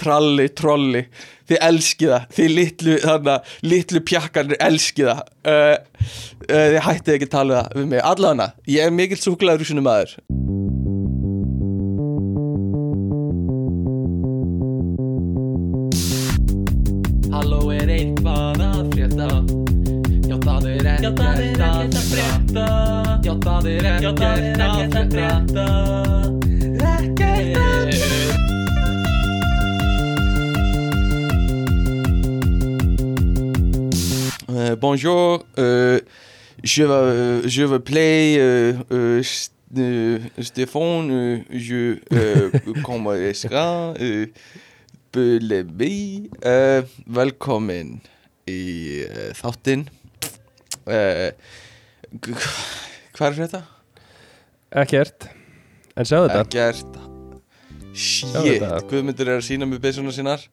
tralli, trolli. Þið elskið það, þið litlu þannig, litlu pjakkanir elskið það. Uh, uh, þið hættið ekki tala það við mig, allavega, ég er mikill súklaður úr sinni maður. Halló er eitthvað að frétta? Já það er ekkert að frétta. Já það er ekkert að frétta bonjour, euh, je, vais, euh, je vais play euh, euh, St- euh, Stéphane, euh, je euh, euh, Belebi uh, Velkomin í þáttinn Hvað er þetta? Ekkert. En sjáðu þetta. Ekkert. Shit, þetta. Guðmundur er að sína með byssuna sínar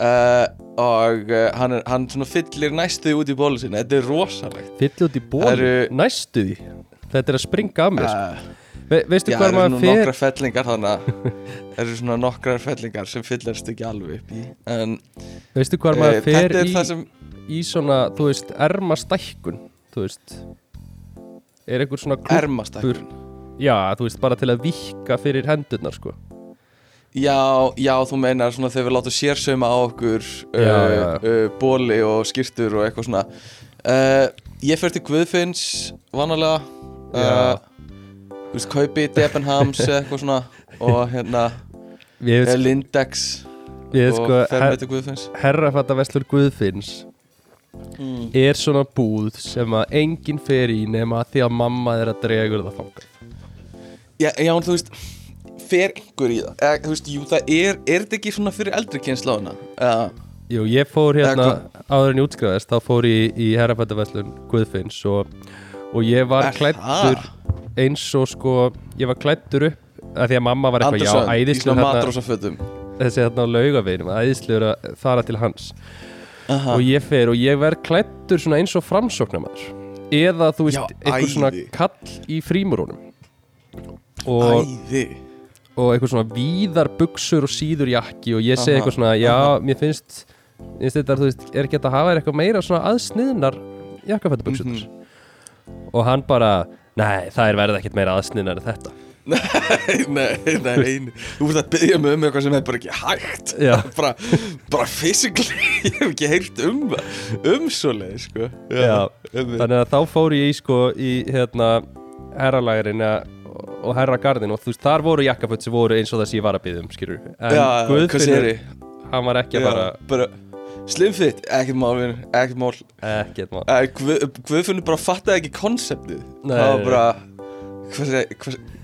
uh, og uh, hann, er, hann fyllir næstuði út í bólu sinna Þetta er rosalegt. Fyll út í ból Það eru- Næstu því? Þetta er að springa af mér uh, Ve Veistu Já, hvað það eru maður nú fer? nokkrar fellingar þannig að Það eru svona nokkrar fellingar sem fyllast ekki alveg upp í En Veistu hvað maður er í, það sem í svona Þú veist, erma stækkun Þú veist? Er einhver svona ermastækkur Já, þú veist, bara til að vikka fyrir hendurnar sko Já, já, þú meinar svona þegar við látum sérsauma á okkur uh, Já, já. Uh, bóli og skýrtur og eitthvað svona uh, Ég fer til Guðfinns vanalega uh, Já. Þú veist, kaupi Debenhams eitthvað svona og hérna Við, eða Lindex og sko, fer her, með til Guðfinns herrafattaveslur Guðfinns mm. er svona búð sem að enginn fer í nema því að mamma er að dregur það fangað Já, já, þú veist fer einhver í það? Eða, þú veist, jú, það er, er þetta ekki svona fyrir eldri kynnslóðuna uh, Jú, ég fór hérna Eða áður en ég útskrifaðist þá fór ég í herrafættaverslun Guðfinns og, og ég var klættur eins og sko ég var klættur upp að því að mamma var eitthvað, já, í æðislu svona hérna, matrósafötum þessi hérna á laugaveginum, æðislu að fara til hans. Aha. og ég fer og ég verð klættur svona eins og framsóknarmæður eða þú veist, Já, svona æði. kall í frímurunum og, Æði og eitthvað svona víðar buksur og síður jakki og ég segi eitthvað svona, já, aha. mér finnst finnst þetta, þú veist, er ekki hægt að hafa eitthvað meira svona aðsniðnar jakkafættabuksunar Mhm. og hann bara, nei, það er verið ekkert meira aðsniðnar en þetta Nei, nei, nei Þú ert að byggja mig um eitthvað sem er bara ekki hægt Já. bara, bara physically Ég hef ekki heyrt um Um svo leið, sko Já, einmitt. þannig að þá fór ég í sko í hérna herralærin og herragardin og þú veist, þar voru jakkaföt sem voru eins og það sem ég var að byggja um, skilur en hvað Guðfinnur, hann var ekki að Já, bara bara Slimfit, ekkert mál, ekkert mál. Ekkert maður Eh, Guð, Guðfinnur bara fattaði ekki konseptið. Það var bara Hvað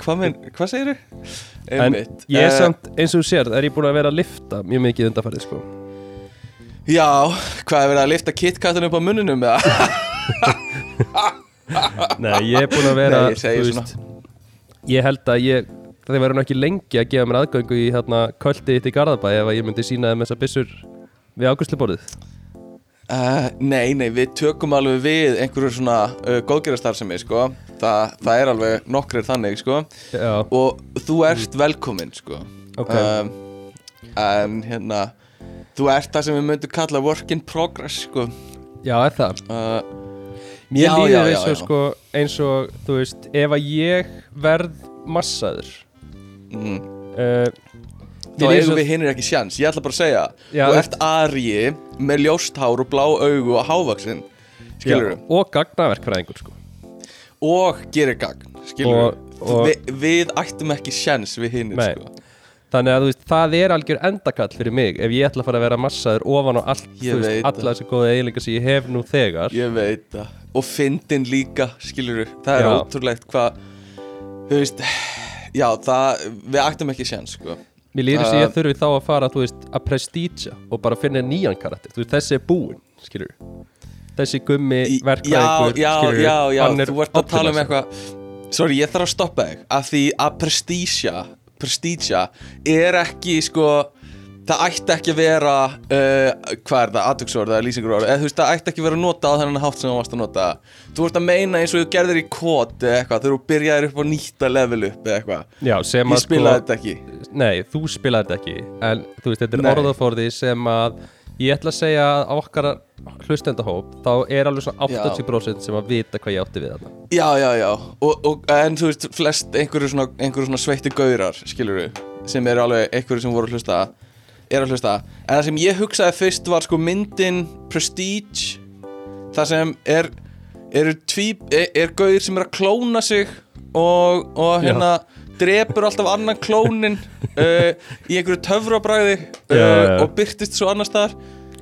hvað, mein, hvað segir En Einmitt. ég er Eh, samt, eins og þú sér, er ég búin að vera að lifta mjög mikið undarfærið sko. Já, hvað er verið að lifta KitKatin upp á munninum eða? Nei, ég er búin að vera Nei, ég segi veist, Ég held að ég það verður nú ekki lengi að gefa mér aðgöngu í hérna kvöldið þitt í Garðabæ ef ég myndi sína þeim þessar byssur við águstluborðið Uh, nei, nei, við tökum alveg við einhverju svona uh, góðgerastarfsemi, sko. Þa, Það er alveg nokkrir þannig, sko. Já, Og þú ert velkominn, sko. Ok. Um, En hérna Þú ert það sem við myndum kalla work in progress, sko. Já, er það? Uh, Mér líður eins og sko eins og, þú veist, ef að ég verð massaður. Mm, uh, Þá eigum við hinnir ekki sjans. Ég ætla bara að segja Já, Þú þú ert arji með ljóst hár og blá augu og hávaxin Skilur já, Og gagnaverkfræðingur sko. Og gerir gagn, skilur Og- og- Vi, Við ættum ekki sjans við hinnir, sko Þannig að þú veist, það er algjör endakall fyrir mig ef ég ætla að fara að vera massaður ofan á allt, þú veist, alla þessi góða eiginleika sem ég hef nú þegar. Ég veit það. Og fyndin líka, skilur Það er Já. ótrúlegt hvað Þú veist Já, það, við ættum ekki sjans, sko. Mér líður þess að ég þurfi þá að fara, þú veist, að prestíja og bara finna nýjan karakter, þú þessi er búinn, skilur Þessi gummi verkfræðingur, Já, já, já, já, þú ert að tala um optimism. eitthvað Sorry, ég þarf að stoppa þig. Af því að prestísja Prestísja er ekki sko það ætti ekki að vera uh, hvað er það, aðtöksorð eða lýsingur eða þú veist, það ætti ekki að vera að nota á þennan hátt sem þú varst að nota. Þú ert að meina eins og þú gerðir í kót eða eitthvað, þú byrjaðir upp á nýtta level upp eða eitthvað, ég spilaði þetta ekki. Nei, þú spilaði þetta ekki En þú veist, þetta er orðaforði sem að Ég ætla að segja að á okkar hlustendahóp Þá er alveg svona 80% sem að vita hvað ég átti við þarna. Já, já, já, og, og, en þú veist flest einhverju svona, einhverju svona sveitti gaurar skilur sem eru alveg einhverju sem voru að hlusta er að hlusta, en það sem ég hugsaði fyrst var sko myndin Prestige það sem er eru tvíb, er, er gauðir sem er að klóna sig og, og hérna drepur alltaf annan klónin uh, í einhverju töfrabræði uh, og byrtist svo annar staðar.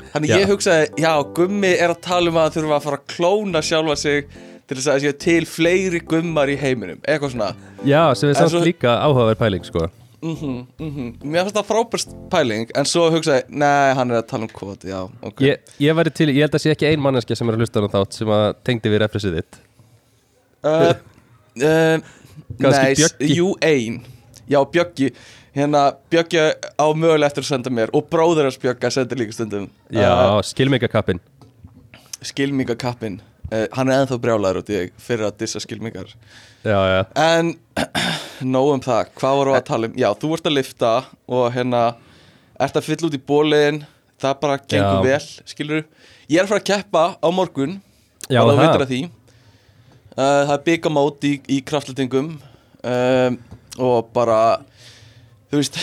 Þannig Já. ég hugsaði, já, gummi er að tala um að þurfa að fara að klóna sjálfa sig til þess að séu til fleiri gummar í heiminum, eitthvað svona. Já, sem er samt líka áhugaverð pæling, sko. Mhm, mhm, mér finnst það frábærst pæling en svo hugsaði, nei, hann er að tala um kvot já, ok. Ég, ég væri til, ég held að sé ekki ein manneskja sem er að hlusta á þátt sem að tengdi við referensið þitt. Uh, uh, Nei, Bjöggi? jú, ein. Já, Bjöggi. Hérna, Bjöggi á mögulega eftir að senda mér Og bróður hans Bjögga sendir líka stundum. Já, uh, skilmingakappin Skilmingakappin uh, Hann er ennþá brjálæður út í þig Fyrir að dissa skilmingar. Já, já. En, nóg um það. Hvað voru að tala um? Já, þú ert að lifta Og hérna, ert að fylla út í bólin Það bara gengur Já. vel Skilur Ég er að fara að keppa á morgun. Já, það. veitir að því uh, Það er byggamót í, í kraftletingum um, Og bara Þú veist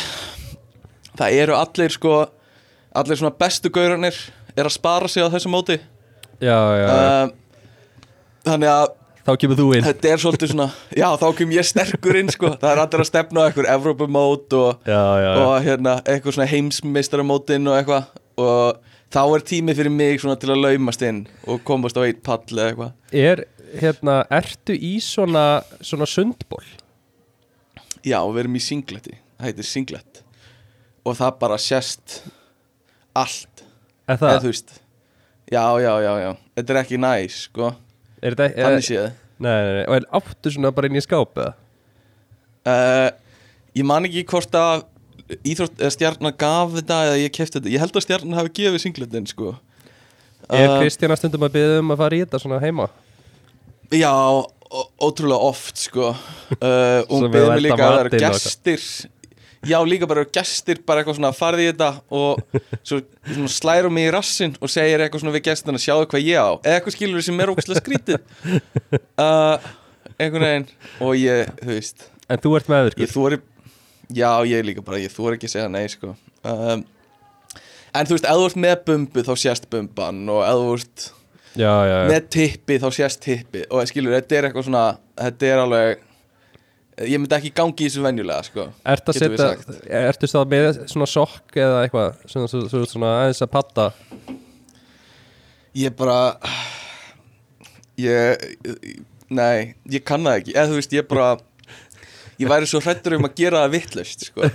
Það eru allir sko Allir svona bestu gaurarnir Er að spara sig á þessu móti. Já, já, um, Þannig að Þá kemur þú inn. Þetta er svolítið svona Já þá kem ég sterkur inn sko. Það er allir að stefna á eitthvað Evrópumót og, og hérna eitthvað svona heimsmeistaramótin og eitthvað. Og þá er tími fyrir mig svona til að laumast inn Og komast á eitt pall eða eitthvað. Er, hérna, ertu í svona, svona sundból? Já, við erum í singletti. Það heitir singlet. Og það bara sést allt. Er Eða það? þú veist Já, já, já, já. Þetta er ekki næs, sko. Er þetta, er, Þannig séð. Nei, nei, nei, og er áttu svona bara inn í skáp eða? uh, Ég man ekki hvort að Íþrótt eða stjarnar gaf þetta Eða ég kefti þetta. Ég held að stjarnar hafi gefið singletin, sko. Er Uh, Kristjana stundum að byggja um að fara í þetta svona heima? Já, ótrúlega oft, sko. Uh, Og við að mig líka að og gestir. Já, líka bara eru gestir Bara eitthvað svona, farði í þetta Og svo svona, slæru mig í rassin Og segir eitthvað svona við gestina Sjáðu hvað ég á. Eða eitthvað skilur sem er ógæslega skrítið uh, Einhvern veginn. Og ég, þú veist. En þú ert meðvirkur Ég þóri Já, ég líka bara, ég þóri ekki að segja nei sko. Um, En þú veist, ef þú ert með bumbu þá sést bumban. Og ef þú ert Já, já, með tippi þá sést tippi. Og skilur, þetta er eitthvað svona þetta er alveg ég myndi ekki gangi í þessu venjulega sko. Ertu að setja, ertu stáð með svona sokk eða eitthvað svona, svona, svona, svona aðeins að patta Ég bara ég, nei, ég kann það ekki. Eða þú veist, ég bara ég væri svo hrættur um að gera það vitlaust sko.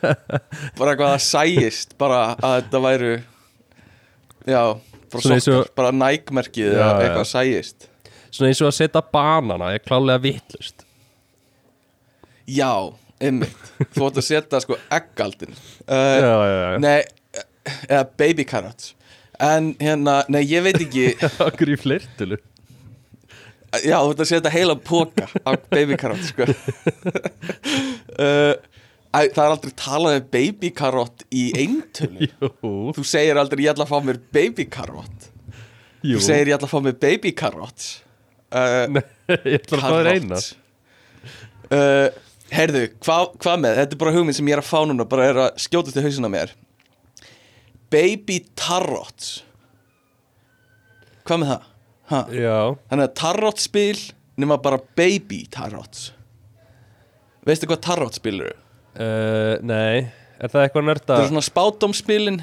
Bara eitthvað að sæist bara að þetta væru já, bara sokkar bara nækmerkið eða eitthvað sæist. Svona eins og að setja banana er klálega vitlust já, einmitt. Þú átt að setja sko eggaldin uh, Já, já, já. Nei, eða baby carrots. En hérna, nei, ég veit ekki. Akkur í fleirtölu. Já, þú ert að setja heila póka af babykarott sko. uh, æ, Það er aldrei talað um babykarott í eintölu. Þú segir aldrei ég ætla að fá mér babykarott Þú segir ég ætla að fá mér babykarott uh, Nei, ég ætla að fá þér eina. Uh, Heyrðu, hvað hva með? Þetta er bara hugmynd sem ég er að fá núna bara er að skjótast í hausina mér. Baby tarot Hvað með það? Ha? Já, Þannig að tarotspil nema bara baby tarots Veistu hvað tarotspil eru? Uh, nei. Er það eitthvað nörda? Þetta eru svona spátumspilin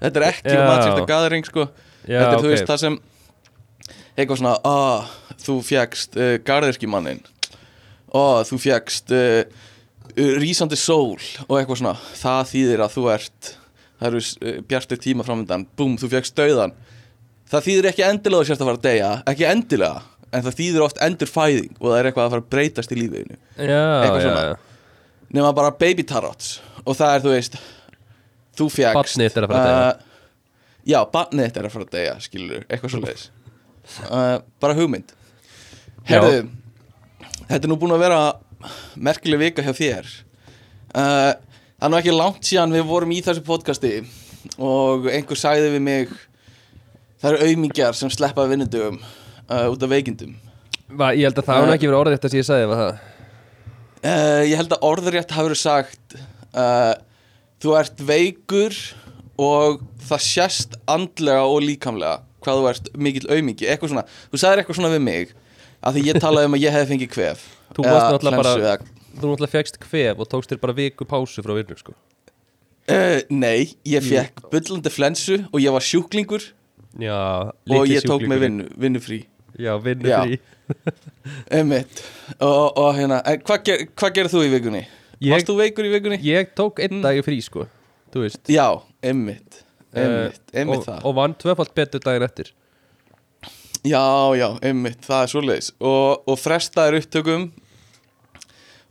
Þetta er ekki Já. um the Gathering sko. Já, Þetta er þú ok. veist það sem eitthvað svona ah, þú fjagst uh, garðirkimannin ah, þú fjagst uh, uh, rísandi sól. Og eitthvað svona það þýðir að þú ert það eru uh, bjartir tíma framöndan búm, þú fjagst dauðan það þýðir ekki endilega að þú sérst að fara að deyja ekki endilega, en það þýðir oft endurfæðing og það er eitthvað að fara að breytast í lífiðinu Já, eitthvað já, svona. já nema bara baby tarots og það er þú veist þú fjagst Barnið er að fara að deyja. Já, barnið er að fara að deyja, skilur eitthvað svo leiðis uh, Bara hugmynd. Herðu, þetta er nú búin að vera merkileg vika hjá þér. Uh, Það er nú ekki langt síðan við vorum í þessu podcasti og einhver sagði við mig það eru aumingjar sem sleppa vinnundugum uh, út af veikindum. Va, Ég held að það Eh. var ekki verið orðið þetta sem ég sagði var það Uh, ég held að orðrétt hafi verið sagt uh, Þú ert veikur og það sést andlega og líkamlega hvað þú ert mikill aumingi. Eitthvað svona, þú sagðir eitthvað svona við mig af því ég talaði um að ég hefði fengið kvef. Þú varst náttúrulega fegst kvef og tókst þér bara viku pásu frá vinnu sko. Uh, Nei, ég fekk bullandi flensu og ég var sjúklingur Já, og ég tók mig sjúklingurinn. vinnu, vinnufrí Já, vinnu frí Einmitt. Og, og hérna, hvað ger, hva gerir þú í vikunni? Ég- Varst þú veikur í vikunni? Ég tók Mm. einn dag í frí sko Þú veist. Já, einmitt. Einmitt, Eh, einmitt og, það. og vann tvöfalt betur daginn eftir. Já, já, einmitt, það er svoleiðis. Og, og frestaðir upptökum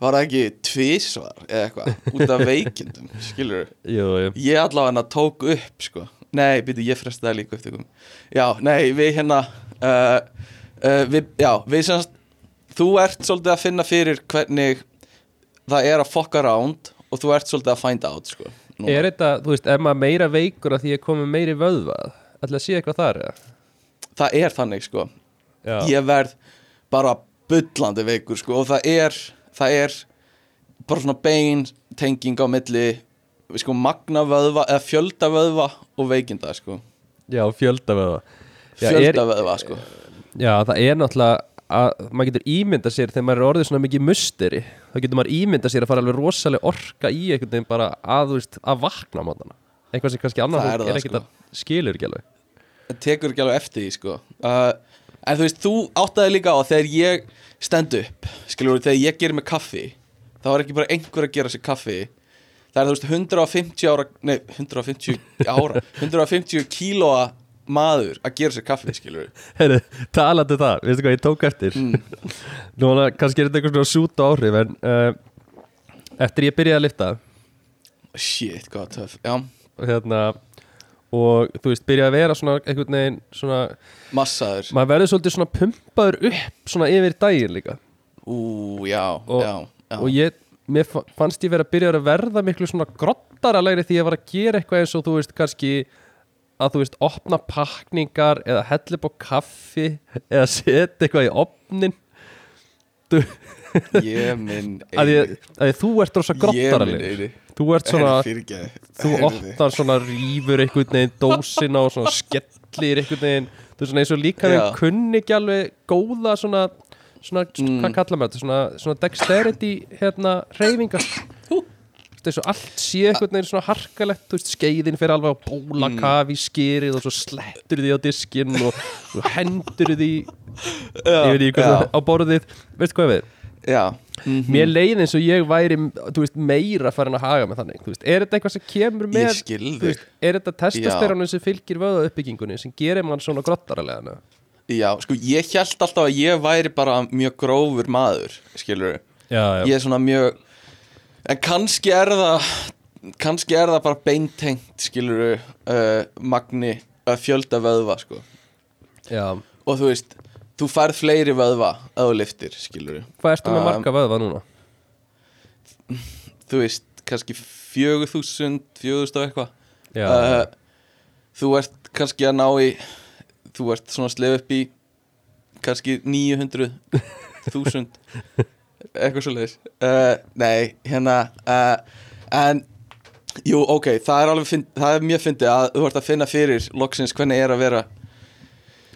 var ekki tvísvar eða eitthvað, út af veikindum skilur jú ég allavega tók upp sko. Nei, byrju, ég frestaði líka upptökum. Já, nei, við hérna uh, uh, við, já, við semst þú ert svolítið að finna fyrir hvernig það er að fuck around og þú ert svolítið að find out sko núna. Er þetta, þú veist, ef maður meira veikur að því ég komið meiri vöðvað ætla að sé eitthvað þar eða? það er þannig sko. Já, ég verð bara bullandi veikur sko og það er það er bara svona bein tenging á milli sko magna vöðva eða fjölda vöðva og veikinda sko. Já fjölda vöðva. Já, fjölda er, vöðva sko já, það er náttúrulega að maður getur ímynda sér þegar maður er orðið svona mikið musteri þá getur maður ímynda sér að fara alveg rosalega orka í einhvern veginn bara að, veist, að vakna á mótana eitthvað sem kannski annar er er ekkert sko. að skilur ekki alveg. Það tekur ekki alveg eftir því sko. Uh, en þú veist, þú áttaði líka á þegar ég stend upp skilur þegar ég gerir mig kaffi þá er ekki bara einhver að gera sér kaffi. Það er þú veist 150 ára nei, 150 ára 150 kílóa maður að gera sér kaffi skilur Herru, talandi um það, veistu hvað ég tók eftir. Mm. Núna, kannski er þetta eitthvað svona súta áhrif en uh, eftir ég byrjaði að lifta shit, hvað töf, já. hérna og þú veist, byrjaði að vera svona einhvern veginn svona, massaður. maður verður svolítið svona pumpaður upp svona yfir daginn líka. Ú, já, Og- já, já. og ég, mér fa- fannst ég vera að byrja að verða miklu svona grottaralegri því ég var að gera eitthvað eins og þú veist kannski að þú veist opna pakningar eða hella upp á kaffi eða setja eitthvað í opnin ég minn að, ég, að ég, þú ert rosa grottaraleg Ég þú ert svona, fyrirgeði þú opnar svona rýfur einhvern veginn dósina og svona skellir einhvern veginn. Þú veist svona eins og líka við kunni ekki alveg góða svona, svona Mm. hvað kallar maður þetta, svona, svona dexterity hérna reyfingar veist eins og allt sé einhvern veginn svona harkalegt þú veist skeiðin fyrir alveg á bóla Mm. kafi skýrið og svo slettur því á diskinn og, og hendur því Já, yfir því já. hvernig á borðið. Veist hvað við Já. Mhm. Mér leið eins og ég væri þú veist, meira farin að haga með þannig þú veist, Er þetta eitthvað sem kemur með veist, Er þetta testosterónu sem fylgir vöða uppbyggingunni sem gerir mann svona grottaralega Já, sko, ég held alltaf að ég væri bara mjög grófur maður, skilur Já, Ég er svona mjög En kannski er það kannski er það bara beintengt, skilur uh, Magni að fjölda vöðva, sko. Já. Og þú veist, þú færð fleiri vöðva að þú liftir, skilur Hvað ertu með Um, marga vöða núna? Þú veist, kannski fjögur þúsund, fjögur þúsund og eitthvað. Uh, Þú ert kannski að ná í Þú ert svona slefa upp í kannski 900 þúsund eitthvað svo leiðis uh, Nei, hérna uh, En Jú, ok, það er alveg finn, það er mjög fyndið að þú ert að finna fyrir loksins hvernig er að vera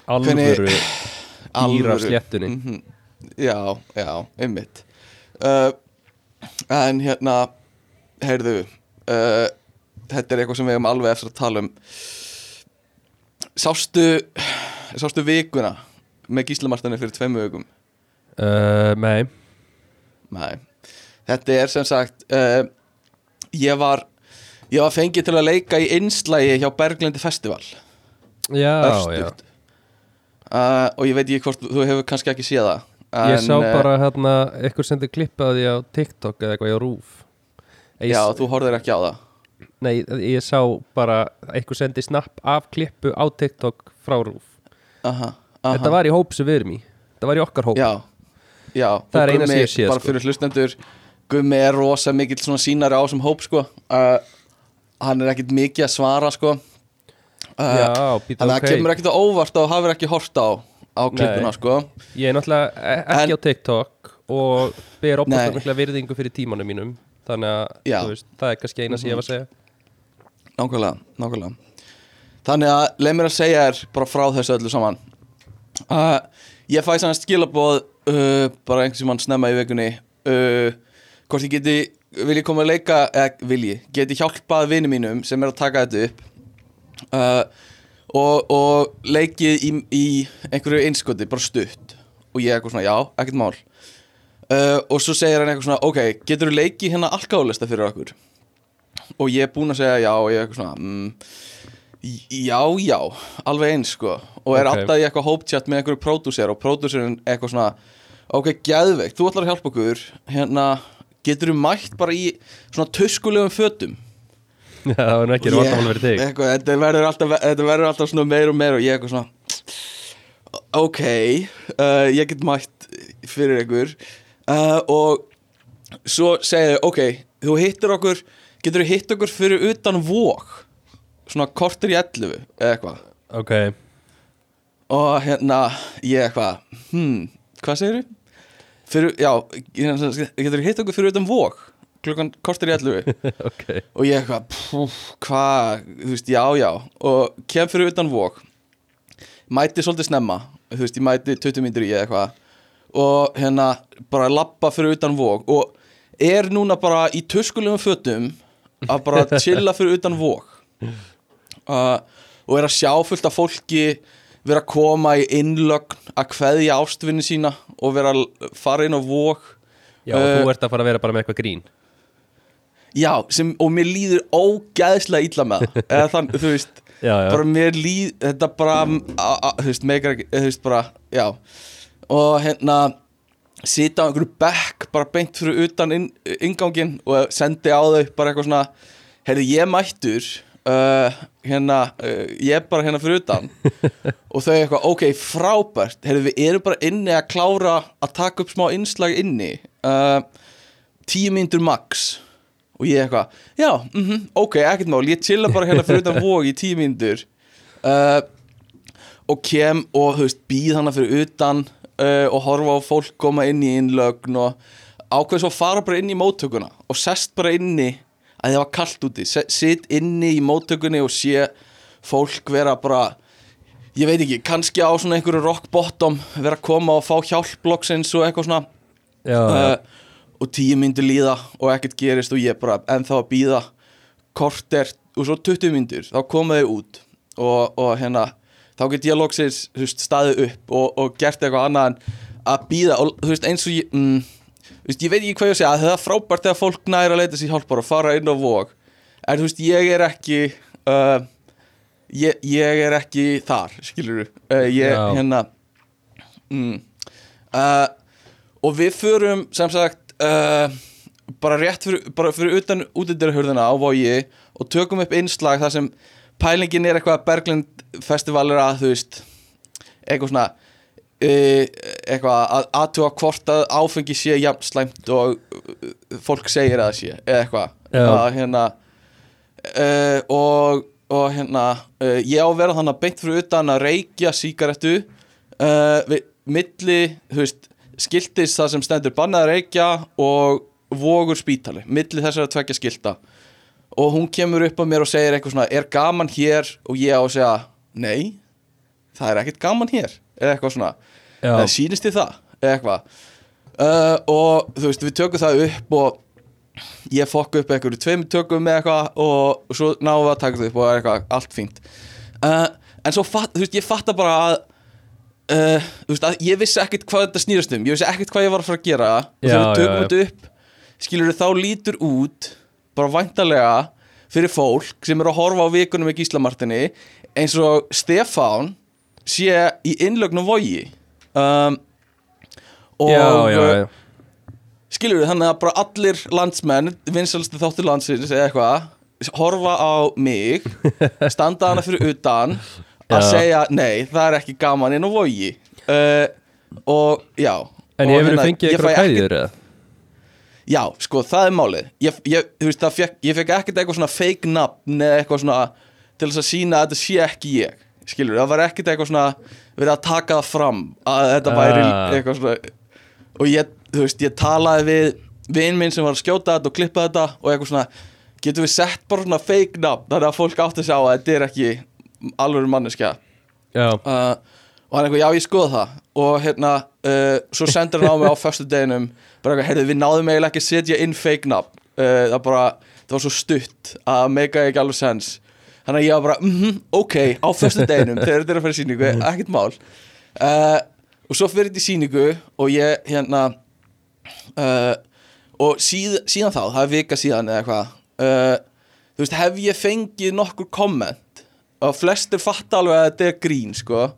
alvöru alvöru. sléttunni. Mhm. Já, já, einmitt. Uh, En hérna Heyrðu Þetta er eitthvað sem við hefum alveg eftir að tala um. Sástu Sástu vikuna með gíslamartanir fyrir tveimu vikum? Uh, Nei Nei. Þetta er sem sagt uh, Ég var Ég var fengið til að leika í einslægi hjá Berglindi Festival. Já, já. Örstutt. Uh, Og ég veit ekki hvort þú hefur kannski ekki séð það Ég En, sá eh, bara hérna eitthvað sem þið klippaði á TikTok eða eitthvað á Rúf. Já, þú horfðir ekki á það. Nei, ég sá bara eitthvað sendi snapp af klippu á TikTok frá Rúf. Aha, aha. Þetta var í hóp sem við erum í. Þetta var í okkar hóp. Já, já Það er eina sem ég sé, Bara sko. fyrir hlustendur Gummi er rosa mikill svona sínari á sem hóp sko uh, Hann er ekkit mikið að svara sko. Uh, Þannig að það kemur ekkit á óvart og hafur ekki hort á á klippuna Nei. sko. Ég er náttúrulega e- ekki En- á TikTok og ber mikla virðingu fyrir tímanum mínum Þannig að veist, það er kannski eina sem ég var að segja. Nákvæmlega, nákvæmlega. Þannig að leið mér að segja þér bara frá þessu öllu saman. Uh, Ég fæ sann skilaboð uh, bara einhvers sem hann snemma í vikunni. Uh, Hvort ég geti vil ég koma að leika, eða vil ég geti hjálpað vinum mínum sem er að taka þetta upp. Uh, og, og leikið í, í einhverju einskoti, bara stutt. Og ég eitthvað svona, já, ekkert mál. Og svo segir hann eitthvað svona ok, getur þú leikið hérna alkáðlista fyrir okkur? Og ég er búinn að segja já og ég er eitthvað svona mm, já, já, alveg eins sko. Og er Ok. alltaf í eitthvað hóptjátt með einhverju pródúser og pródúserinn eitthvað svona ok, geðveikt, þú ætlar að hjálpa okkur. Hérna, getur þú mætt bara í svona tuskulegum fötum? Já, það nú ekki vandamál fyrir þig. Þetta, verður alltaf, verður alltaf svona meir og meir og ég eitthvað svona ok uh, ég get mætt fyrir ykkur. Uh, og svo segir þau, ok, þú hittir okkur getur þú hitt okkur fyrir utan vók svona kortur í 11 eða eitthvað. Ok, og hérna, ég eitthvað hmm, hvað segir þau? Fyrir, já, getur þú hitt okkur fyrir utan vók klukkan kortur í 11 ok. Og ég eitthvað, hvað, þú veist, já, já. Og kem fyrir utan vók mæti svolítið snemma þú veist, ég mæti 20 mínútur í eitthvað. Og hérna, bara lappa fyrir utan vók og er núna bara í tuskulegum fötum að bara chilla fyrir utan vók uh, og er að sjá fullt af fólki vera að koma í innlögn að kveðja ástvinni sína og vera að fara inn á vók Já, og þú ert að fara að vera bara með eitthvað grín. Já, sem, og mér líður ógæðslega illa með það. Eða þann, þú veist, Já, já. bara mér líð þetta bara, a, a, þú veist, ekki, þú veist, bara, já. Og hérna sita á einhverju bekk, bara beint fyrir utan inn, ingangin og sendi á þau bara eitthvað svona heyrðu, ég mættur uh, hérna, uh, ég er bara hérna fyrir utan. Og þau eitthvað, ok, frábært. Heyrðu, við erum bara inni að klára að taka upp smá innslag inni. Uh, tíu mínútur max. Og ég eitthvað, já, mm ok, ekkert mál. Ég chilla bara hérna fyrir utan vóg í tíu uh, og kem og veist, býð hana fyrir utan og horfa á fólk koma inn í innlögn og ákveð svo fara bara inn í móttökuna og sest bara inni að það var kallt úti, Se- sit inni í móttökunni og sé fólk vera bara ég veit ekki, kannski á svona einhverju rock bottom vera að koma og fá hjálp loksins og eitthvað svona. Já, uh, og tíu myndir líða og ekkert gerist og ég bara ennþá að býða korter og svo 20 myndir þá koma þau út og, og hérna þá get ég loksins staðið upp og, og gert eitthvað annað en að býða og þú veist eins og ég mm, veist, ég veit ekki hvað ég að segja það er frábært þegar fólk næra að leita sér hjálpar og fara inn á vóg en þú veist ég er ekki uh, ég, ég er ekki þar skilur uh, ég Já. hérna mm, uh, og við förum sem sagt uh, bara rétt fyrir, bara fyrir utan útidyrhurðina á Vogi og tökum upp innslag þar sem pælingin er eitthvað að Berglind festival er að þú veist eitthvað svona eitthvað að aðtuga hvort að áfengi sé jafn slæmt og uh, fólk segir að það sé eða eitthvað. Að hérna uh, og, og hérna uh, ég á að vera þannig að beint fyrir utan að reykja sígarettu uh, við, milli, veist skiltis það sem stendur bannað að reykja og vogur spítali milli þessara tvekja skilta. Og hún kemur upp að mér og segir eitthvað svona er gaman hér? Og ég á að segja nei, það er ekkert gaman hér eða eitthvað svona, Já. eða sýnist þið það eða eitthvað. Uh, og þú veist, við tökum það upp og ég fokk upp einhverju tveim tökum með eitthvað og svo náum við að taka það upp og það er eitthvað allt fínt. Uh, en svo fatt, þú veist, ég fatta bara að uh, þú veist, að ég vissi ekkert hvað þetta snýrast um. Ég vissi ekkert hvað ég var að fara að gera. Og þegar við tökum þetta upp skilur þá lítur út bara væntalega fyrir fólk sem eru að horfa á vikunum í Gíslamartinni eins og Stefán sé í innlögnum vogi. Um, og já, já, já. skilur við þannig að bara allir landsmenn vinsalstu þáttur landsins eða eitthvað horfa á mig standa hana fyrir utan að segja, nei, það er ekki gaman inn á vogi. Uh, og já. En og hefur hérna, þú fengið ég eitthvað kæðir eða? Já, sko, það er málið. Ég, ég, veist, fekk, ég fekk ekkert eitthvað svona fake nafn eða eitthvað svona til þess að sína að þetta sé ekki ég skilur, það var ekkert eitthvað svona verið að taka það fram að þetta væri Ah. eitthvað svona og ég, þú veist, ég talaði við vin minn sem var að skjóta þetta og klippa þetta og eitthvað svona, getum við sett bara svona fake nafn, þannig að fólk átti að sjá að þetta er ekki alveg manneskja? Uh, og hann eitthvað, já ég skoða það. Og hérna, uh, svo sendur hann á mig á föstu deginum, bara eitthvað, heyrðu við náðum eiginlega ekki að setja inn fake nafn. Uh, það bara, það var svo stutt að meika ekki alveg sens þannig að ég var bara, mhm, ok, á föstu deginum þegar þetta er að fyrir síningu, ekkert mál. Uh, og svo fyrir þetta í síningu og ég, hérna uh, og síð, síðan þá það er vika síðan eða eitthvað uh, þú veist, hef ég fengið nokkur komment? Og flestir fatta alveg að þetta er grín, sko.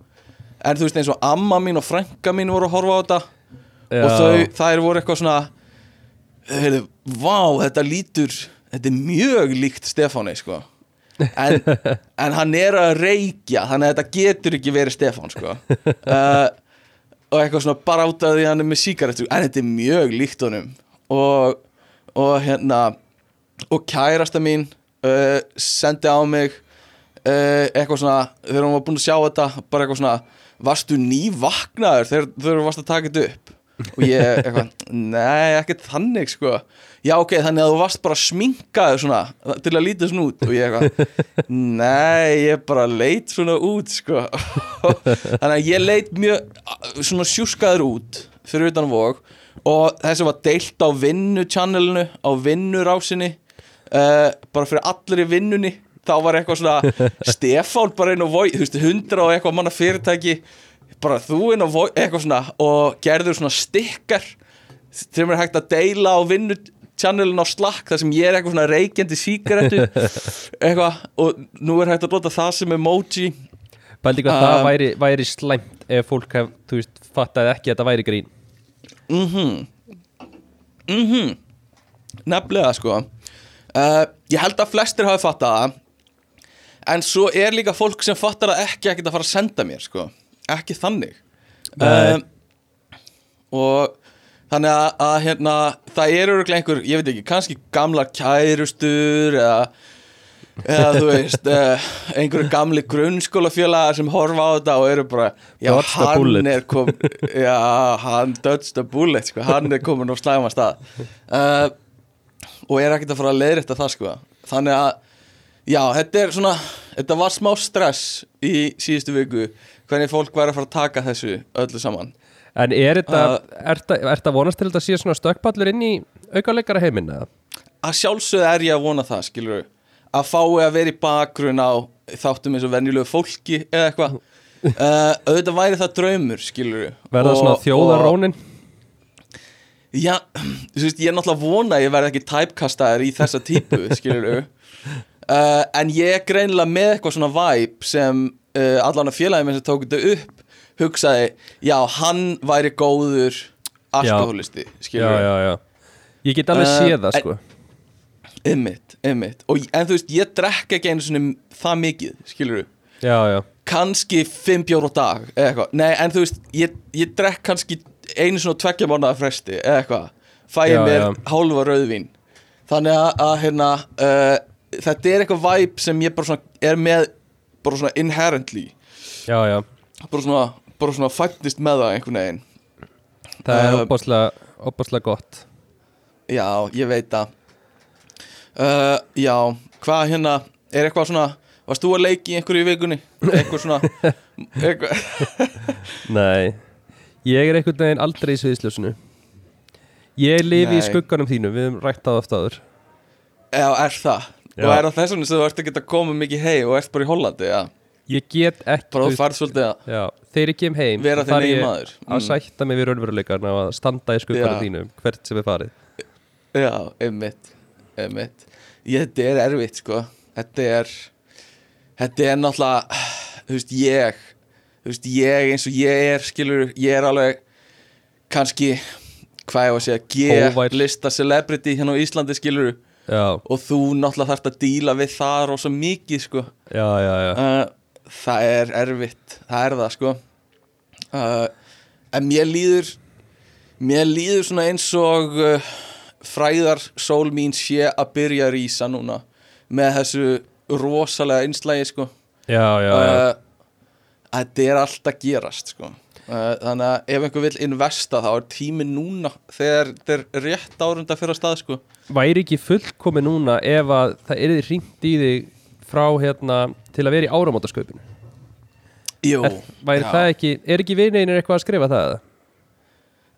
En þú veist eins og amma mín og frænka mín voru að horfa á þetta já. og þau, þær voru eitthvað svona heyrðu, vá, þetta lítur þetta er mjög líkt Stefáni, sko en, en hann er að reykja þannig að þetta getur ekki verið Stefán, sko. Uh, og eitthvað svona bara át að því hann er með sígarettu en þetta er mjög líkt honum. Og, og hérna og kærasta mín uh, sendi á mig uh, eitthvað svona þegar hún var búin að sjá þetta bara eitthvað svona varstu ný vaknaður þegar þú varst að taka þetta upp og ég eitthvað, nei, ekkert þannig sko, já ok, þannig að þú varst bara sminkaður svona til að lítið svona út. Og ég eitthvað nei, ég bara leit svona út sko. Þannig að ég leit mjög svona sjúskaður út fyrir utan vóg og þessi var deilt á vinnu channelinu, á vinnurásinni. Uh, bara fyrir allir í vinnunni. Þá var eitthvað svona Stefán bara inn á vói, þú veist, hundra og eitthvað manna fyrirtæki bara þú inn á eitthvað svona og gerður svona stikkar þeim er hægt að deila á vinnu channelin á Slack þar sem ég er eitthvað svona reykjandi síkaretu eitthvað og nú er hægt að nota það sem emoji. Bældi hvað Um, það væri, væri slæmt ef fólk hef, þú veist, fattaði ekki að þetta væri grín. Mhm. Mhm. Nefnilega sko. Uh, ég held að flestir hafi fattað það en svo er líka fólk sem fattar það ekki ekkert að fara að senda mér sko ekki þannig. Um, og þannig að, að hérna, það eru einhver, ég veit ekki, kannski gamlar kærustur eða eða þú veist uh, einhverju gamli grunnskólafélagar sem horfa á þetta og eru bara já, hann er kom já, hann bullet sko, hann er komin á slæma stað. Uh, og er ekkert að fara að leiðrétta það sko. Þannig að, já, þetta er svona þetta var smá stress í síðustu viku, hvernig fólk væri að fara að taka þessu öllu saman. En er þetta, er þetta, vonast til þetta sé svona stökkpallur inn í aukalegara heiminn eða? að sjálfsögðu er ég að vona það, skilur að fái að vera í bakgrunn á þáttum eins og venjulegu fólki eða eitthvað. Uh, auðvitað væri það draumur, skilur Verða svona þjóðarónin? Já, þú veist, ég er náttúrulega að vona að ég verði ekki typekastaður í þessa típu, skilur uh, en ég er greinilega með eitthvað svona vibe sem uh, allan að félagi minn sem tók þetta upp hugsaði, já, hann væri góður alkoholisti, Já, skilur já, já Ég get alveg Uh, séð það en- sko. Einmitt og, En þú veist, ég drekk ekki einu svona það mikið, skilur Já, já, kannski fimm bjór á dag nei en þú veist ég, ég drekk kannski einu svona tveggja mánuða fresti eða eitthvað, fæ ég Já, mér já. hálfa rauðvín. Þannig að, að hérna uh, þetta er eitthvað vibe sem ég bara svona er með bara svona inherently. Já, já. Bara svona, svona fættist með það einhvern veginn. Það er Uh, opaslega, opaslega gott. Já, ég veit það. Uh, já, hvað hérna er eitthvað svona, varst þú að leiki einhverju í vikunni, eitthvað svona eitthvað, Nei. Ég er einhvern veginn aldrei í sviðsljósinu. Ég lifi í skugganum þínu Við höfum rætt á aftur já, er það Og er það þess vegna sem þú ert að geta komið mikið hei og ert bara í Hollandi, já Ég get ekki Já, þegar ég kem heim þá eigin ég maður. Að Mm. sætta mig við raunveruleikarn og að standa í skugganum Já. þínu Hvert sem er farið Já, einmitt, einmitt ég, Þetta er erfitt, sko Þetta er Þetta er náttúrulega Þú veist, ég Þú veist, ég eins og ég er, skilur Ég er alveg kannski Hvað ég var að segja. G-lista celebrity hérna á Íslandi, skilur Já, og þú náttúrulega þarft að díla við það rosa mikið sko. Já, já, uh, það er erfitt. Það er það sko. Uh, en mér líður mér líður svona eins og uh, fræðar sól mín sé að byrja að rísa núna með þessu rosalega einslægi sko. Þetta er allt að gerast sko. Þannig að ef einhver vill investa þá er tími núna þegar þetta er rétt árunda fyrir að stað sko Væri ekki fullkomi núna ef að það er því hringt í þig frá hérna til að vera í áramótasköpun Jú, er, Væri það ekki, er ekki vineinir eitthvað að skrifa það?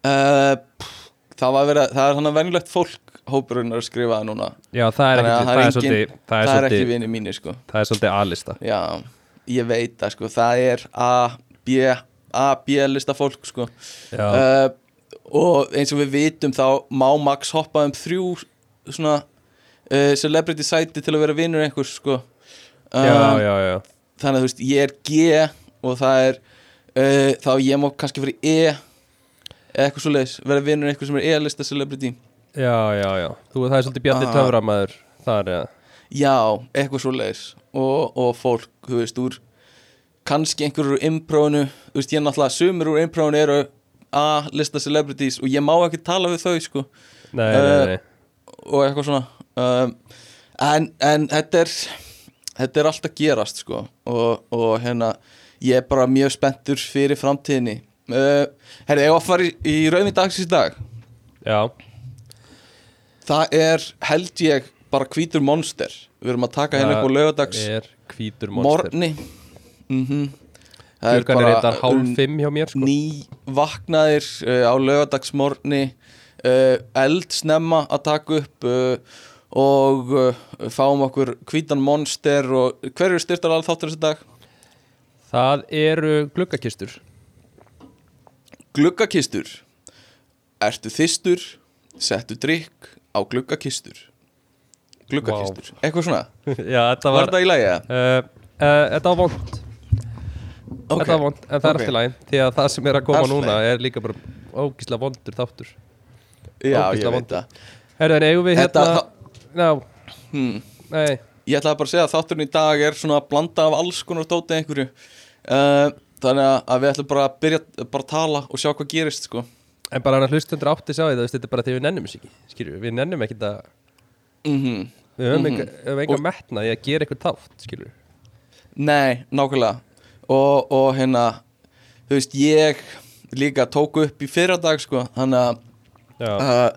Uh, pff, það verið, það er hann að venjulegt fólk hópurinn að skrifa það núna. Já, það er Þannig ekki, að það er ekki vinið mínir sko. það er svolítið A-lista. Já, ég veit það sko. Það er A, B, A, B lista fólk sko. Já, uh, Og eins og við vitum þá má Max hoppa um þrjú svona uh, celebrity sæti til að vera vinnur einhvers sko. Uh, já, já, já. Þannig að þú veist, ég er G og það er uh, þá ég má kannski fyrir E eða eitthvað svo leiðis, vera vinnur einhver sem er E-lista celebrity. Já, já, já. Þú, það er svolítið Bjarni Ah. Töframæður þar, já Já, eitthvað svo leiðis og, og fólk, þú veist, úr kannski einhverjur úr imprónu þú veist, ég er náttúrulega, sumir úr imprónu eru A-lista celebrities og ég má ekki tala við þau, sko. Nei, nei, Eh, nei og eitthvað svona um, en, en þetta er þetta er allt að gerast, sko og, og hérna, ég er bara mjög spenntur fyrir framtíðinni. Uh, Herri, ég var að fara í, í rauðin dagsins dag? Já, það er, held ég, bara hvítur monster. Við erum að taka hérna upp á lögadags er hvítur monster. Morgni mm Klukkan er þetta hálf fimm hjá mér, sko. ný vaknaðir uh, á lögadagsmorgni uh, eld snemma að taka upp uh, og uh, fáum okkur hvítan monster og hver eru styrtar alveg þáttur þessi dag? Það eru gluggakistur. Gluggakistur. Ertu þystur Settu drikk á gluggakistur. Gluggakistur. Eitthvað svona, Já, þetta var var þetta í lagi? Þetta var vond Ok. Þetta var vond, en það er Ok. allt í lagi Því að það sem er að koma Allt í núna er líka bara ógísla vondur þáttur Já, ég veit það. Herðu, en eigum við Þetta- hérna Já, hmm. nei. Ég ætlaði bara að segja að þátturinn í dag er svona að blanda af alls konar dóti einhverju. Uh, Þannig að- að við ætlum bara að byrja bara að tala og sjá hvað gerist sko. En bara hann að hlustendur átti sjá því það, þetta er bara því við nennum ekki Skilju, við nennum ekki að mm Við höfum Mhm. enga, höfum enga metna í að gera eitthvað þátt, skilju Nei, nákvæmlega. Og, og hérna, þú veist, ég líka tók upp í fyrradag sko Þannig að uh,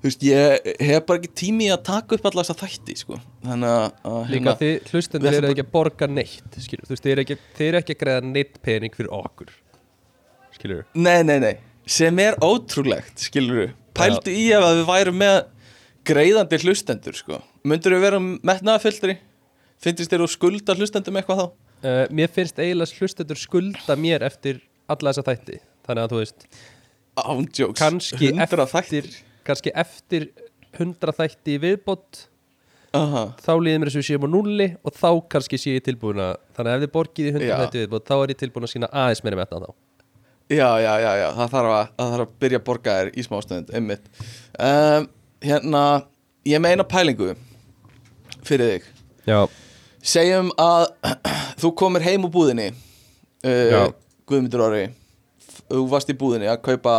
þú veist, ég hef bara ekki tími að taka upp alla þessa þætti sko. Þannig að, að hérna, líka hlustendur við ætlum eru ekki að borga neitt Skilju, þú veist, þið eru ekki, eru ekki að greiða neitt pening fyrir okkur Skilju Nei, nei, nei, sem er ótrúlegt, skilur Pældu í ef að við værum með greiðandi hlustendur, sko. Mundur við vera metnaðafylltri? Finnst þér þú skulda hlustendum eitthvað þá? uh, Mér finnst eiginlega hlustendur skulda mér eftir alla þessa þætti. Þannig að þú veist, Ándjóks, kannski kannski eftir 100 þætti í viðbót. Aha. þá líður mér þess að við séum á nulli og þá kannski sé ég tilbúin að þannig að ef þið borgið í 100 Já. þætti viðbót þá er ég tilbúin að sína aðeins meira með þetta þá. Já, já, já, já, það þarf að, það þarf að byrja að borga þér í smástönd, einmitt. Um, Hérna, ég meina pælingu fyrir þig. Já, Segjum að þú komir heim úr búðinni uh. Guðmundur Orri Þú varst í búðinni að kaupa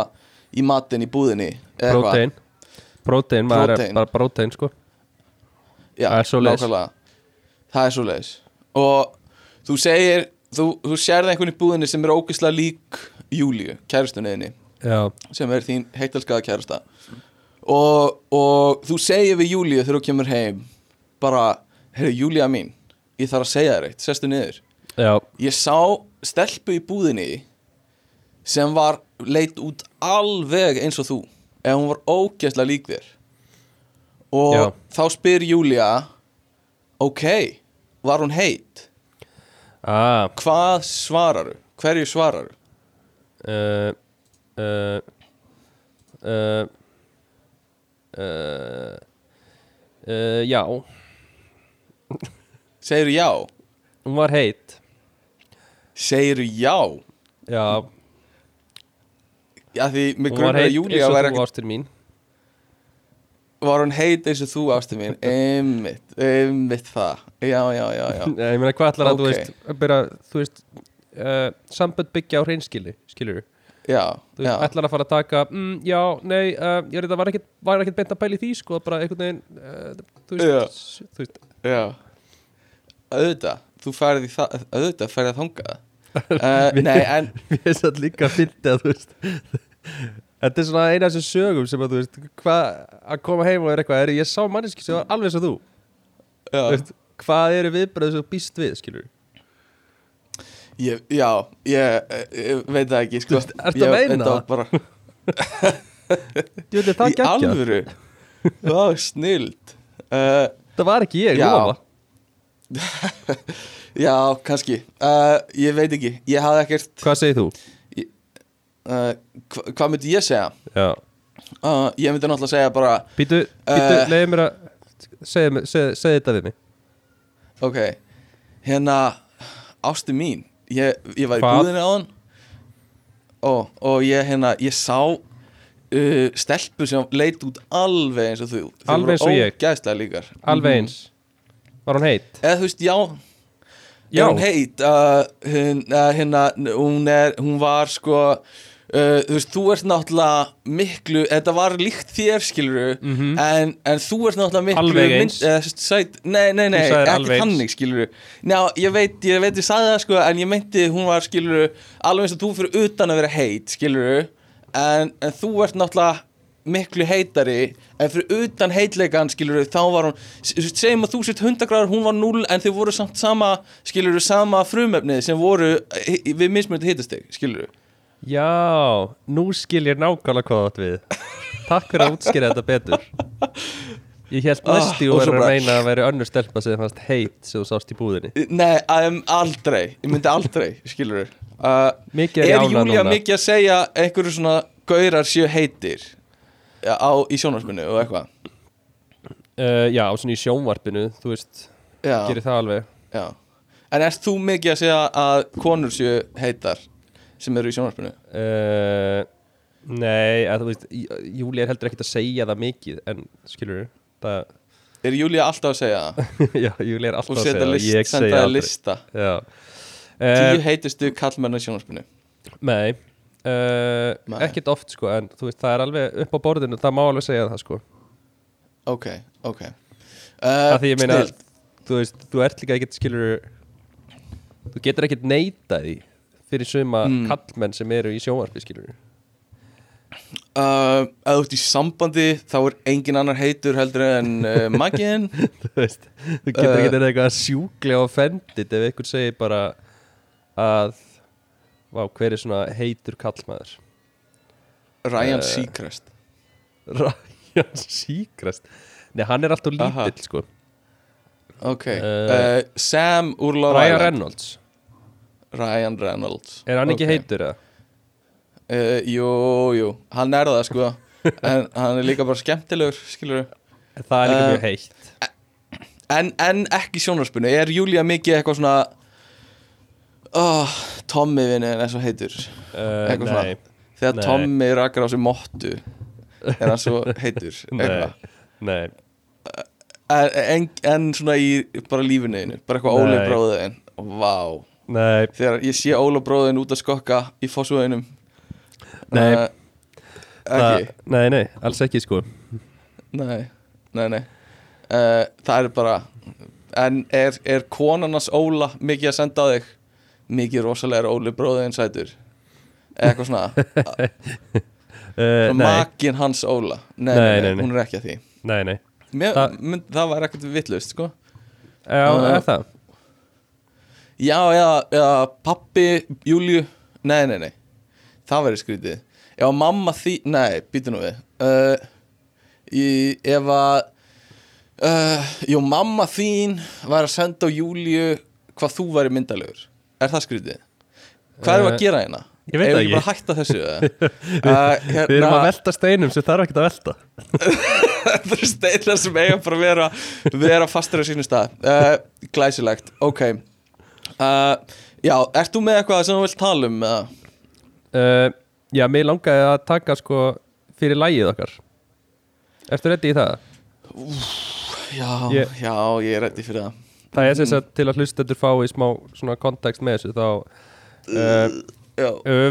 í matinn í búðinni prótein. Prótein, maður er bara prótein sko. Já, Það er svoleiðis. nákvæmlega. Það er svo leiðis Og þú segir Þú, þú sérði einhvern í búðinni sem er ógeðslega lík Júlíu, kærustunniðinni. Já, sem er þín heitalskaða kærusta og, og þú segir við Júlíu þegar þú kemur heim bara, heyrðu Júlía mín ég þarf að segja þér eitt, sestu niður. Já, ég sá stelpu í búðinni sem var leit út alveg eins og þú ef hún var ógeðslega lík þér og Já. þá spyr Júlía ok, var hún heit? ah, hvað svararu? hverju svararu? uh, uh, uh, uh, uh, Já, segir já? hún var heit segir já? Já, Já því mig hún var grunar að heit Júlía eins og þú ástir mín. Var hún heit eins og þú ástu mín? Einmitt, einmitt það. Já, já, já, já. Ég meina hvað ætlar að þú Ok. veist að byrja, þú veist uh, sambönd byggja á hreinskili skilur já, þú veist, já, ætlar að fara að taka mm, já, nei, uh, ég er þetta var ekkit, var ekkit beint að pæla í því sko, bara einhvern veginn uh, þú veist, þú veist. Já. Auðvitað, þú færið í það auðvitað færið að þangað. Uh, nei, en Mér finnst það líka að fyndi að þú veist Þetta er svona eina af þessum sögum sem að þú veist hvað að koma heim og er eitthvað er, ég sá manneski sem var alveg svo þú. Já, Þú veist, hvað eru viðbröð sem þú býst við skilur ég, já ég, ég veit það ekki sko. Þú veist, ertu að meina var það? bara, þetta er það í geggja alvöru? Vá, snild uh, Það var ekki ég, Já. lofa Já, kannski. Uh, Ég veit ekki, ég hafði ekkert Hvað segir þú? Uh, hva, Hvað myndi ég segja? Uh, ég myndi náttúrulega segja bara Býtu, býtu, Eh. leiði mér að segja, segja, segja þetta við mig Ok, hérna Ástu mín Ég, ég var í búðinni á hann og, og ég hérna Ég sá uh, stelpu sem leit út alveg eins og þú Alveg eins og ég. Alveg Mhm. eins Var hún heitt? Eða þú veist, já Já. Hún heit uh, hún, uh, hérna, hún, hún var sko uh, þú veist, þú ert náttúrulega miklu, þetta var líkt þér skiluru, en, en þú ert náttúrulega miklu. Alveg eins. eða, þú veist, sæt, nei, nei, nei, ekki þannig skiluru Já, ég veit, ég veit, ég sagði það sko en ég meinti, hún var skiluru alveg eins og þú fyrir utan að vera heit skiluru, en, en þú ert náttúrulega miklu heitari en fyrir utan heitleikan skilur þá var hún, segjum að þú sett hundagráður hún var 0 en þau voru samt sama skilur sama frumefnið sem voru hi- við mismunandi hitastig skilur Já, nú skil ég nákvæmlega hvað átt við. Takk fyrir að útskýra þetta betur. Ég held Ah, næstu og og verður að meina að veri önnur stelpa sem fannst heit sem þú sást í búðinni. Nei, um, aldrei, ég myndi aldrei skilur uh, Mikið er núna. mikið að segja einhverju svona gaurar séu heitir á, í sjónarspunni og eitthvað? Uh, Já, svona í sjónvarpinu, þú veist, já, gerir það alveg. Já. En erst þú mikið að segja að konur séu heitar sem eru í sjónarspunni uh, Nei, að þú veist Jú- Júlía er heldur ekkert að segja það mikið en skilur það er Júlía alltaf að segja það? Já, Júlía er alltaf að segja það Ég segja það Já. Tíu uh, heitustu kallmenn á sjónarspunni Nei. Uh, Nei. ekkert oft sko en þú veist það er alveg upp á borðinu það má alveg segja það sko. Ok, ok. Uh, að því ég meina þú veist þú ert líka ekkert skilur þú getur ekkert neitað því fyrir suma Mm. kallmenn sem eru í sjónvarpi skilur uh, þú ert í sambandi þá er engin annar heitur heldur en uh, maginn. Þú veist þú getur Uh, uh, eitthvað sjúklega offendit ef einhver segir bara að vá hver er svona heitur kallmaður Ryan Uh, Seacrest. Ryan Seacrest? Nei, hann er alltaf lítill sko. Ok. Uh, uh, Sam úr Ryan Reynolds Ryan Reynolds. Er hann ekki Ok. heitur eða? uh, jú, jú, hann er það sko. En hann er líka bara skemmtilegur skilur Það er líka Uh, mjög heitt. en, en ekki sjónarspunni er Júlía mikið eitthvað svona oh, Tommy vinnin er svo heitur? Uh, eitthvað svona. Nei, þegar Nei. Tommy rakar á sig mottu er hann svo heitur? Eitthvað. Nei, en, en, en svona í bara lífinu þínu, bara eitthvað Óli Nei. bróðin vá, Nei, þegar ég sé Óli bróðin út að skokka í fósúðinum Nei. ekki, það, nei, nei, alls ekki sko. Nei, nei, nei. Uh, það er bara en er, er konarnas Óla mikið að senda þig? Mikið rosalega er Óli bróðin sætur. Eitthvað svona. Uh, Nei, makinn hans Óla. Nei, Nei, nei, nei, nei, hún er ekki að því. Nei, nei. Mér, Það- mynd, það var ekkert vittlust sko. Já, Uh, er það? Já, eða, eða pappi Júliu, nei, nei, nei. Það verður skrítið. Ef að mamma því, nei, býtu nú við. Uh, í, Ef að uh, Jú, mamma þín var að senda á Júliu hvað þú væri myndalegur. Er það skrítið? Hvað Uh, að gera hérna? ég veit það ekki. bara að hætta þessu uh, uh, Við erum að velta steinum sem þarf ekkert að velta. Það eru steinar sem eiga bara að vera vera fastur á sínu stað. Uh, Glæsilegt, ok uh, Já, ert þú með eitthvað sem þú vilt tala um? uh, Já, mér langaði að taka sko fyrir lægið okkar Ertu reddi í það? Já, Ég- já, ég er reddi fyrir það Það er sem sagt til að hlustendur fái smá svona kontekst með þessu þá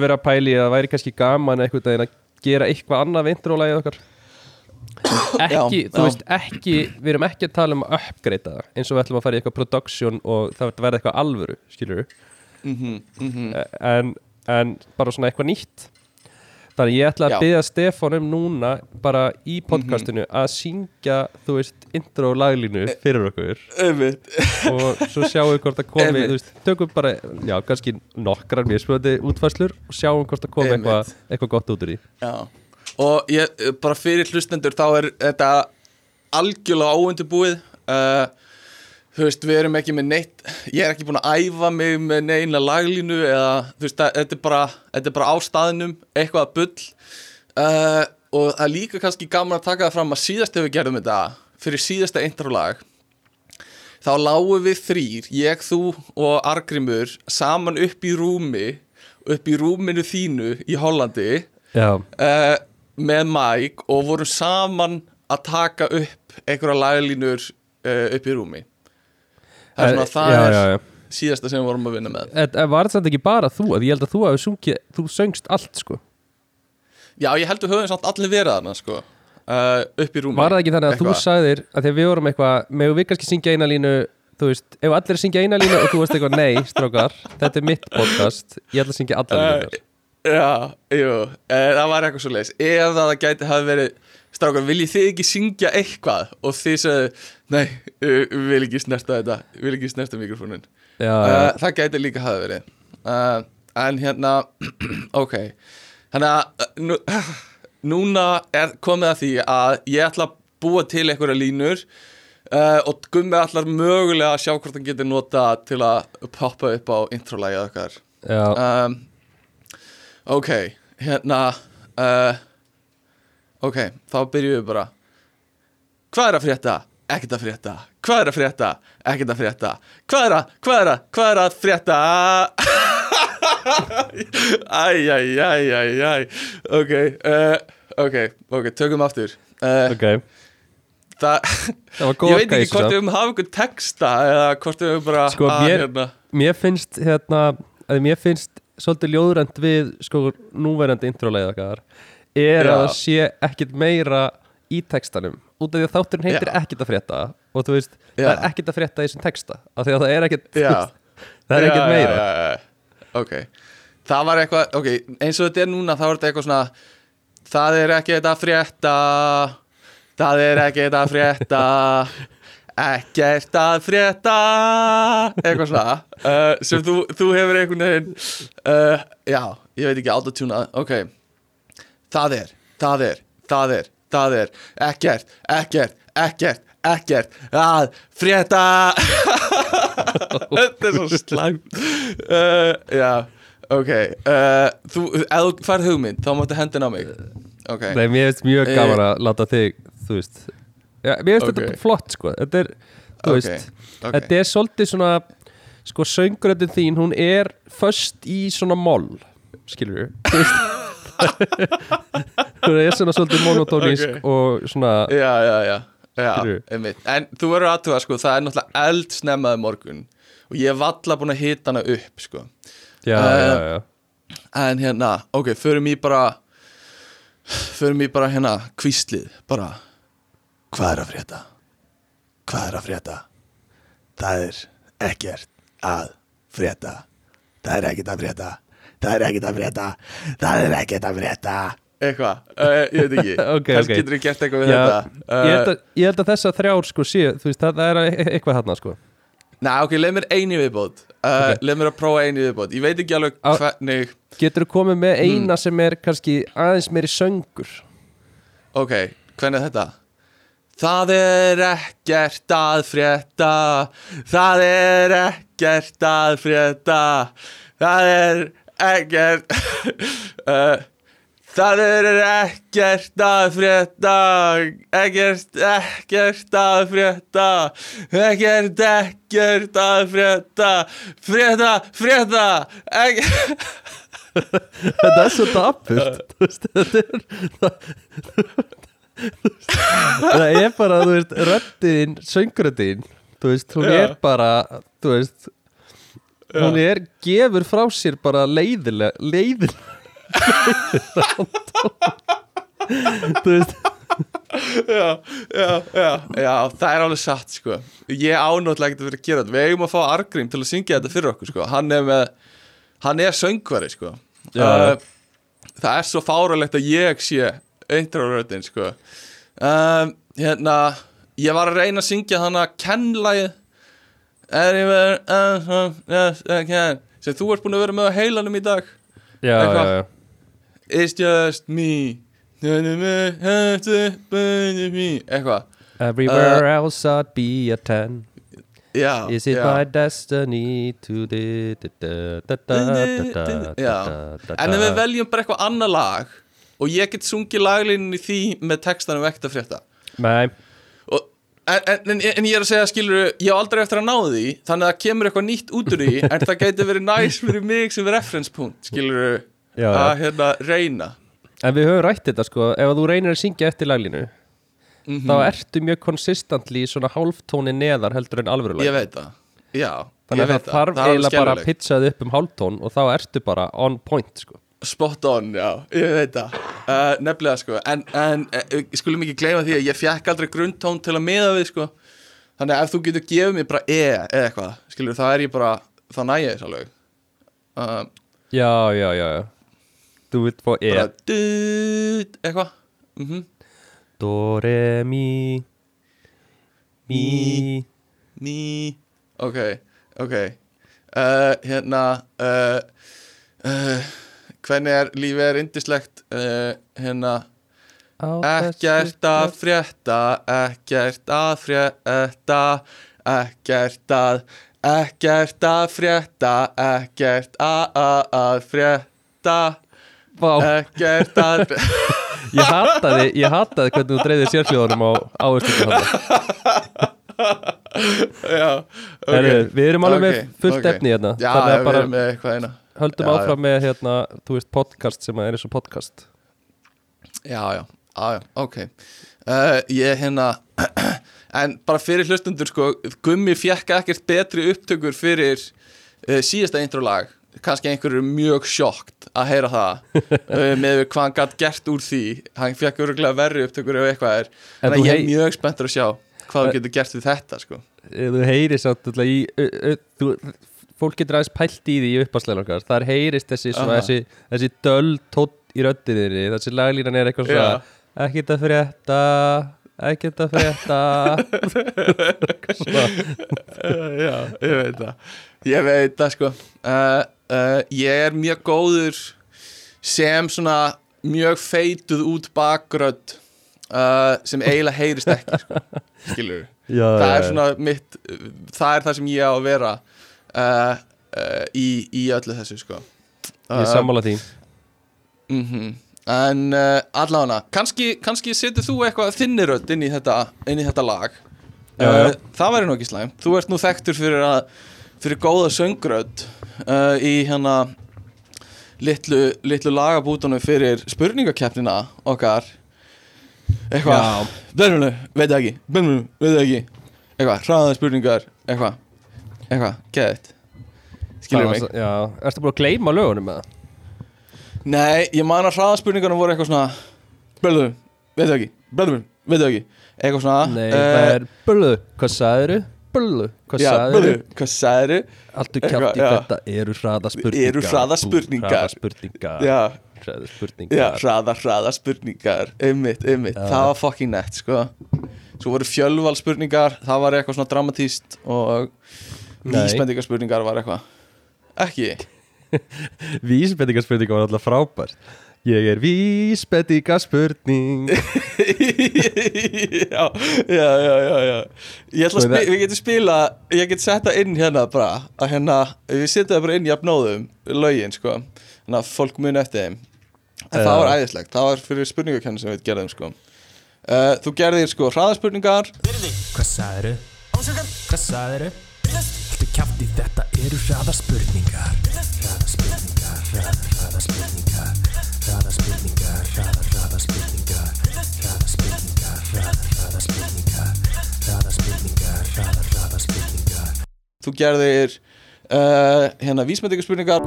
verið að pæli að það væri kannski gaman veginn að gera eitthvað annað við intro-lægið okkar ekki, Já, þú já. veist, ekki við erum ekki að tala um að uppgreita það eins og við ætlum að fara í eitthvað production og það verði eitthvað alvöru, skilur mhm, mhm. En, en bara svona eitthvað nýtt. Þannig ég ætla að byggja Stefán um núna bara í podcastinu að syngja, þú veist, intro laglínu fyrir okkur. og svo sjáum við hvort það komi veist, tökum bara, já, kannski nokkrar mjög spöndi útfæslur og sjáum hvort það komi eitthvað eitthva gott út úr því. Já Og ég, bara fyrir hlustendur þá er þetta algjörlega óundubúið uh, Þú veist, við erum ekki með neitt Ég er ekki búin að æfa mig með neina laglínu eða, þú veist, það- þetta er bara, þetta er bara á staðnum, eitthvað bull. Uh, Og það er líka kannski gaman að taka það fram að síðast þegar við gerðum þetta Fyrir síðasta introlag Þá lágum við þrýr, ég, þú og Argrimur Saman upp í rúmi Upp í rúminu þínu í Hollandi. Uh, með Mike og vorum saman að taka upp einhverja laglínur uh, upp í rúmi. Það er svona, það já, er já, já. síðasta sem við vorum að vinna með. En, en var þetta ekki bara þú, að ég held að þú hafi sungið, þú söngst allt sko. Já, ég held við höfum samt allir verið þarna sko, uh, upp í rúmi. Var það ekki þannig að þú Eitthvað. sagðir að að við vorum eitthvað, megum við kannski syngja eina línu þú veist, ef allir syngja eina línu og þú veist eitthvað, nei, strákar, þetta er mitt podcast ég ætla að syngja allar línunar já, jú, uh, það var eitthvað svo leis ef það gæti hafi verið strákar, viljið þið ekki syngja eitthvað? Og þið sagðu, nei, vil ekki snerta þetta, vil ekki snerta mikrofónin Já, uh, já, það gæti líka hafa verið. Uh, en hérna ok. Þannig að nú, núna er komið að því að ég ætla að búa til einhverja línur uh, og gummi ætlar mögulega að sjá hvort hann getur nota til að poppa upp á introlægið okkar. Já, um, ok hérna uh, ok, þá byrjum við bara. Hvað er að frétta? ekkert að frétta. Hvað er að frétta? ekkert að frétta. Hvað er að, hvað er að, hvað er að frétta? æj, æj, æj, æj, æj. Ok, uh, ok, ok, tökum aftur. Uh, ok. Var ég veit ekki hvort við höfum hafa einhvern texta eða hvort við höfum bara Sko, að, mér- hérna, Mér finnst, hérna, mér finnst svolítið ljóðrænt við, sko, núverandi introleið er Já. að það sé ekkit meira í textanum út af því að þátturinn heitir Já. ekkit að frétta og þú veist, það Já. er ekkit að frétta í þessum texta af því að það er ekkit, það er ekkit meira ok, það var eitthvað ok, eins og þetta er núna, þá er þetta eitthvað svona það er ekki þetta að frétta það er ekki þetta að frétta ekkert að frétta. Eitthvað svona. Uh, sem þú, þú hefur einhvern veginn uh, já, ég veit ekki autotuna ok, það er það er, það er, það er. Ekkert, ekkert, ekkert ekkert að frétta. Þetta er svo slæmt. Uh, já, ok. Þú, ef þú færð hugmynd þá máttu hendina á mig. Ok, Nei, mér finnst mjög gaman að láta þig, þú veist Mér finnst Ok. þetta flott, sko. Þetta er, þú Ok, veist ok. Þetta er svolítið svona Sko, sönguröndin þín, hún er Föst í svona moll Skilur Þú Hún er svona svolítið monotónísk. Og svona já, já, já, já en þú verður aðtuga sko, það er náttúrulega eldsnemmaði morgun og ég hef valla búin að hita hana upp sko. Já, Eh, já, já. En hérna, ok, förum í bara Förum í bara hérna Kvíslið, bara Hvað er að frétta? Hvað er að frétta? Það er ekkert að frétta Það er ekkert að frétta Það er ekkert að frétta Það er ekkert að frétta Eitthvað, uh, ég veit ekki Ok, Kannski ok. getur þú gert eitthvað við Já, þetta ég, held að, ég held að þessa þrjár sko sé, þú veist, það, það er e- eitthvað þarna sko Næ, ok, leið mér eini viðbót uh, Ok. Leið mér að prófa eini viðbót Ég veit ekki alveg hvernig Getur þú komið með Hmm. eina sem er kannski aðeins meiri söngur Ok, hvernig er þetta? Það er ekkert að frétta. Það er ekkert að frétta. Það er ekkert uh, Það er ekkert að frétta. Ekkert, ekkert að frétta. Ekkert, ekkert að frétta. Frétta, frétta. Ekkert. Þetta er svo dapurt. Þú veist, þetta er það er bara, þú veist, röddin sönguröddin, þú veist, hún er bara, þú veist hún er, gefur frá sér bara leiðilega, leiðilega þú veist já, já, já, já, það er alveg satt sko. ég ánáttúrulega ekkert að vera að gera þetta við eigum að fá Argrím til að syngja þetta fyrir okkur sko. hann er með hann er söngvari sko. Já. uh, það er svo fáralegt að ég sé eintráröðin sko. um, hérna ég var að reyna að syngja hann að kennlægið Anywhere uh, uh, yes, I can sem þú ert búin að vera með á heilanum í dag já, Eitthvað. já, já. It's just me eitthvað Everywhere else I'd be a ten já, Is it já. my destiny to en ef við veljum bara eitthvað annað lag og ég get sungið laglínin í því með textanum vekta frétta. Nei, og, en, en, en, ég er að segja skilur ég á aldrei eftir að ná því þannig að það kemur eitthvað nýtt út úr því en það gæti verið næs fyrir mig sem reference punkt skilur Já, að hérna reyna. En við höfum rætt þetta sko. Ef þú reynir að syngja eftir laglínu Mhm. þá ertu mjög konsistentli í svona hálftóni neðar heldur en alvöru ég veit það. Já, Þannig að það þarf eiginlega bara að skelfilegt. pizza þið upp um hálftón og þá ertu bara on point sko Spot on, já, ég veit það. Uh, Nefnilega sko En, en uh, skulum ekki gleyma því að ég fekk aldrei grundtón til að miða við sko. Þannig að ef þú getur gefið mér bara E eða eitthvað Skilur, þá er ég bara Þá næ ég þess alveg. Uh, Já, já, já, já. Þú vilt fá E. Bara dut, Eitthvað. Mm Do, re, mi Mi. Ný Ok, ok. Hérna uh, Hvernig er lífið er indislegt uh, Hérna á Ekkert að frétta, ekkert að frétta, ekkert að, ekkert að frétta, ekkert að, að, frétta, ekkert að ég hataði, ég hataði hvernig þú dreifðir sérhljóðunum á áherslu Já, ok. Herru, við erum alveg með Ok, fullt ok. efni hérna Já, við erum með eitthvað eina. Höldum Já, áfram með hérna, þú veist, podcast sem er eins og podcast Já, já, já, já, ok. Uh, ég hérna, en bara fyrir hlustundur sko, Gummi fjekk ekkert betri upptökur fyrir uh, síðasta introlag. Kannski einhverju mjög sjokkt að heyra það uh, með hvað hann gætt gert úr því. Hann fjekk öruglega verri upptökur ef eitthvað er. En að ég er hei- mjög spenntur að sjá hvað þú getur gert við þetta sko. Þú heyrir samt alltaf í þú, Fólk getur aðeins pælt í því í uppáslega okkar. Þar heyrist þessi, svona, þessi, þessi döl tótt í röddinni Þessi laglínan er eitthvað svona. Ekkert að frétta Ekkert að frétta. Uh, já, ég veit það. Ég veit það sko. Uh, uh, ég er mjög góður sem svona mjög feituð út bakrödd uh, sem eiginlega heyrist ekki sko. skilur já, það er svona mitt það er það sem ég á að vera uh, uh, í, í öllu þessu sko. Ég er sammála því. mm En uh, allavega, kannski, kannski setur þú eitthvað þinnirödd inn inn í þetta lag. Já, já. Það væri nú ekki slæm Þú ert nú þekktur fyrir, að, fyrir góða söngrödd uh, í hérna litlu, litlu lagabútunum fyrir spurningakeppnina okkar. Eitthvað. Veit ekki. Veit ekki. Eitthvað, hraða spurningar Eitthvað, eitthvað, geðið Skilur mig Já, ertu búin að gleyma lögunum með það? Nei, ég man að hraðaspurningarna voru eitthvað svona Bölðu, veit það ekki Bölðu, veit það ekki Eitthvað svona Nei, eh, það er Böllu, hvað sagðiru? Böllu, hvað Já, sagðiru? Bölðu, hvað sagðiru? Alltu Eitthvað, kjátt í þetta eru hraða spurningar Eru hraðaspurningar. Hraða spurningar Já, Hraða já, hraða, hraða spurningar Einmitt, einmitt, Já. það var fucking nett, sko Svo voru fjölval spurningar Það var eitthvað svona dramatíst Og. Vísbendingarspurningar var eitthvað. Ekki? Vísbendingarspurningar var alltaf frábært Ég er vísbendingarspurning já, já, já, já, já. Ég ætla að Svo spila, við getum spila Ég get setta inn hérna bara að hérna, við setja það bara inn jafnóðum lögin, sko. Þannig að fólk muni eftir þeim. En það var æðislegt, það var fyrir spurningakenni sem við gerðum, sko. Uh, Þú gerðir, sko, hraðaspurningar. Hvað sagðiru? Hvað sagðiru? Haltu kæfti þetta eru hraðarspurningar Hraðarspurningar, hraðarspurningar Hraðarspurningar, hraðarspurningar Hraðarspurningar, hraðarspurningar Hraðarspurningar, hraðarspurningar Þú gerðir uh, hérna vísmyndingarspurningar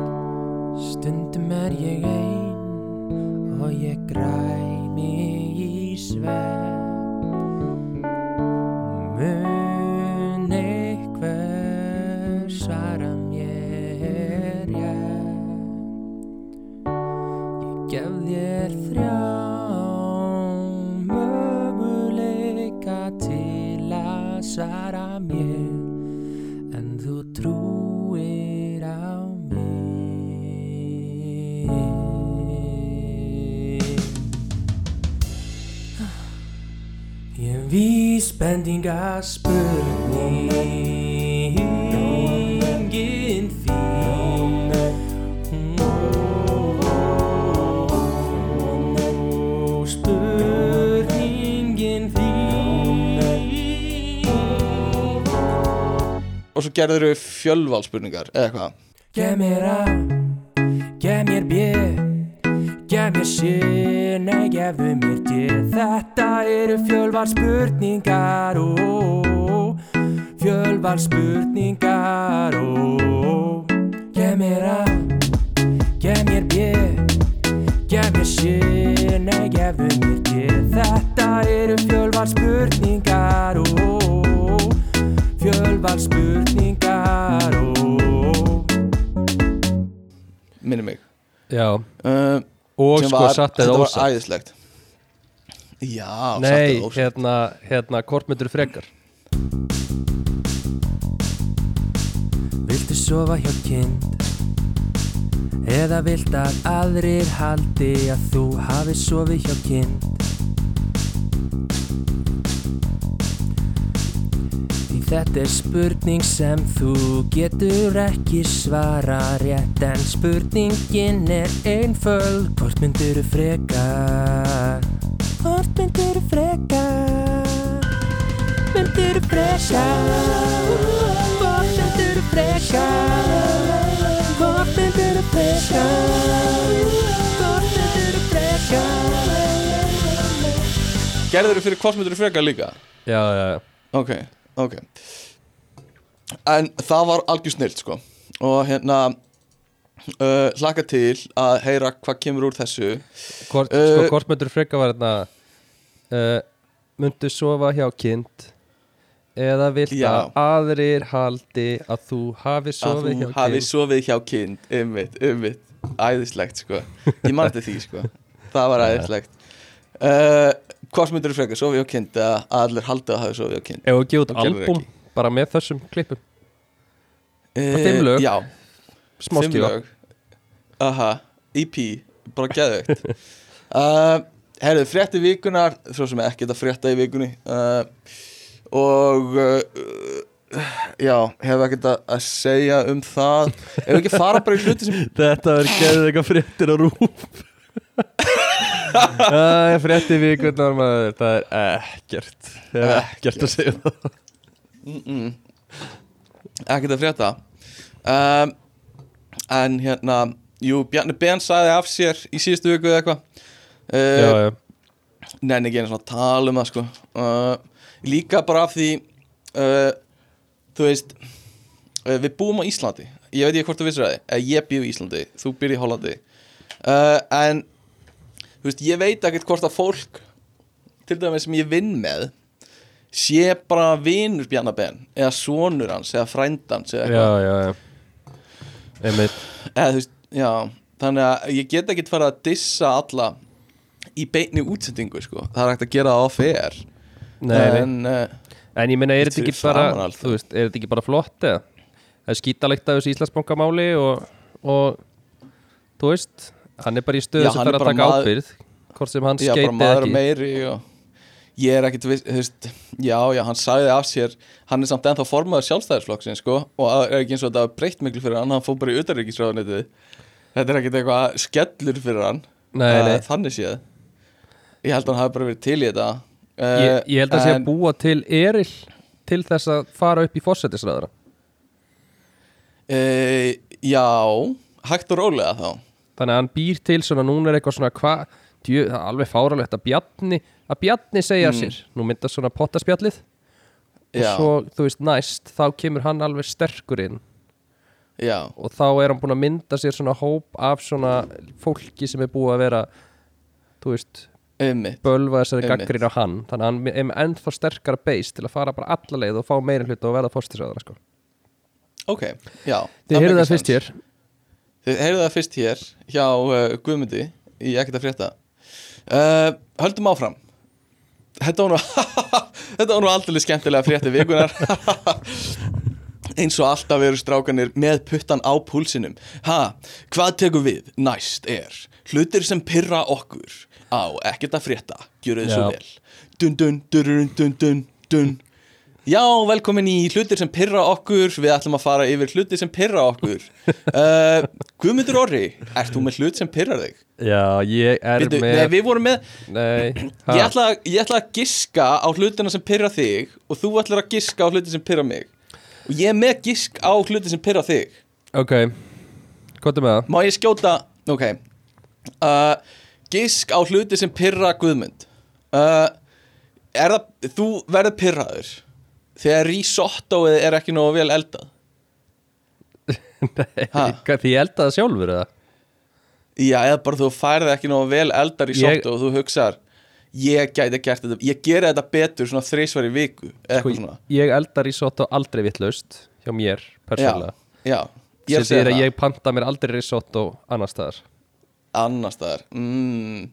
Stundum er ég einn og ég græmi í sve Mörg þér þrjá möguleika til að svara mér En þú trúir á mig. Ég vísbendinga spurningin svo gerðir þau fjölvalspurningar eða eitthvað? Gef mér A, gef mér B, gef mér C, nei gefðu mér D Þetta eru fjölvar spurningar, ó, fjölvar spurningar, ó. Gef mér A, gef mér B, gef mér C, nei gefðu mér D Þetta eru fjölvar spurningar, ó, fjölvar spurningar, minni mig. Já, uh, og sko var, satt þetta eða var ósatt. æðislegt. Já, satt Nei, eða ósatt. hérna, hérna, hvort myndur frekar? Viltu sofa hjá kind? Eða vilt að aðrir haldi að þú hafi sofið hjá kind þetta er spurning sem þú getur ekki svara rétt En spurningin er einföld. Hvort myndirðu frekar Hvort myndirðu frekar Myndirðu frekar Hvort myndirðu frekar Hvort myndirðu frekar Hvort myndirðu frekar gerðir þau fyrir hvort myndir frekar líka? Já, já, já. Ok, ok. En það var algjör snilt sko. Og hérna uh, hlaka til að heyra hvað kemur úr þessu. Hvort, Uh, sko, hvort myndur frekar var hérna uh, Myndu sofa hjá kind Eða vilt Já. að aðrir haldi að þú hafi að sofið þú hjá hafi kind? sofið hjá kind. Ummitt, ummitt, æðislegt sko. Ég eftir því sko. Það var æðislegt uh, hvort myndir frekar, sofið hjá kind eða að allir haldið að hafi sofið hjá kind Ef við gefa út Þú albúm bara með þessum klippum. Uh, fimm lög. já, Smá lög. Aha, EP, bara geðveikt. Uh, herðu, frétti vikunar svo sem ekkert að frétta í vikunni uh, og uh, já, hef ekkert að, að segja um það. Ef ekki fara bara í hluti sem Þetta verður geðið eitthvað fréttir á rúf Það er frétti vikurnar maður Það er ekkert. Það er ekkert að segja það. Mm -mm. ekkert að frétta. Um, en hérna jú, Bjarni Ben sagði af sér í síðustu viku eða eitthvað. Uh, nenni ekki einu svona að tala um það sko. Uh, líka bara af því uh, þú veist uh, við búum á Íslandi. Ég veit ekki hvort þú vissir það, uh, ég býð í Íslandi. Þú býr í Hollandi. Uh, en þú veist, ég veit ekkert hvort að fólk til dæmis sem ég vinn með sé bara vinur Bjarnabenn eða sonur hans eða frændans eða Já, eitthvað. Já, já Einmitt. Eða þú veist, já þannig að ég get ekkert fara að dissa alla í beinni útsendingu sko, það er hægt að gera það á nei en uh, En ég meina, er þetta ekki bara. Þú veist, er þetta ekki bara flott eða? Það er skítalegt af þessu Íslandsbankamáli og, og Þú veist, hann er bara í stöðu Já, sem fer er að taka ábyrð Hvort sem hann skeiti ekki. meiri og ég er ekkert viss, veist, já, já, hann sagði af sér hann er samt ennþá formaður sjálfstæðisflokksinn sko, og það er ekki eins og þetta breytt miklu fyrir hann, hann fór bara í utanríkisráðunetið þetta er ekkert eitthvað skellur fyrir hann Nei, eh, nei. þannig séð. Ég held að hann hafi bara verið til í þetta. Ég, ég held að sé að búa til eril til þess að fara upp í fórsetisræðara uh, já, hægt og rólega þá þannig að hann býr til svona, núna er eitthvað svona hvað, það er alveg fáralegt að Bjarni að Bjarni segja Mm. sér, nú myndast svona pottaspjallið og Já. svo, þú veist, næst þá kemur hann alveg sterkur inn Já, og þá er hann búin að mynda sér svona hóp af svona fólki sem er búið að vera þú veist, einmitt bölva þessari Einmitt. gaggrin á hann þannig að hann er með ennþá sterkara beist til að fara bara alla leið og fá meira hlut og verða fórstisraðara sko. Ok, já það fyrst sense. Þið heyrðu það fyrst hér hjá uh, Guðmundi í ekkert að frétta. Uh, Höldum áfram. Þetta var nú Þetta var nú aldrei skemmtilega frétti vikunar eins og alltaf eru strákanir með puttan á púlsinum. Ha, hvað tekur við? Næst er hlutir sem pyrra okkur á ekkert að frétta. Gjöru þið svo vel. Dun dun dun dun dun dun Já, velkomin í hlutir sem pyrra okkur. Við ætlum að fara yfir hlutir sem pyrra okkur. Uh, Guðmundur Orri, ert þú með hlut sem pyrrar þig? Já, ég er Bíddu, með Nei, við vorum með Nei, ég ætla, ég ætla að giska á hlutina sem pyrra þig Og þú ætlar að giska á hluti sem pyrra mig. Og ég er með gisk á hluti sem pyrra þig. Ok, hvað er með það? Má ég skjóta, ok. Uh, Gisk á hluti sem pyrra Guðmund. Uh, Er það, þú verður pyrraður Þegar risottoið er ekki nógu vel eldað. Ha? Hvað, Því ég elda það sjálfur eða? Já, eða bara þú færði ekki nógu vel eldar í Ég- og þú hugsar ég gæti gert þetta, ég geri þetta betur svona þrísvar í viku Sko, ég elda risotto aldrei vittlaust hjá mér, persónulega. Er sem þýðir að ég panta mér aldrei risotto annar staðar. Annar staðar. Mm.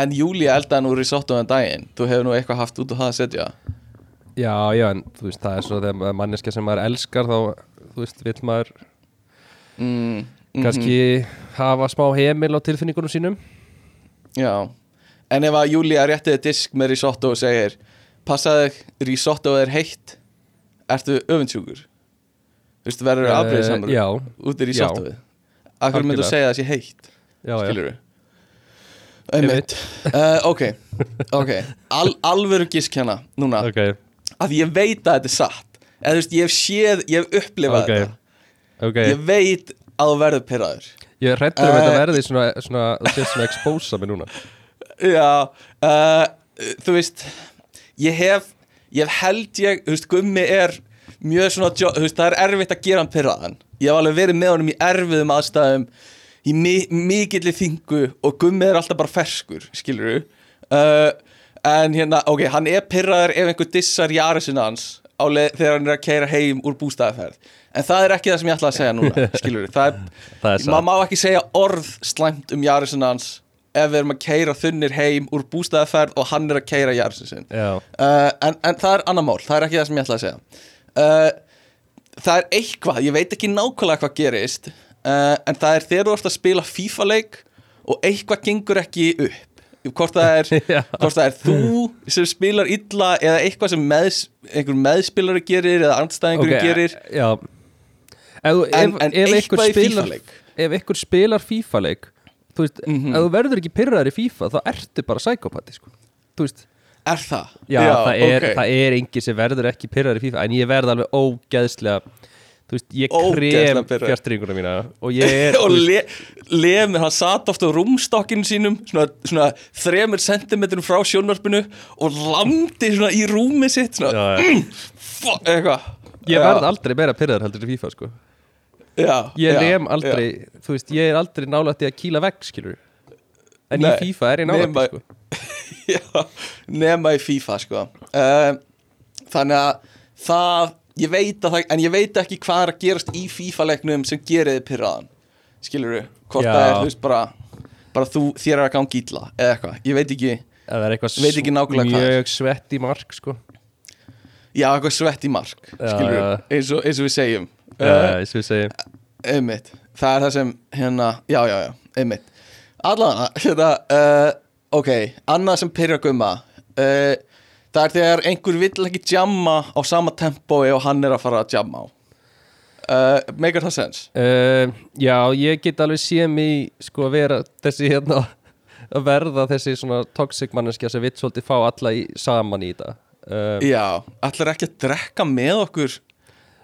En Júlía eldaði nú risotto en daginn. Þú hefur nú eitthvað haft út á það að setja Já, já, en þú veist, það er svo þegar manneska sem maður elskar þá, þú veist, vill maður mm. kannski hafa smá heimil á tilfinningunum sínum. Já, en ef að Júlía réttiði disk með risotto og segir passaði risotto er heitt ertu öfundsjúkur? Þú veist, verður Eh, afbreyðisamur Já, út í risottoið. Akkur myndu Algjörlega. segja það sé heitt? Já, já. Skilur Einmitt. Uh, Ok, ok. Al, Alvöru gisk hérna núna. Ok, Því ég veit að þetta er satt. Eða þú veist, ég hef séð, ég hef upplifað ok, þetta. Ok. Ég veit að þú verður pyrraður Ég er hrættur um Eh, þetta verði svona, svona, þú sést svona expósa mig núna. Já uh, Þú veist Ég hef, ég hef held ég Þú veist, Gummi er mjög svona Þú veist, það er erfitt að gera hann pyrraðan Ég hef alveg verið með honum í erfiðum aðstæðum Í mi mikilli þingu Og Gummi er alltaf bara ferskur Skilur uh, En hérna, ok, hann er pyrraður ef einhver dissar Jarisinn hans leið þegar hann er að keira heim úr bústæðaferð En það er ekki það sem ég ætla að segja núna Skilur það er, Það er maður má ekki segja orð slæmt um Jarisinn hans ef við erum að keira þunnir heim úr bústæðaferð og hann er að keira Jarisinn sinn. Já, uh, en, en það er annar mál, það er ekki það sem ég ætla að segja. Uh, Það er eitthvað, ég veit ekki nákvæmlega hvað gerist uh, en það er þegar þú ert að spila FIFA-leik og eitthvað gengur ekki upp hvort það er, Já. hvort það er þú sem spilar illa eða eitthvað sem meðs, einhver meðspilari gerir eða andstæðingur ok, gerir Já en, en ef ykkur eitthvað í spilar FIFA-leik Ef ykkur spilar FIFA-leik Þú veist, Mhm. ef þú verður ekki pyrraður í FIFA þá ertu bara psykopati, sko Þú veist, Er það? já, það, er, ok. það er engi sem verður ekki pyrraður í FIFA En ég verð alveg ógeðslega Þú veist, ég krem pirraður. fjastringuna mína Og ég er, og le, Lemur, hann satt ofta á rúmstokkinu sínum svona, svona þremur sentimetrum frá sjónvarpinu og landi svona í rúmi sitt svona, já, já. fó, eitthvað. Ég verð aldrei meira pyrraður heldur í FIFA, sko. Já, Ég lem aldrei, þú veist, ég er aldrei nálægt í að kýla vegg, skilur En Nei, í FIFA er ég nálægt, nema- sko. Já, nema í FIFA sko. Uh, þannig að það, ég veit að það en ég veit ekki hvað er að gerast í FIFA-leiknum sem gerir þið pyrraðan skilur du, hvort Já. það er, þú veist, bara bara þú, þér er að gangi ítla eða eitthvað, ég veit ekki Það er eitthvað Veit ekki nákvæmlega hvað er. mjög svett í mark, sko. Já, eitthvað svett í mark, skilur já. eins, og, eins og við segjum. Uh, eins og við segjum. einmitt, það er það sem hérna, já, já, já, einmitt. Allan, hérna, uh, ok annað sem pyrra gumma uh, það er þegar einhver vill ekki jamma á sama tempói og hann er að fara að jamma á. Uh, meikar það sens? uh, Já, ég get alveg séð mig sko að vera þessi hérna að verða þessi svona toxic manneskja sem vill svolítið fá alla í, saman í þetta. Uh, já, allir ekki að drekka með okkur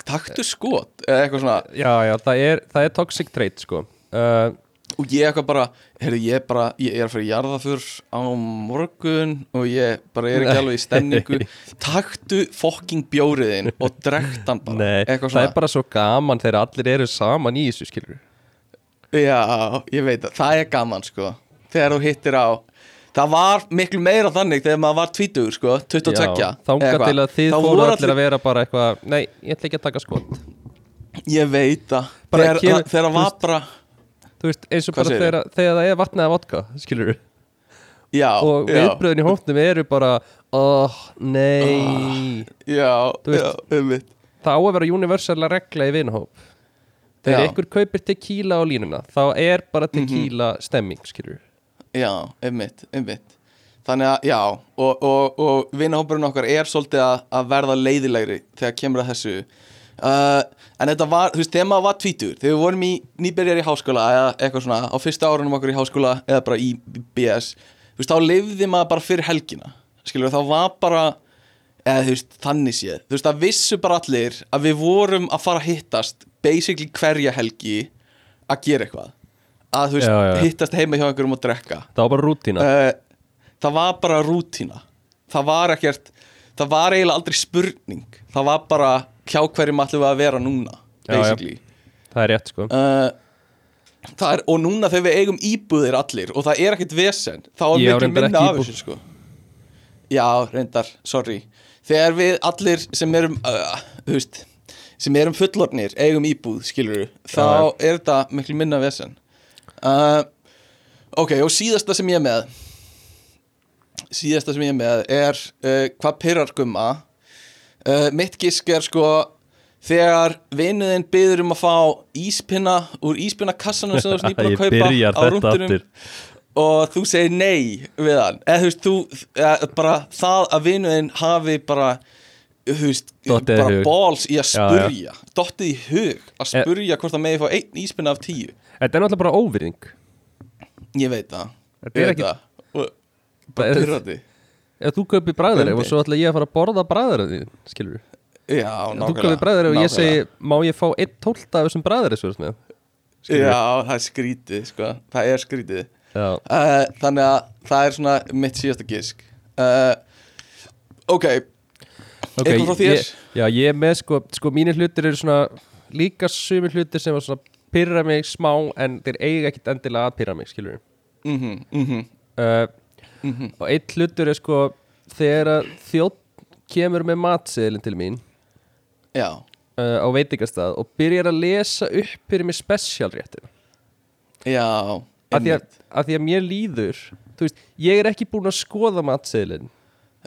taktu skot eða eitthvað svona? Já, já, það er, það er toxic trait sko. Uh, og ég eitthvað bara, heyrðu ég bara ég er að fara í jarðafur á morgun og ég bara er ekki alveg í stemningu. Taktu fokking bjóriðin og drekt hann bara. Nei, eitthvað það svona, er bara svo gaman þegar allir eru saman í þessu skilur já, ég veit að það er gaman sko, þegar þú hittir á það var miklu meira þannig þegar maður var tvítugur sko, 22 Já, þangað eitthvað. til að þið Þá voru allir að vera bara eitthvað Nei, ég ætla ekki að taka skot. Ég veit að Bara þegar, kemur- þegar þú var bara Þú veist, eins og Hvað bara þegar, þegar það er vatn eða vodka skilur já, og já, viðbröðin í hófnum eru bara oh, nei. Já, Þú veist- já, um það á að vera universala regla í vinahóp. Þegar Já. einhver kaupir tequila á línuna þá er bara Mhm. tequila stemming skilur Já, einmitt, einmitt. Þannig að, já, og, og, og vinahópurinn okkar er svolítið að, að verða leiðilegri þegar kemur að þessu. Uh, En þetta var, þú veist, þegar maður var tvítur Þegar við vorum í nýbyrjar í háskóla eða eitthvað svona, á fyrsta árunum okkur í háskóla eða bara í BS Þú veist, þá lifði maður bara fyrir helgina Skilur, þá var bara, eða veist, þannig séð. Þú veist, það vissu bara allir að við vorum að fara að hittast Basically hverja helgi að gera eitthvað. Að, þú veist, Já, já. hittast heima hjá einhverjum og drekka. Það var bara rútína. Uh, það var bara rútína. Það var ekkert það var eiginlega aldrei spurning. Það var bara hjá hverjum ætlum við að vera núna Já, já. basically. Það er rétt sko. Uh, er, og núna þegar við eigum íbúðir allir og það er ekkert vesen þá er miklu minna af þessu sko. Já, reyndar, sorry. Þegar við allir sem erum uh, þú veist, sem erum fullornir eigum íbúð, skilur þá Já, er þetta miklu minna vesen. Uh, ok, og síðasta sem ég er með síðasta sem ég er með er uh, hvað pyrrar gumma uh, mitt gisk er sko þegar vinuðinn byður um að fá íspinna úr íspinnakassanum sem þú ert nýbúin að kaupa á rúndunum og þú segir nei við hann. Eða þú veist, þú, eða, bara það að vinuðinn hafi bara þú veist, Dottið bara balls í að spurja dottið í hug að Eh. spurja hvort það megi fá einn íspinna af tíu. Þetta er náttúrulega bara óvirðing. Ég veit það. Þetta er ekki- bara pyrrandi ef þú kaupir bræðari og svo ætla ég að fara að borða bræðari skilur já, þú nákvæmlega. kaupir bræðari og ég segi má ég fá einn tólta af þessum Skilurðu? Já, það er skrítið, sko. Það er skrítið. Já, uh, Þannig að það er svona mitt síðasta gisk. Uh, Ok, Eitthvað frá þér? Já, ég er með sko, sko mínir hlutir eru svona líka sumir hlutir sem var svona pyrra mig smá en þeir eiga ekkit endilega að pyrra mig, skilur mhm, mhm. Uh, Mhm. og eitt hlutur er sko þegar þjótt kemur með matseðilin til mín Já, uh, á veitingastað og byrjar að lesa upp fyrir mig specialréttin já að því því að mér líður veist, ég er ekki búin að skoða matseðilin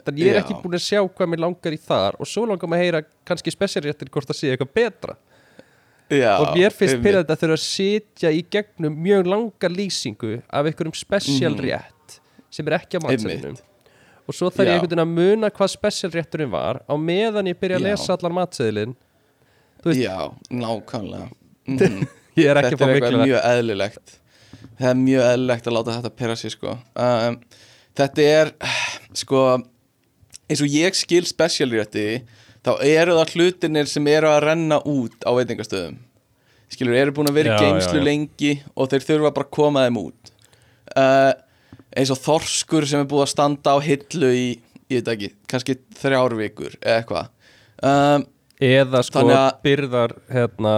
þannig ég er Já. ekki búin að sjá hvað mér langar í þar og svo langar maður að heyra kannski specialréttin hvort það sé eitthvað betra já, og mér finnst einmitt. pyrrandi að þurfa að sitja í gegnum mjög langa lýsingu af einhverjum special Mhm. Sem er ekki á matseðlinum og svo þarf ég einhvern veginn að muna hvað special rétturinn var á meðan ég byrja að lesa allan matseðlin Já, nákvæmlega. Mhm. ég er ekki Þetta að fá er eitthvað miklu mjög eðlilegt. Það er mjög eðlilegt að láta þetta pera sig sko. Um, Þetta er sko eins og ég skil specialrétti þá eru það hlutinir sem eru að renna út á veitingastöðum. Skilur, eru búin að vera í geimslu já, já. lengi og þeir þurfa bara að koma þeim út. Uh, eins og þorskur sem er búið að standa á hillu í, ég veit ekki, kannski þrjár vikur eða eitthvað. Um, eða sko að- byrðar hérna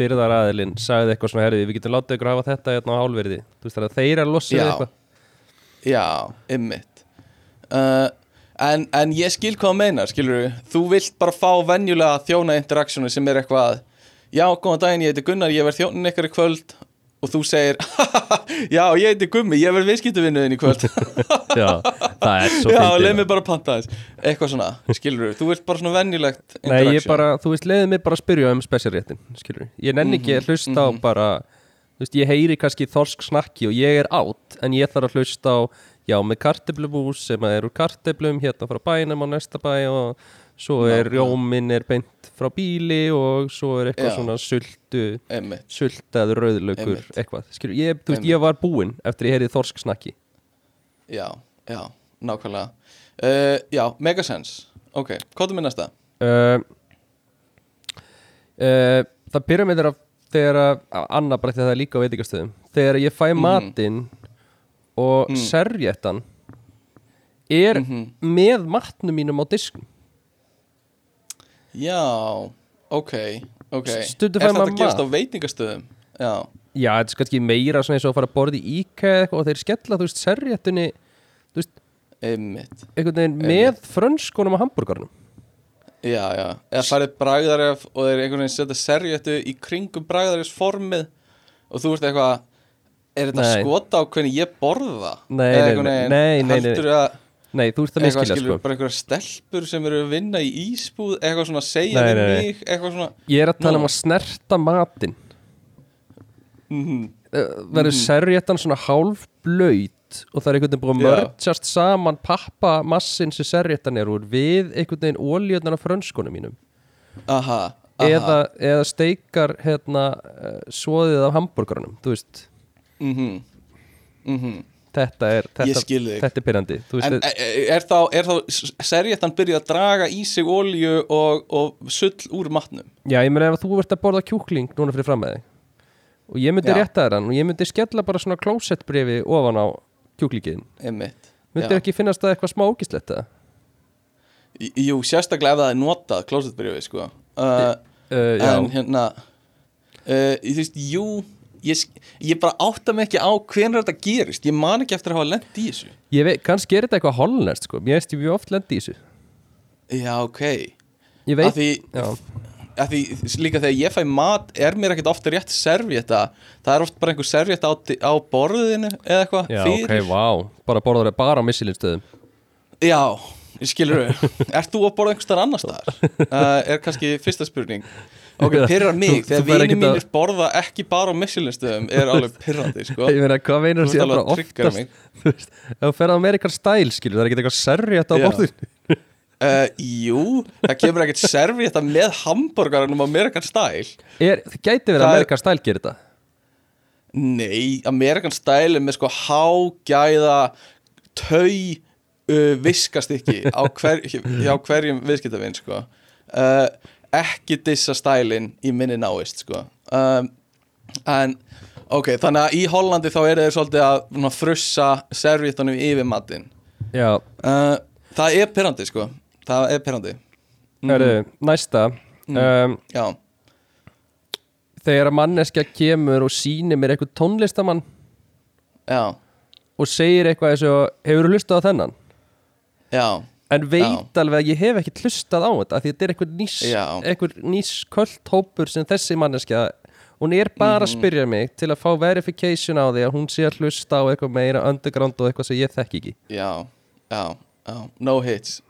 byrðar aðilinn sagði eitthvað svona herði við getum látið ykkur hafa þetta hérna á hálfverði þú veist þannig að þeir að við Já. eitthvað. Já, ymmit uh, en, en ég skil hvað það meinar, skilur Þú vilt bara fá venjulega þjóna interaktionu sem er eitthvað Já, góðan daginn, ég heiti Gunnar, ég verð þjónin ykkar í kvöld Og þú segir Já, ég heiti Gummi, ég verð viðskiptuvinnuðin í kvöld. Já, það er svo Já, leið mig bara að panta þess Eitthvað svona, skilur Þú vilt bara svona venjulegt Nei, ég bara, þú veist, leiðið mig bara að spyrja um specialréttin, skilur Ég nenni ekki Mhm, að hlusta á bara Þú veist, ég heyri kannski þorsk snakki og ég er átt En ég þarf að hlusta á, já, með karteblumús sem að er úr karteblum Hérna frá bænum á næsta bæ og svo er rjóminn er beint frá bíli Og svo er eitthvað Já. svona sultu, Einmitt, sultaður rauðlaukur. Eitthvað, skilur, ég, þú veist, ég var búinn eftir ég heyrið þorsk snakki já, já, nákvæmlega uh, Já, megasense Ok, hvað er með næsta? uh, uh, Það byrja með þeirra þegar að Anna brætti það líka á veitingastöðum þegar ég fæ Mhm. matinn og mm. serjettan er Mhm. með matnum mínum á diskum Já, ok, ok Stundum Er fær þetta maður að gerast á mat. veitingastöðum? Já, Já, þetta er kannski meira svona eins og að fara að borða í eða eitthvað og þeir skella, þú veist, serjettunni þú veist, einmitt einhvern veginn með frönskunum á hambúrgarnum Já, já, eða farið bragðaref og þeir einhvern veginn setja serjötu í kringum bragðarefs formið og þú veist eitthvað er þetta Nei. skota á hvernig ég borða? Nei, Eða nei, einhvern nei, veginn nei, nei, nei. heldurðu að Nei, þú ert að eitthvað miskilja sko. bara einhverja stelpur sem eru að vinna í ísbúð eitthvað svona segja Nei, við nei, mig eitthvað svona Ég er að tala Nú. um að snerta matinn. Mm verður serjettan svona hálf blöyt og það er einhvern veginn búið að mörgjast saman pappamassin sem serjettan er úr við einhvern veginn ólíunan af frönskunum mínum. Aha, aha. eða, eða steikar hérna uh, svoðið af hambúrgarnum þú veist, mm -hmm. Þetta er Ég þetta, þetta er pyrrandi En þetta- er, er þá, þá serjættan byrjuð að draga í sig olju og, og sull úr matnum? já, ég meina ef þú ert að borða kjúkling núna fyrir fram með þig og ég myndi Já. rétta þér hann og ég myndi skella bara svona klósettbrefi ofan á kjúklingin Einmitt. myndi Já. ekki finnast það eitthvað smá ógislegt eða? J- Jú, sérstaklega ef það er notað klósetbyrjuði, sko uh, Uh, En hérna uh, Þú veist, jú Ég, ég bara átta mig ekki á hvenær þetta gerist. Ég man ekki eftir að hafa lent í þessu. Ég veit, kannski er þetta eitthvað hollnest sko, mér veist ég mjög oft lendi í þessu. Já, ok. Ég veit, því, já, að því líka þegar ég fæ mat er mér ekkert ofta rétt servjeta það er oft bara einhver servjeta á, á borðinu eða eitthvað já fyrir. ok, vá. Bara borða þér bara á missilinnstöðum Já, skilur Ert þú að borða einhver staðar annars staðar? Uh, er kannski fyrsta spurning Ok, pyrrar mig, þegar vinið ekkert mínir að- borða ekki bara á missilinnstöðum er alveg pyrrandi, sko. Ég meina, hvað meinar Þú að tryggara oftast? þú veist, ef þú ferð á Amerikan Style skilur, það er ekki eitthvað serjætt á borðinu. Uh, Jú, það kemur ekkert servjeta með hambúrgaranum á American Style. Er, það gæti verið Það að er- Amerikan Style gerir þetta? Nei, American Style er með sko hágæða tau uh, viskastykki á hver, hjá hverjum viðskiptavinn sko. uh, ekki dissa stælin í minni náist sko. um, en ok, þannig að í Hollandi þá eru þeir svolítið að frussa servítanum yfir matinn. Já, uh, það er pyrrandi sko. Það er pyrrandi mm. er, næsta um, já, þegar að manneskja kemur og sýnir mér eitthvað tónlistamann já, og segir eitthvað eins og hefur þú hlustað á þennan? Já en veit alveg að ég hef ekki hlustað á þetta því þetta er eitthvað nýs, Já. eitthvað nýs köld hópur sem þessi manneskja hún er bara Mhm. að spyrja mig til að fá verification á því að hún sé að hlusta á eitthvað meira underground og eitthvað sem ég þekki ekki. Já, já, já, no hits.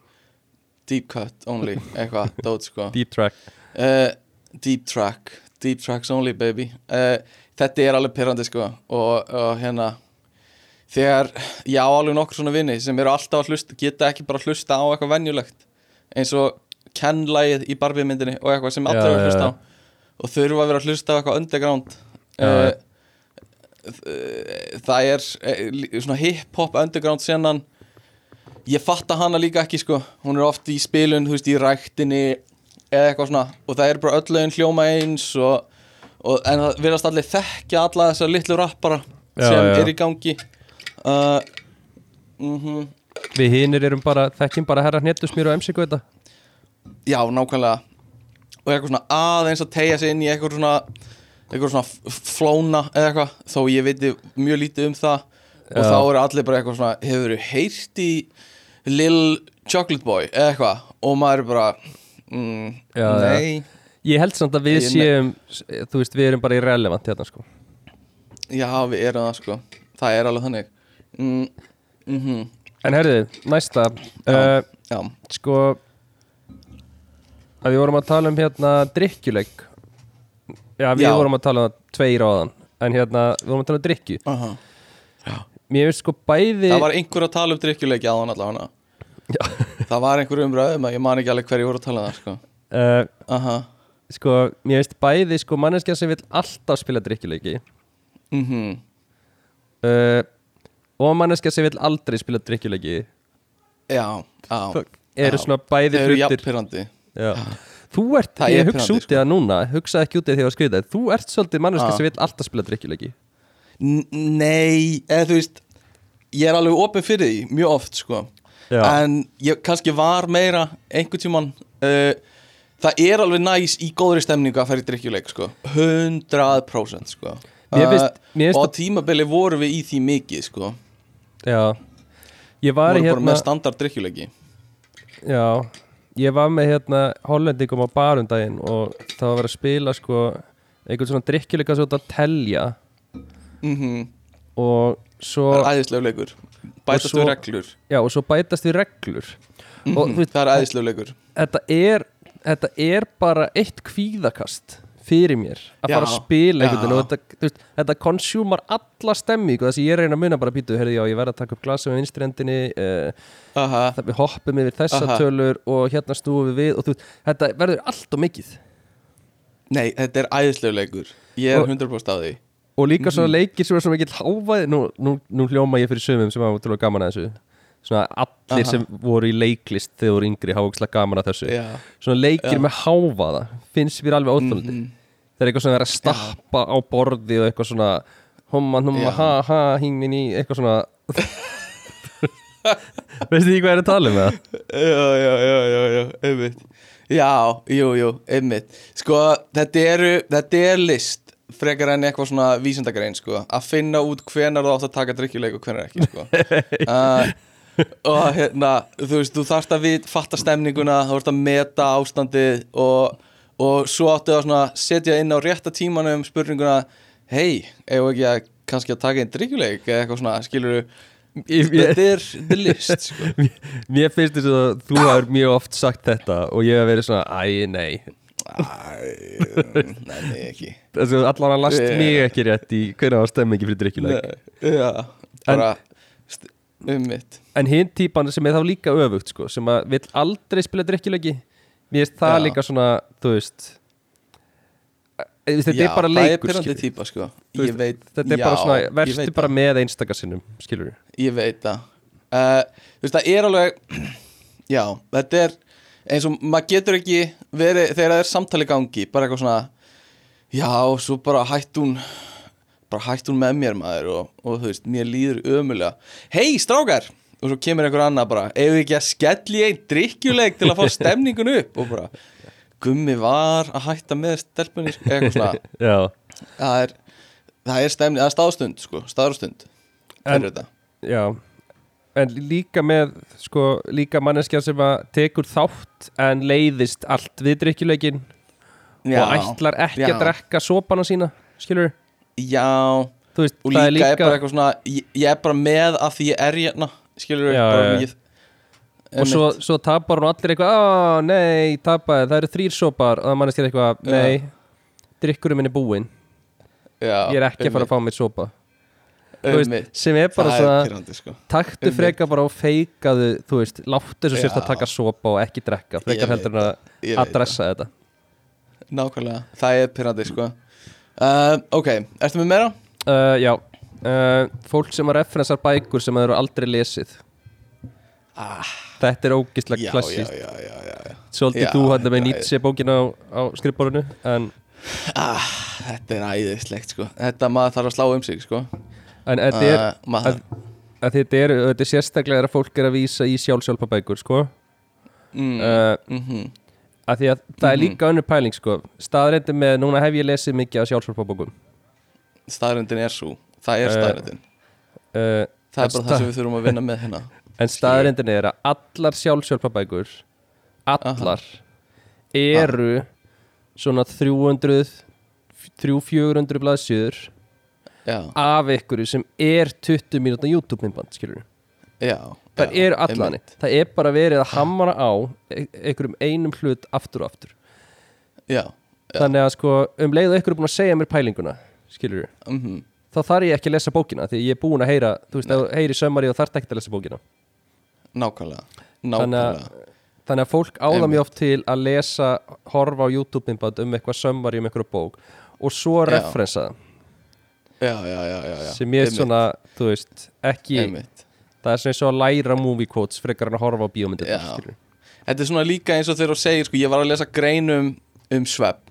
Deep cut only, eitthvað, dót sko. Deep track. Uh, Deep track, deep tracks only baby. Uh, Þetta er alveg pyrrandi sko. Og, og hérna Þegar, já, alveg nokkur svona vinni sem eru alltaf að hlusta, geta ekki bara að hlusta á eitthvað venjulegt eins og Ken-lægið í Barbie myndinni og eitthvað sem Já, eru að hlusta á. og þurfa að vera að hlusta á eitthvað underground. Uh, það er eh, svona hip-hop underground senan ég fatta hana líka ekki sko. Hún er oft í spilun, þú veist, í ræktinni eða eitthvað svona. Og það er bara öll lögin hljóma eins og, og, en það verðast allir þekkja alla þessar litlu rappara Já, sem já. er í gangi uh, mm við hinir erum bara, þekkjum bara herra hnettusmýr og Guða já, nákvæmlega. Og eitthvað svona aðeins að tegja sig inn í eitthvað svona eitthvað svona flóna eða eitthvað þó ég veit mjög lítið um það. Og Já. þá eru allir bara eitthvað svona hefur þú heyrt í Lil Chocolate Boy eða eitthvað? Og maður er bara mm, Já, nei. Ég held samt að við séum þú veist, við erum bara irrelevant hérna sko. Já, við erum það sko. Það er alveg þannig mm, mm en herriði, næsta Já. uh, já, sko að við vorum að tala um hérna drikkjuleik já, við Já. vorum að tala um það tveir áðan en hérna, við vorum að tala um drikkju aha mér finnst sko bæði Það var einhver að tala um drikkjuleiki á hann allavega Já. Það var einhver umræðum að ég man ekki alveg hverju voru að tala um það sko. uh, Aha sko, mér finnst bæði sko manneskja sem vil alltaf spila drikkjuleiki mm uh, og manneskja sem vil aldrei spila drikkjuleiki Já, já. Eru svona bæði hlutir. Þú ert, Það ég er hugsa út í það núna hugsaði ekki út í því að skriða þú ert svolítið manneska sem vil alltaf spila drikkjuleiki Nei, eða þú veist Ég er alveg opinn fyrir því, mjög oft sko. Já. En ég kannski var meira einhvern tímann uh, Það er alveg næs í góðri stemningu að í drikkjuleik sko. 100% sko. Mér finnst- Uh, mér finnst Og tímabili vorum við í því mikið sko Já. Ég var í bara hérna með standard drikkjuleiki Já. Ég var með hérna hollendingum á barundaginn og það var að vera að spila sko einhvern svona drikkjuleika þú ert að telja. Mm og svo Það er æðislega leikur. Bætast svo- við reglur. Já, og svo bætast við reglur. Og Mhm, þú veist, Það er æðislega leikur. Þetta er þetta er bara eitt kvíðakast fyrir mér að fara að spila einhvern veginn og þetta, þú veist, þetta konsjúmar alla stemmingu þess að ég að reyna að muna bara býtu, heyrðu já, ég verð að taka upp glasa með vinstrendinni uh, Aha, það, við hoppum yfir þessa Aha. tölur og hérna stúfum við við og þú þetta verður allt og mikið. Nei, þetta er æðislega leikur. Ég er Og- 100% á því. og líka Mhm. svona leikir sem er svo mikill hávaði. Nú, nú, nú hljóma ég fyrir sömum sem útrúlega gaman að þessu. Svona allir Aha. sem voru í leiklist þegar voru yngri hafa úkslega gaman að þessu. Já. Svona leikir Já. með hávaða finnst mér alveg óþólandi Mhm. Það er eitthvað svona að vera að stappa á borði og eitthvað svona homma, homma, ha, ha, hingin í eitthvað svona. Veistu því hvað er að tala um það? Já, já, já, já, já, einmitt. Já, jú, jú, einmitt. Sko, þetta eru, þetta er list frekar enn eitthvað svona vísindagrein sko, að finna út hvenar þú átt að taka drikkjuleik og hvenar ekki sko. uh, og hérna þú veist, þú þarft að við fatta stemninguna þú þarft að meta ástandið og, og svo áttu að svona setja inn á rétta tímanum spurninguna hei, eigum ekki að kannski að taka einn drikkjuleik eða eitthvað svona, skilur þetta er the list sko. mér finnst þess að þú hafur mjög oft sagt þetta og ég hef verið svona, æ, nei Æ, Nei, ekki þess að að last Yeah. mig ekki rétt í hvernig það stemmi ekki fyrir drikkjuleik Nei, Já, bara st- um mitt en hinn típan sem er þá líka öfugt sko, sem að vill aldrei spila drikkjuleiki mér finnst það Já. líka svona þú veist þetta er bara Það er leikur skilur. típa sko. Veit þetta er já, bara svona, veit bara með einstakassinnum skilur Ég veit það. Uh, Þú veist, það er alveg Já, þetta er eins og maður getur ekki verið þegar það er samtali gangi bara eitthvað svona Já, svo bara hætt hún bara hætt hún með mér maður og, og þú veist, mér líður ömulega Hei, strákar! Og svo kemur einhver annað bara Ef við ekki að skelli einn drikkjuleik til að fá stemningun upp? Og bara Gummi var að hætta með stelpunni sko, eitthvað svona. Það er, það er stemni, það er staðstund sko, staðstund En- en, líka með sko, líka manneskja sem að tekur þátt en leiðist allt við drikkjuleikin og ætlar ekki já. að drekka sopana sína skilur já, veist, og er líka er líka bara eitthvað svona ég, ég er bara með að því ég er hérna skilur Já, bara, já. Ég, og svo, svo tapar hún allir eitthvað á nei, tapaði, það eru þrýr sopar og það manneskja eitthvað, Já. nei drikkurinn minn er búinn, ég er ekki að fara að fá mér sopa. Veist, sem er bara það er svona sko. taktu freka bara og feikaðu þú veist, láttu þessu sérst að taka sopa og ekki drekka, Ég frekar heldur en að ég adressa þetta. Nákvæmlega, það er pyrrandi sko. Uh, ok, ertu með meira? uh, já, uh, fólk sem að referensar bækur sem það eru aldrei lesið Ah, þetta er ógislega já. svolítið þú hann með Nietzsche bókina á, á skrifborinu en, Ah, þetta er æðislegt sko. Þetta maður þarf að slá um sig sko. En þetta er uh, maður, að þetta er, þetta er sérstaklega að fólk er að vísa í sjálfsjálfabækur sko. Mm, uh, mhm, að því að það er Mhm. líka önnur pæling sko. Staðrendi með, núna hef ég lesið mikið af sjálfsjálfabókum staðröndin er svo það er Eh, staðröndin uh, það er bara það sem við þurfum að vinna með hérna en staðrendin er að allar sjálfsjálfabækur allar eru svona 300 300-400 blaðsjöður af ykkur sem er 20 mínúta YouTube myndband skilur já það eru allan það er bara verið að hamra á e- einhverjum einum hlut aftur og aftur. Já, Já. þannig að sko um leið og einhver er búin að segja mér pælinguna skilur mhm, þá þarf ég ekki að lesa bókina því ég er búin að heyra þú veist, þú heyri sömari og þarf ekki að lesa bókina nákvæmlega. Nákvæmlega að- þannig að fólk áða mjög oft til að lesa horfa á YouTube myndband um eitthvað sömari um eitthvað bók og svo referensa. Það já, já, já, já, já. sem ég er svona, þú veist ekki, einmitt. það er svona eins og að læra movie quotes frekar en að horfa á bíómyndir Já. þetta er svona líka eins og þegar þú segir sko, ég var að lesa greinum um svefn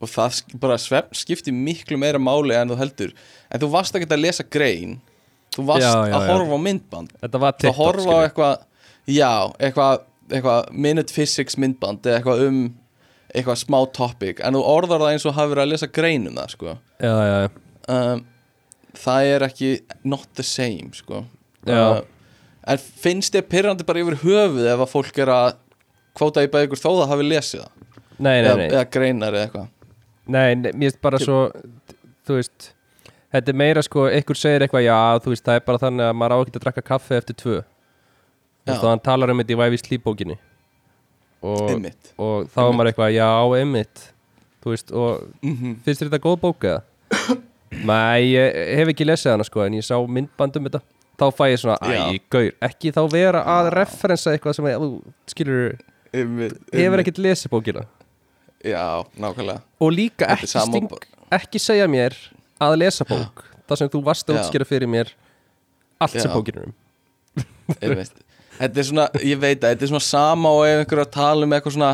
og það bara svefn skiptir miklu meira máli en þú heldur. En þú varst ekki að lesa grein þú varst Já, já, að horfa á myndband. Þetta var þú TikTok horfa á eitthvað já, eitthvað, eitthvað minute physics myndband eða eitthvað um eitthvað smá topic. En þú orðar það eins og hafi verið að lesa grein um það sko. Já, já, já. Um, það er ekki not the same sko. Já. Uh, en finnst þér pyrrandi bara yfir höfuð ef að fólk er að kvóta í bækur þó það hafi lesið það? Nei, nei, eða, nei, eða greinar eða eitthvað? Nei, nei Mér finnst bara svo Þú veist Þetta er meira sko, ykkur segir eitthvað Já, þú veist, það er bara þannig að maður á ekki að drakka kaffi eftir tvö. Þú veist, og hann talar um þetta í væfi slípbókinni og, einmitt. og þá er maður eitthvað, já, einmitt. Þú veist, og mm finnst þér þetta góð bók eða? Nei, ég hef ekki lesið hana sko en ég sá myndband um þetta. Þá fæ ég svona, æ, Já. gaur ekki þá vera að referensa eitthvað sem að, skilur, einmitt, hefur ekkert lesið bókina? Já, nákvæmlega. Og líka ekki, sting, ekki segja mér að lesa bók. Það sem þú varst að útskýra fyrir mér allt sem Já. bókin er um. Einmitt. þetta er svona, ég veit að þetta er svona sama og ef einhver er að tala um eitthvað svona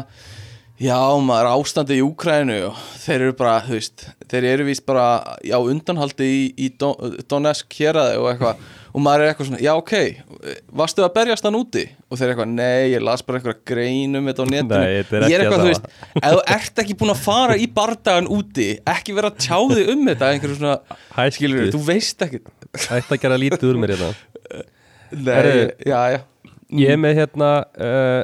já, maður ástandi í Úkrænu og þeir eru bara, þú veist þeir eru víst bara, já, undanhaldi í, í Don, Donetsk héraði og eitthvað og maður er eitthvað svona, já, ok varstu að berjast hann úti? og þeir eru eitthvað, nei, ég las bara eitthvað grein um þetta á netinu. Nei, er ég er eitthvað, að þú veist, ef þú ert ekki búin að fara í bardagan úti, ekki vera að tjá þig um þetta, einhverju svona Hættu. skilur, þú veist ekki. Ætti að gera lítið úr mér hérna. Nei, Herru, já, já. Ég er með hérna uh,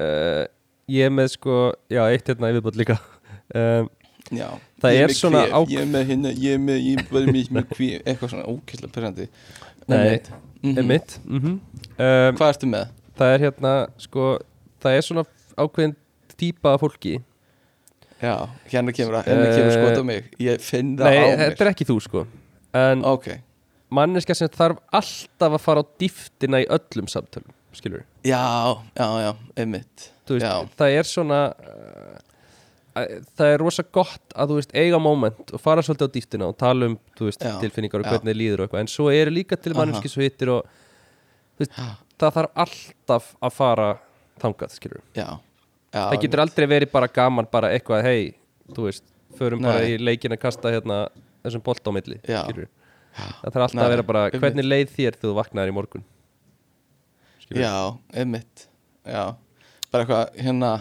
uh, Ég er með sko Já, eitt hérna yfirbútt líka. Um, Já, Það er svona kvef, á- Ég er með hérna, ég er með, ég er með, með kvef Eitthvað svona ókysla perandi Nei, Mhm. er mitt mm um, Hvað ertu með? Það er hérna sko Það er svona ákveðin típa af fólki. Já, hérna kemur að, hérna kemur Eh, skot á mig. Ég finn það Nei, á mér. þetta er ekki þú sko. En Ok, manneska sem þarf alltaf að fara á dýftina í öllum samtölum Skilur já, já, já, einmitt. Þú veist, það er svona það er rosa gott að þú veist eiga moment og fara svolítið á dýftina og tala um veist, Já, tilfinningar og já. hvernig þér líður og eitthvað. En svo eru líka til Aha. manneski svo hittir og veist, það þarf alltaf að fara þangað, skilur já, já það getur aldrei verið bara gaman bara eitthvað, hei, þú veist förum bara Nei. í leikin að kasta hérna þessum bolt á milli, skilur það þarf alltaf Nei, að vera bara, hvernig leið þér þú vaknaðir í morgun skilur, Já, einmitt. Já, bara eitthvað, hérna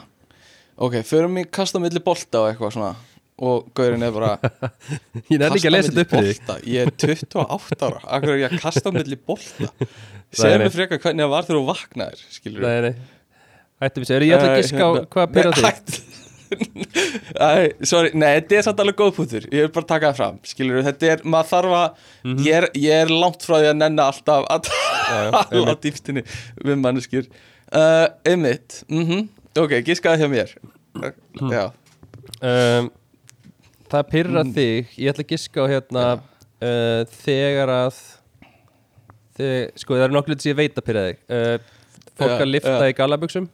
Ok, förum í kasta milli bolta og eitthvað svona. Og gaurinn er bara ég nefnir ekki að lesa þetta upp þig. bolta. Ég er 28 ára. Akkur er ég að kasta á milli bolta? Nei. mig frekar hvernig það var þegar þú vaknaðir Skilur nei, hættum við sér, ég ætla að giska á hvað pyrra þig? sorry, nei, þetta er samt alveg góð pútur Ég vil bara taka það fram, skilur Þetta er, maður þarf að Mhm. ég, er, ég er langt frá því að nenna alltaf að tala dýftinni við manneskjur. Uh, Einmitt, mhm Ok, giskaði hjá mér um, það pyrra Mm. þig ég ætla að giska á hérna uh, þegar að þeg, sko það er nokkuð sem ég veit að pyrra þig uh, fólk Já, að lifta já. í gallabuxum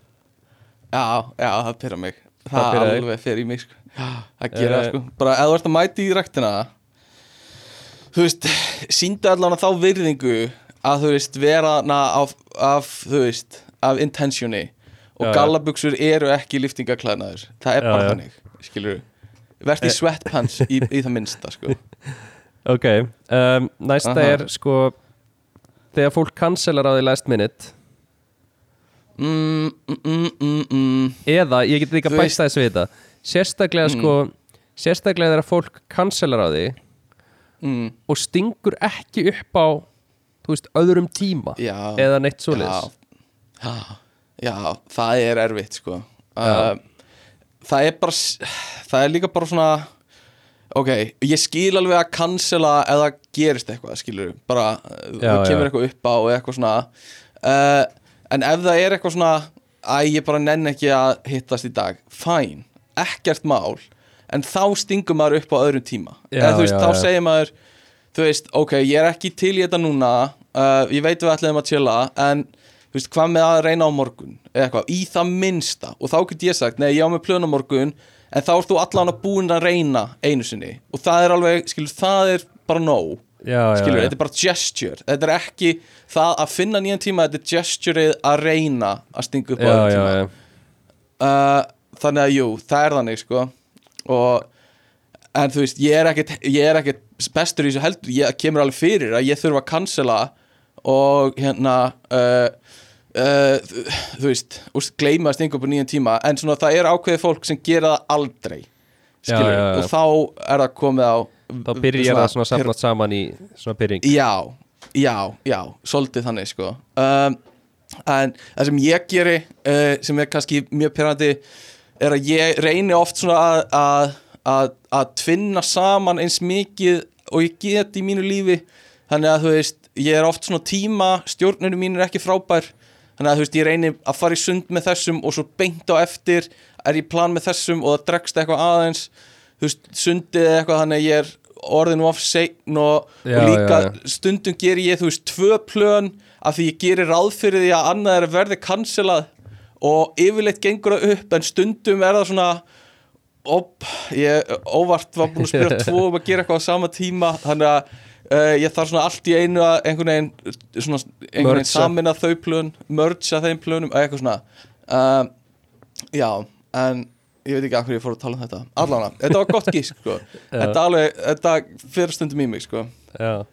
já, já, það pyrra mig Það Það, þig. alveg fer í mig sko. Það gera það Eh. sko Bara ef þú ert að mæti í ræktina Þú veist, síndu allan þá virðingu að þú veist vera af, af, þú veist, af intentioni og gallabuxur eru ekki liftingaklæðnaður það er bara þannig, skilur verði í sweatpants í, í það minnsta sko. ok, um, næsta Aha. er sko þegar fólk cancelar á því last minute. Mm, mm, mm, mm, mm. eða, ég get líka veist- þess við þetta sérstaklega Mm. sko sérstaklega þegar fólk cancelar á því og stingur ekki upp á þú veist, öðrum tíma Já, eða neitt svoleiðis. Já, já, það er erfitt sko. Uh, það er bara það er líka bara svona ok, ég skil alveg að cancela eða gerist eitthvað, skilur bara, uh, Já, það kemur já. eitthvað upp á eitthvað svona. Uh, en ef það er eitthvað svona æ, ég bara nenn ekki að hittast í dag fæn, ekkert mál en þá stingur maður upp á öðrum tíma. Já, eða þú veist, já, þá já. segir maður þú veist, ok, ég er ekki til í þetta núna uh, ég veit við ætlum að chilla en þú veist, hvað með að reyna á morgun? Eða eitthvað, í það minnsta. Og þá get ég sagt, nei, ég á með plön á morgun en þá ert þú allan að búin að reyna einu sinni. Og það er alveg, skilur, það er bara nóg. Já, já, skilur, þetta er bara gesture. Þetta er ekki það að finna nýjan tíma þetta er gestureið að reyna að stinga upp á já, tíma. já. uh, þannig að jú, það er þannig sko. Og en þú veist, ég er ekkert, ég er ekkert bestur í þessu heldur, ég kemur alveg fyrir að ég þurfa að cancela og hérna uh, uh, þú veist, og gleyma að stinga upp á nýjan tíma, en svona það er ákveðið fólk sem gera það aldrei skilur, Já, já, já. og þá er það komið á þá byrjar það svona safnast saman í svona byrjing Já, já, já, svolítið þannig sko. Um, En það sem ég geri uh, sem er kannski mjög pyrrandi er að ég reyni oft svona að, að, að, að tvinna saman eins mikið og ég get í mínu lífi. Þannig að þú veist, ég er oft svona tíma stjórnunum mín er ekki frábær þannig að þú veist, ég reyni að fara í sund með þessum og svo beint á eftir er ég plan með þessum og það dregst eitthvað aðeins þú veist, sundið eitthvað þannig að ég er orðin of sein og, Já, og líka já, já. stundum ger ég, þú veist, tvö plön af því ég gerir ráð fyrir því að annað er að verði cancelað og yfirleitt gengur það upp en stundum er það svona op, ég óvart var búin að spyrja tvo um að gera eitthvað á sama tíma þannig að uh, ég þarf svona allt í einu að einhvern veginn svona, einhvern veginn Mergea. samina þau plön mergea þeim plönum, eða eitthvað svona uh, já, en ég veit ekki af hverju ég fór að tala um þetta allavega, þetta var gott gísk sko. þetta, alveg, þetta fyrir stundum í mig sko. Já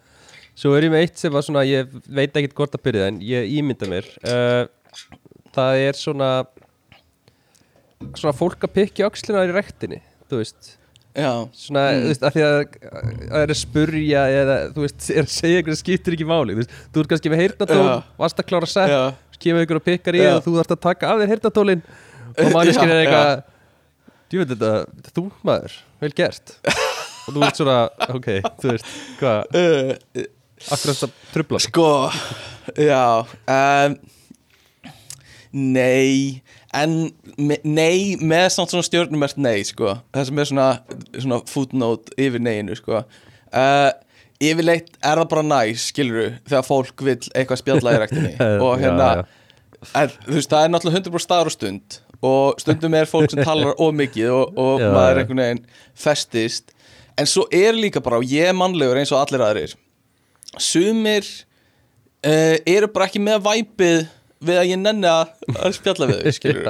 Svo er ég með eitt sem var svona, ég veit ekkert hvort að byrja en ég ímynda mér uh, Það er svona Svona fólk að pikki öxlina í rektinni Þú veist Svona, þú veist, af því að Það er að spurja eða, þú veist, er að segja eitthvað sem skiptir ekki máli Þú veist, þú ert kannski með heyrnatól Já. Varst að klára sett, já, kemur ykkur og pikkar í og þú þarfst að taka af þér heyrnatólin Og manneskir Já, er eitthvað Þú veit þetta, þú maður, vel gert. Og þú ert svona, ok, þú veist, hvað uh, Akkur þess að trubla sig. Sko, já um, Nei En me, nei Með samt svona stjórnumert nei sko. Það sem er svona, svona footnote Yfir neyinu sko. Uh, Yfirleitt er það bara næs Skiluru, þegar fólk vill eitthvað spjalla í rektinni Og Já, hérna já. En, þú veist, það er náttúrulega 100% staður og stund. Og stundum er fólk sem talar of mikið og, og Já, maður já. einhvern veginn festist. En svo er líka bara, og ég er mannlegur eins og allir aðrir sumir uh, eru bara ekki með væpið við að ég nenni að, spjalla við þau, skilur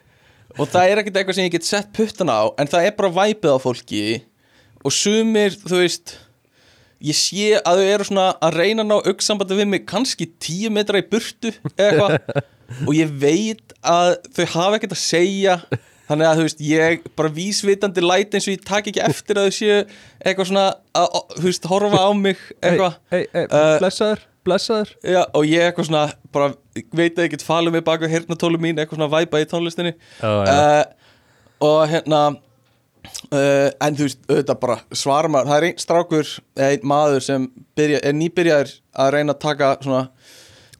og það er ekkert eitthvað sem ég get sett puttan á en það er bara væpið á fólki og sumir, þú veist ég sé að þau eru svona að reyna að ná auksambandi við mig kannski tíu metra í burtu eða eitthvað. Og ég veit að þau hafa ekkert að segja. Þannig að þú veist, ég bara vísvitandi læt eins og ég tak ekki eftir að þau séu eitthvað svona að, þú veist, horfa á mig eitthvað. Hei, hei, Uh, blessaður, Já, og ég eitthvað svona, bara veit að ég get falið mig baka hernatólu mín, eitthvað svona væpa í tónlistinni. Já. uh, og hérna uh, en þú veist, auðvitað bara svara maður, það er einn strákur einn maður sem byrja, er nýbyrjaður að reyna að taka svona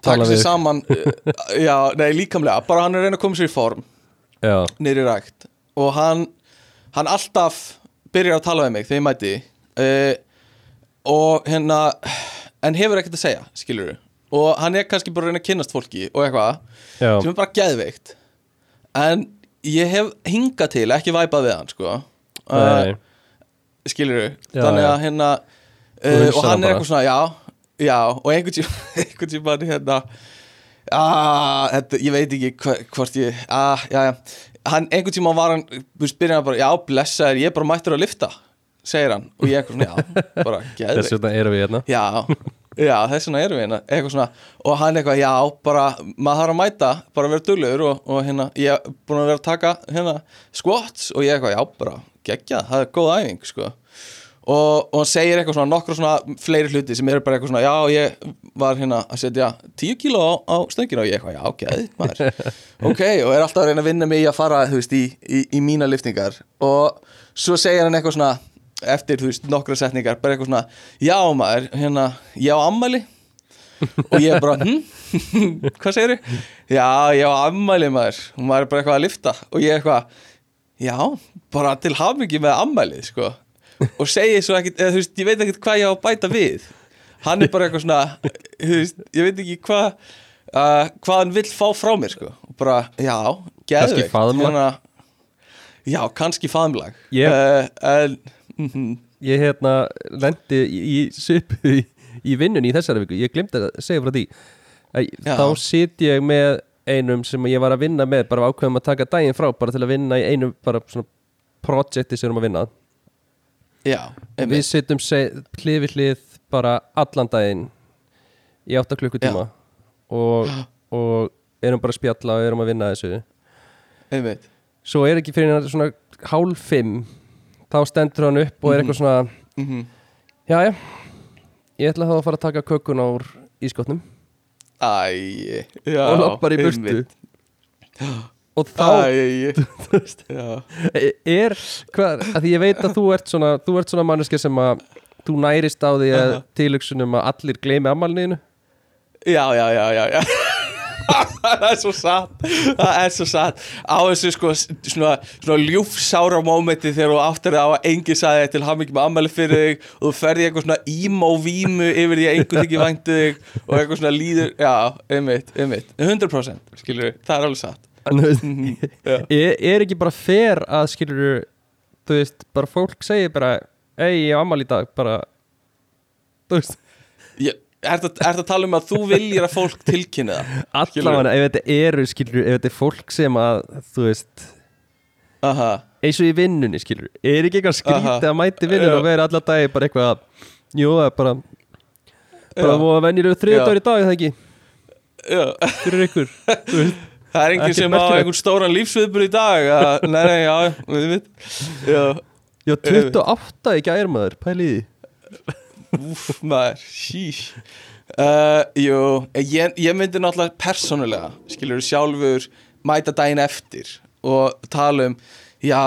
taka sér saman uh, já, nei, líkamlega, bara hann er að reyna að koma sér í form í rækt. Og hann, hann alltaf byrjar að tala við mig þegar ég mæti. Uh, og hérna en hefur ekkert að segja, skilur og hann er kannski bara að reyna að kynnast fólki og eitthvað, já, sem er bara geðveikt. En ég hef hingað til ekki væpað við hann sko. Uh, nei, skilur Já, þannig já. að hérna Þú uh, hugsar og hann það er bara. eitthvað svona, já, já og einhvern tíma, einhvern tíma hérna ah, þetta, ég veit ekki hva, hvort ég, ah, já, já. Hann, einhvern tíma var hann, þú veist, byrjaði hann bara já, blessaður, ég er bara mættur að lifta segir hann, og ég eitthvað svona, já, bara þess geðveikt vegna erum við hérna. Já, já, þess vegna erum við hérna. Eitthvað svona, og hann eitthvað, já, bara maður þarf að mæta, bara vera duglegur og, og hérna, ég er búin að vera að taka hérna, squats, og ég eitthvað, já, bara geggja, það er góð æfing, sko. Og, og hann segir eitthvað svona, nokkur svona fleiri hluti sem eru bara eitthvað svona, já, ég var hérna að setja 10 kíló á, á stöngina. Og ég eitthvað, já, geð, maður. Ok, og er alltaf að reyna að vinna mig í að fara, þú veist, í, í, í mína liftingar og svo segir hann eitthvað svona eftir, þú veist, nokkra setningar bara eitthvað svona, já maður, hérna ég á ammæli og ég bara, hm, hvað segir já, ég á ammæli maður. Og maður er bara eitthvað að lifta og ég eitthvað já, bara til hafingi með ammælið, sko. Og segi svo ekkert, eða þú veist, ég veit ekkert hvað ég á að bæta við. Hann er bara eitthvað svona þú veist, ég veit ekki hvað uh, hvað hann vill fá frá mér, sko. Og bara, já, geðveikt. faðmlag? Hérna- já, kannski faðmlag. Ég- uh, en mhm, ég hérna lendi í, í svipu í, í vinnunni í þessari viku, ég glemdi að segja frá því. Já. þá sit ég með einum sem ég var að vinna með bara ákveðum að taka daginn frá bara til að vinna í einu bara svona projekti sem við erum að vinna Já, við sittum hlið við hlið bara allan daginn í 8 klukkutíma og, og erum bara að spjalla og erum að vinna þessu. Einmitt. Svo er ekki fyrir hann svona hálf fimm þá stendur hann upp og er eitthvað svona Mhm. Jæja, ég ætla þá að fara að taka kökuna úr ískotnum Æ, já og lappar í burtu. og þá Æ, þú veist, já. er hvað, að því ég veit að þú ert svona þú ert svona manneski sem að þú nærist á því að Aha. tilugsunum að allir gleymi ammálniðinu Já, já, já, já, já Það er svo satt. Það er svo satt. Á þessu sko svona, svona ljúfsára mómenti þegar þú áttir á að engi sagði til hamingi með ammæli fyrir þig og þú ferði eitthvað svona emo-vímu yfir því að einhvern ekki væntu þig og eitthvað svona líður Já, einmitt, einmitt. 100% skilur við, það er alveg satt. Þú veist, Já, er, er ekki bara fer að skilur þú veist, bara fólk segir bara ei, ég á ammál í dag bara þú veist. Ég- Ertu ertu að tala um að þú viljir að fólk tilkynni það? allavega ef þetta eru skilur ef þetta er fólk sem að þú veist Aha, eins og í vinnunni skilur er ekki eitthvað skrítið að mæti vinnun og vera allar dagi bara eitthvað jú það er bara bara Já. voru venjur þriðdagur í dag er það ekki? Já. Fyrir ykkur? Þú veist, Það er Ekkert sem á einhvern stóran lífsviðbur í dag að, Nei, nei, já, við veit Já, já 28 í gærmaður pæliði úf, maður, shísh uh, Jú, ég, ég myndi náttúrulega persónulega Skilur sjálfur mæta daginn eftir Og tala um Já,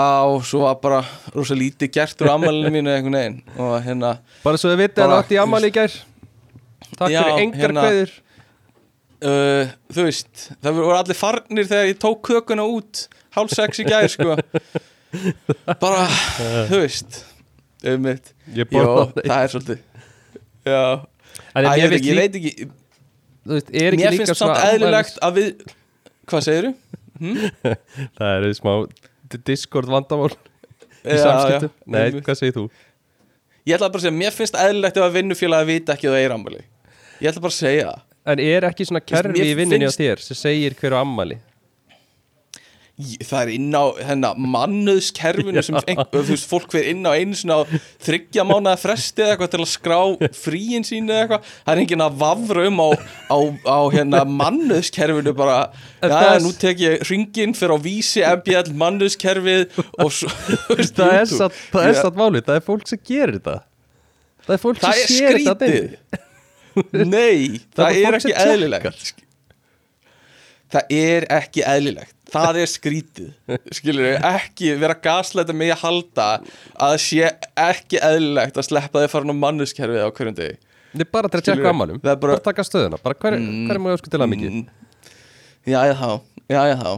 svo var bara rosa lítið gert úr ammælinu mínu einhvern veginn Og hérna bara svo þið vitið að það átti í ammali í gær. Takk Já, fyrir engar hérna- kveður. uh, Þú veist, það voru allir farnir þegar ég tók kökuna út Hálf sex í gær, sko. Bara, þú veist Um mitt. Borða það er svolítið Já. Æ, ég, veit ég veit ekki. Þú veist, er ekki Mér líka finnst svona samt eðlilegt að við Hvað segirðu? það eru smá Discord vandamál í Já, samskiptum. já, nei, einmitt. hvað segir þú? Ég ætla bara að segja, mér finnst eðlilegt ef að vinnufélagi vita ekki að það er ammali Ég ætla bara að segja það. En er ekki svona Þú kerfi mér í vinninni á finnst- þér sem segir hver á ammali Það er inn á hennar mannuðskerfinu sem veist, fólk fyrir inn á einu svona þryggja mánuða fresti eða eitthvað til að skrá fríin sín eða eitthvað. Það er enginn að vafra um á, á, á hérna mannuðskerfinu bara, já, er- nú tek ég ringin fyrir á vísi, MBL, mannuðskerfið og svo, það er satt, það er satt málið, það er fólk sem gerir þetta. Það er fólk sem sér þetta Nei, Það það, er ekki eðlilegt. Það er ekki eðlilegt Það er skrítið. Skilur við, ekki vera gasleita mig að halda að sé ekki eðlilegt að sleppa þig farin á mannuskerfið á hverjum degi. Það er bara til að tjekka er bara, bara- taka stöðuna. Bara hver, mm. hver er maður sko til að mikið? Mm. Jæja þá, jæja þá.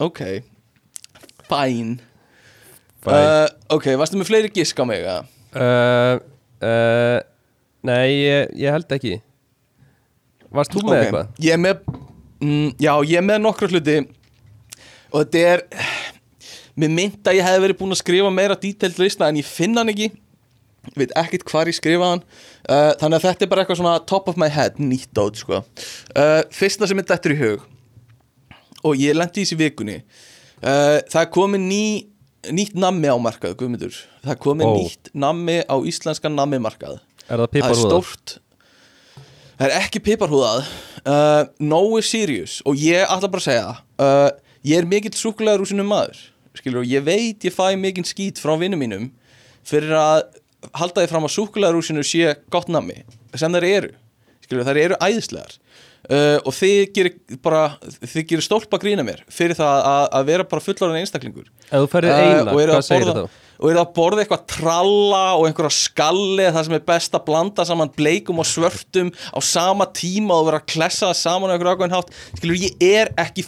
Ok. Fæn uh, Ok, varstu með fleiri gisk á mig? eða? uh, uh, nei, ég, ég held ekki. Varst þú með Ok, eitthvað? Ég er með mm, Já, ég er með nokkra hluti Og þetta er Mér mynd að ég hefði verið búinn að skrifa meira detailed lista en ég finn hann ekki. Veit ekkert hvar ég skrifa hann. Uh, þannig að þetta er bara eitthvað svona top of my head nýtt át sko. Uh, fyrsta sem er dettur í hug og ég lendi í þessi vikunni uh, það er komið ný nýtt nammi á markað, guðmyndur það er komið Ó. nýtt nammi á íslenskan nammi markað Er það það er stórt. Það er ekki piparhúðað. Uh, Nói Sirius. Og ég ætla bara að segja það uh, ég er mikill súkulegar úr sinum maður skilur, og ég veit ég fæ mikinn skít frá vinnum mínum fyrir að halda því fram að súkulegar úr sinu sé gott nammi sem þær eru skilur, þær eru æðislegar uh, og þið gerir bara þið gerir stólpa grína mér fyrir það að, að vera bara fullorðin einstaklingur Ef þú ferðið Uh, eru hvað að segir borða- þetta? Og eru að borða eitthvað tralla og einhverja skalli það sem er best að blanda saman bleikum og svörtum á sama tíma og vera að klessa saman á einhverju ákveðin hátt. Skilur, ég er ekki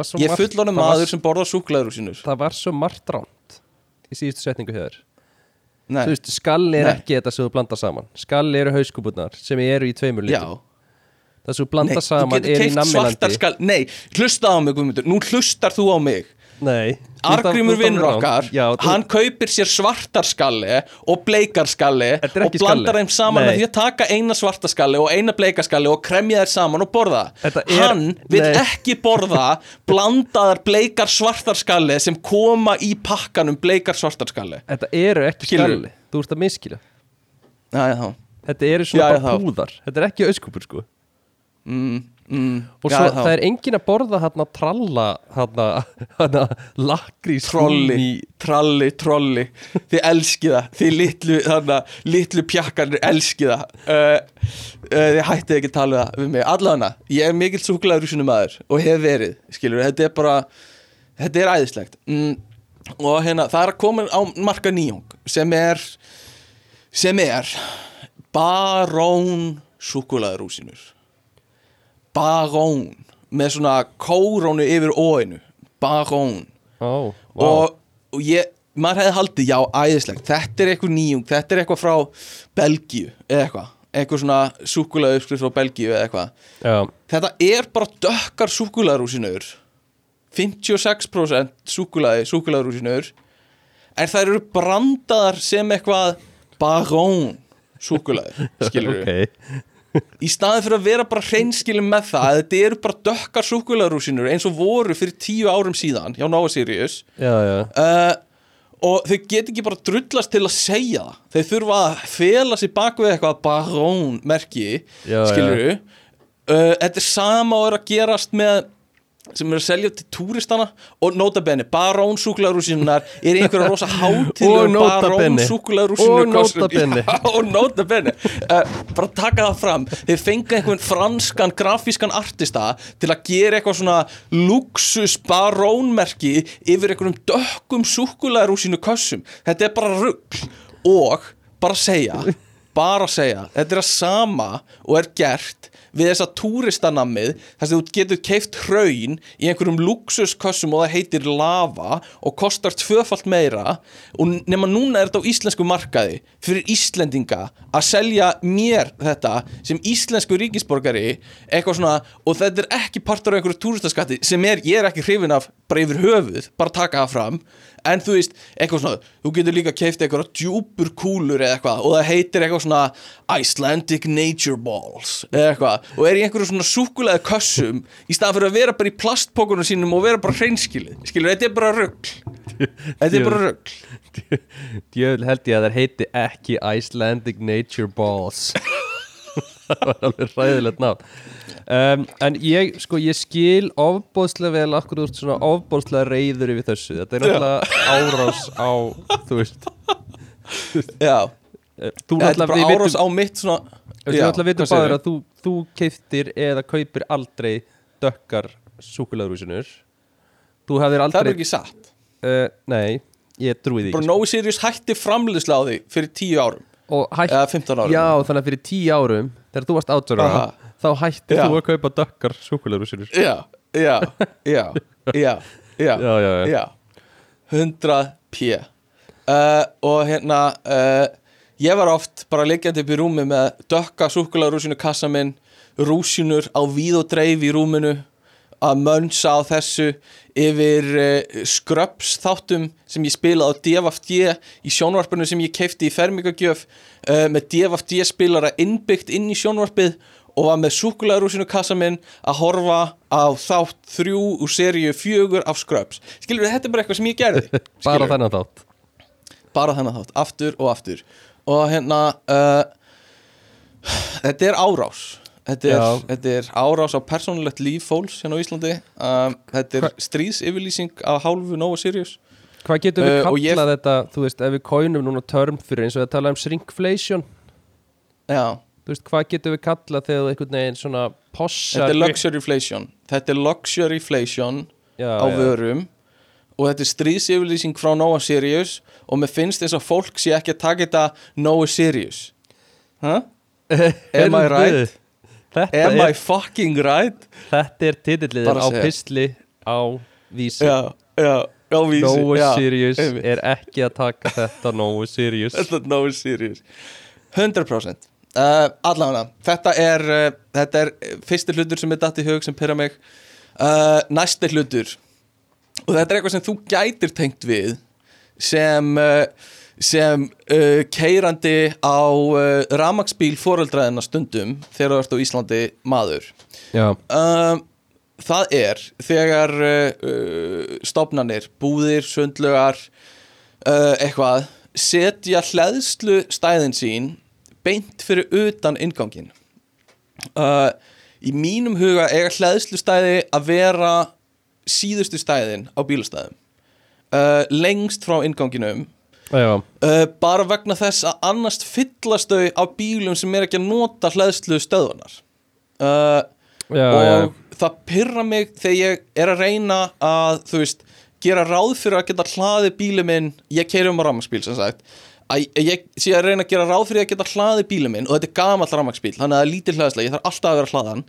var svo ég er var- maður sem borðar súklaður úr sínur Það var svo margt ránt í síðustu setningu Þú veist, skalli er Nei. ekki þetta sem þú blandar saman. Skalli eru hauskúpurnar sem eru í tveimur já. litum. Það sem þú blandar saman er í skall Nei, hlusta á mig Guðmundur, nú hlustar þú á mig Nei. Argrímur vinnur okkar. Já, þú- hann kaupir sér svartarskalli og bleikarskalli Þetta er og ekki blandar skalli. þeim saman Nei. með því að taka eina svartaskalli og eina bleikaskalli og kremja þær saman og borða. Þetta er- hann vil Nei. ekki borða blandaðar bleikar svartarskalli sem koma í pakkanum bleikar svartarskalli Þetta eru ekki Skilurðu? skalli. Þú ert að miskila Já, já, þá. Þetta eru svona Já, já, bara þá. púðar. Þetta er ekki auskúpur sko. Mm, mm, Og já, svo þá. það er engin að borða hérna tralla hérna, lakrís trolli, tralli, trolli. Þið elski það, þið litlu þarna, litlu pjakkanir elski það. Uh, uh, þið hættið ekki að tala við mig, allavega, ég er mikill súkulegur í maður og hef verið, skilur þetta er bara, þetta er æðislegt. Mm, og hérna, það er að koma á marka nýjung sem er sem er barón súkulegarúsinur barón með svona kórónu yfir óinu barón. Ó, vá. og, og ég, maður hefði haldið já, æðislegt, þetta er eitthvað nýjung þetta er eitthvað frá Belgíu eða eitthvað, eitthvað svona uppskrift frá Belgíu eða eitthvað. Já, þetta er bara dökkar súkulegarúsinur 56% súkulegi súkulegarúsinur en þær eru brandaðar sem eitthvað barón súkulegi, skilur ok í staðin fyrir að vera bara hreinskilin með það að þetta eru bara dökkar súkulegarúsinur eins og voru fyrir tíu árum síðan hjá Nova Sirius. Já, já. Uh, og þau get ekki bara drullast til að segja það. Þau þurfa að fela sér bak við eitthvað barón merki Já, skilur uh, þetta er sama og er að gerast með sem er að selja til túristana og notabenni, barón súkulegarúsinunar er einhverja rosa hátilega nota barón bene. súkulegarúsinu Og nota bene. og nota benni uh, bara taka það fram. Þeir fenga einhvern franskan grafískan artista til að gera eitthvað svona luxus barónmerki yfir einhverjum dökkum súkulegarúsinu kössum. Þetta er bara rugg og bara segja bara segja, þetta er að sama og er gert við þessa túristanammið þess að þú getur keift hraun í einhverjum luxuskössum og það heitir lava og kostar tvöfalt meira. Og nema núna er þetta á íslensku markaði fyrir Íslendinga að selja mér þetta sem íslensku ríkisborgari eitthvað svona og þetta er ekki partur af einhverju túristaskatti sem er, ég er ekki hrifin af bara yfir höfuð, bara taka það fram en þú veist, eitthvað svona þú getur líka keift eitthvað djúpur kúlur eða eitthvað og það heitir eitthvað svona Icelandic Nature Balls eða eitthvað og er í einhverju svona súkulega kössum í staðan fyrir að vera bara í plastpókunum sínum og vera bara hreinskilið skilur, þetta er bara rugl. Þetta er bara rugl. Djöfl held ég að þær heiti ekki Icelandic Nature Balls. Það var alveg ræðilegt nafn um, En ég, sko, ég skil ofbóðslega vel akkur ert svona ofbóðslega reyður yfir þessu. Þetta er náttúrulega árás á, þú veist. Já, Þú náttúrulega við árás á mitt svona Þú náttúrulega vitum báður að þú, þú keiftir eða kaupir aldrei dökkar súkulegurúsinur Þú hefðir það er aldrei ekki satt. Uh, Nei, ég trúi því bara No Sirius hætti framleiðsla á því fyrir 10 árum Og hætt, eða 15 árum. Já, þannig að fyrir tíu árum Þegar þú varst átjóra Aha. Þá hættir þú að kaupa dökkar súkulegurúsinur já, já, já, já, já, Já, já, já. já. 100 p. Uh, og hérna uh, ég var oft bara liggjandi upp í rúmi með dökka súkulega kassa minn rúsinur á víð og dreif í rúminu að mönsa á þessu yfir uh, skröps þáttum sem ég spilaði á DFFD í sjónvarpinu sem ég keifti í fermingagjöf uh, með DFFD spilara innbyggt inn í sjónvarpið og var með súkulegarúsinu kassa minn að horfa á þátt þrjú úr seríu fjögur af Scrubs. Skilur þetta er bara eitthvað sem ég gerði Bara skilurðu? þennan þátt. Bara þennan þátt, aftur og aftur. Og hérna uh, þetta er árás. Þetta er, þetta er árás á persónulegt líf fólks hérna á Íslandi. Um, þetta er stríðsyfirlýsing af hálfu Nova Sirius. Hvað getum við Uh, kallað ég- þetta Þú veist, ef við coinum núna term fyrir eins og við tala um shrinkflation? Já, Þú veist, hvað getum við kallað þegar einhvern veginn svona possar þetta er luxuryflation þetta er luxuryflation já, á já. vörum. Og þetta er stríðsyfirlýsing frá Nova Sirius. Og mér finnst eins og fólk sé ekki að taka þetta Nova Sirius. Huh? Am I right? Am er, I fucking right? þetta er titillið Bara á pistli á vísi. Já, já, já, já, Sirius er ekki að taka þetta Nóa Sirius. Þetta Nova Sirius. 100% uh, Allavega, þetta er uh, þetta er fyrsti hlutur sem er datt í hug sem pyrra mig. Uh, Næsti hlutur. Og þetta er eitthvað sem þú gætir tengt við sem uh, sem uh, keirandi á uh, ramagsbíl foreldraðina stundum þegar þú ert á Íslandi maður. Já, um, það er þegar stofnanir, búðir, sundlugar eitthvað setja hleðslu stæðin sín beint fyrir utan inngangin uh, í mínum huga eiga hleðslu stæði að vera síðustu stæðin á bílastæðum. Uh, lengst frá innganginum já, uh, bara vegna þess að annars fyllast þau á bílum sem er ekki að nota hleðslu stöðunar uh, já, og já. það pyrra mig þegar ég er að reyna að þú veist, gera ráð fyrir að geta hlaði bílum minn, ég keiri um á rafmagsbíl sem sagt, að ég sé að reyna að gera ráð fyrir að geta hlaði bílum minn og þetta er gamall rafmagsbíl, þannig að það er lítið hlaðislega ég þarf alltaf að vera hlaðan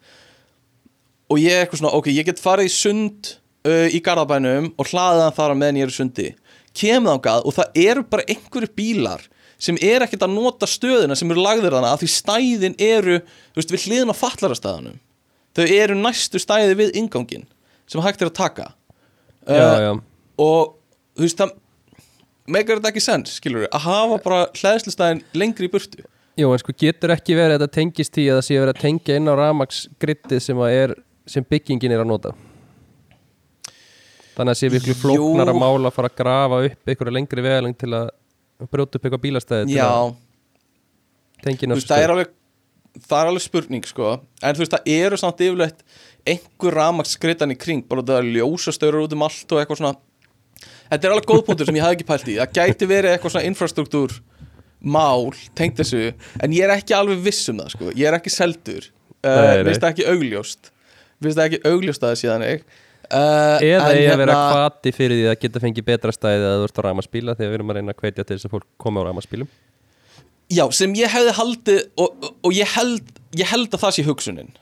og ég er eitthvað svona, ok, ég get farið í sund uh, í Garðabænum og hlaðið hann þar á meðan ég er í sundi. Kemur þangað og það eru bara einhverju bílar sem er ekkert að nota stöðina sem eru lagðir þarna af því stæðin eru, þú veist, við hliðin á fallarastæðanum þau eru næstu stæði við ingangin sem hægt er að taka. Já, Uh, já. og þú veist það megar þetta ekki sens, skilur við að hafa bara hlæðslustæðin lengri í burtu. Jú, en sko getur ekki verið að þetta tengist því að það sé verið að tengja inn á rafmagsgrittið sem, er, sem byggingin er að nota? Þannig að sé viklu Jú. flóknar að mála að fara að grafa upp einhverja lengri vegaling til að brjóta upp eitthvað bílastæði til já, að tengja inn á veist, það er alveg það spurning, sko. En þú veist, það eru samt yfirleitt einhver rafmagsskritan í kring, bara það er ljósastöður út um allt og eitthvað svona þetta er alveg góð punktur sem ég hafði ekki pælt í. Það gæti verið eitthvað svona infrastruktúr mál, tengt þessu en ég er ekki alveg viss um það, sko. Ég er ekki seldur, uh, veist það ekki augljóst. Veist það ekki augljóst að það síðan ég uh, Eða ég að vera hérna- kvati fyrir því að geta fengið betra stæði að þú ert á rafmagsbíla þegar við erum að reyna að hvetja til þess að fólk koma á rafmagsbílum Já, sem ég hefði haldið og, og, ég, held, ég held að það sé hugsunin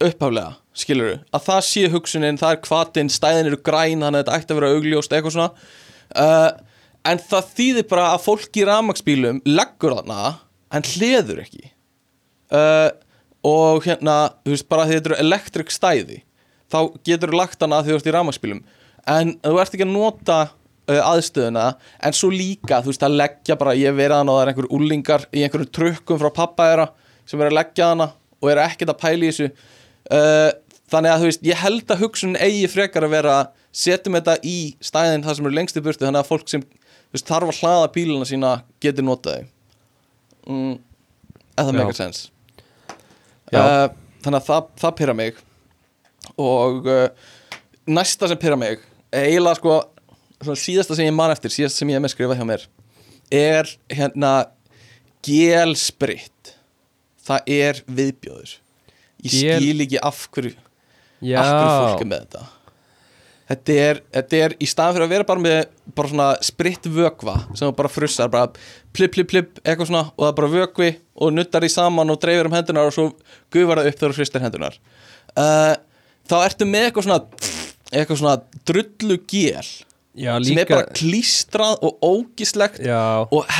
upphaflega, skilur að það sé hugsunin, það er hvatin stæðin eru græn, þannig að þetta ætti að vera augljóst eitthvað svona. Uh, en það þýðir bara að fólk í rafmagsbílum leggur þarna, en hleður ekki. Uh, og hérna, þú veist, bara því þetta eru elektrik stæði, þá getur þú lagt hana því þú ert í rafmagsbílum en þú ert ekki að nota uh, aðstöðuna en svo líka, þú veist, að leggja bara, ég hef verið að það er einhver úlingar í einhverjum trukkum frá pappa þeirra sem er að leggja hana og er ekkert að pæla í þessu. Uh, þannig að þú veist, ég held að hugsun eigi frekar að vera setjum þetta í stæðin það sem eru lengst í burtu þannig að fólk sem veist, þarf að hlaða bíluna sína getur notað þau. Mm, eða það Já. meikar sens. Uh, þannig að það, það pyrra mig. Og uh, næsta sem pyrra mig eiginlega sko svona síðasta sem ég man eftir, síðasta sem ég er með skrifað hjá mér er hérna gelspritt. Það er viðbjóður. Ég skil ekki af hverju Já, af hverju fólk er með þetta? Þetta er, þetta er í staðan fyrir að vera bara með bara svona spritt vökva sem bara frussar, bara plip, plip, plip eitthvað svona og það bara vökvi og nuttar í saman og dreifir um hendunar og svo gufar það upp þegar þú fristir hendunar uh, þá ertu með eitthvað svona eitthvað svona drullu gél já sem er bara klístrað og ógislegt Já, og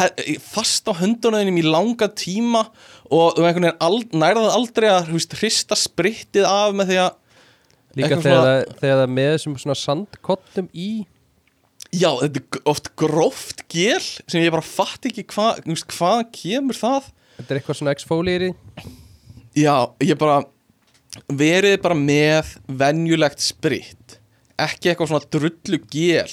fast á höndunum í langa tíma og þú einhvern veginn nærðað aldrei að hrista sprittið af með því að líka þegar, svona- það, þegar það með þessum svona sandkottum í Já, þetta er oft gróft gél sem ég bara fatt ekki hvað hva kemur það. Þetta er eitthvað svona exfolieri Já, ég bara verið bara með venjulegt spritt ekki eitthvað svona drullu gél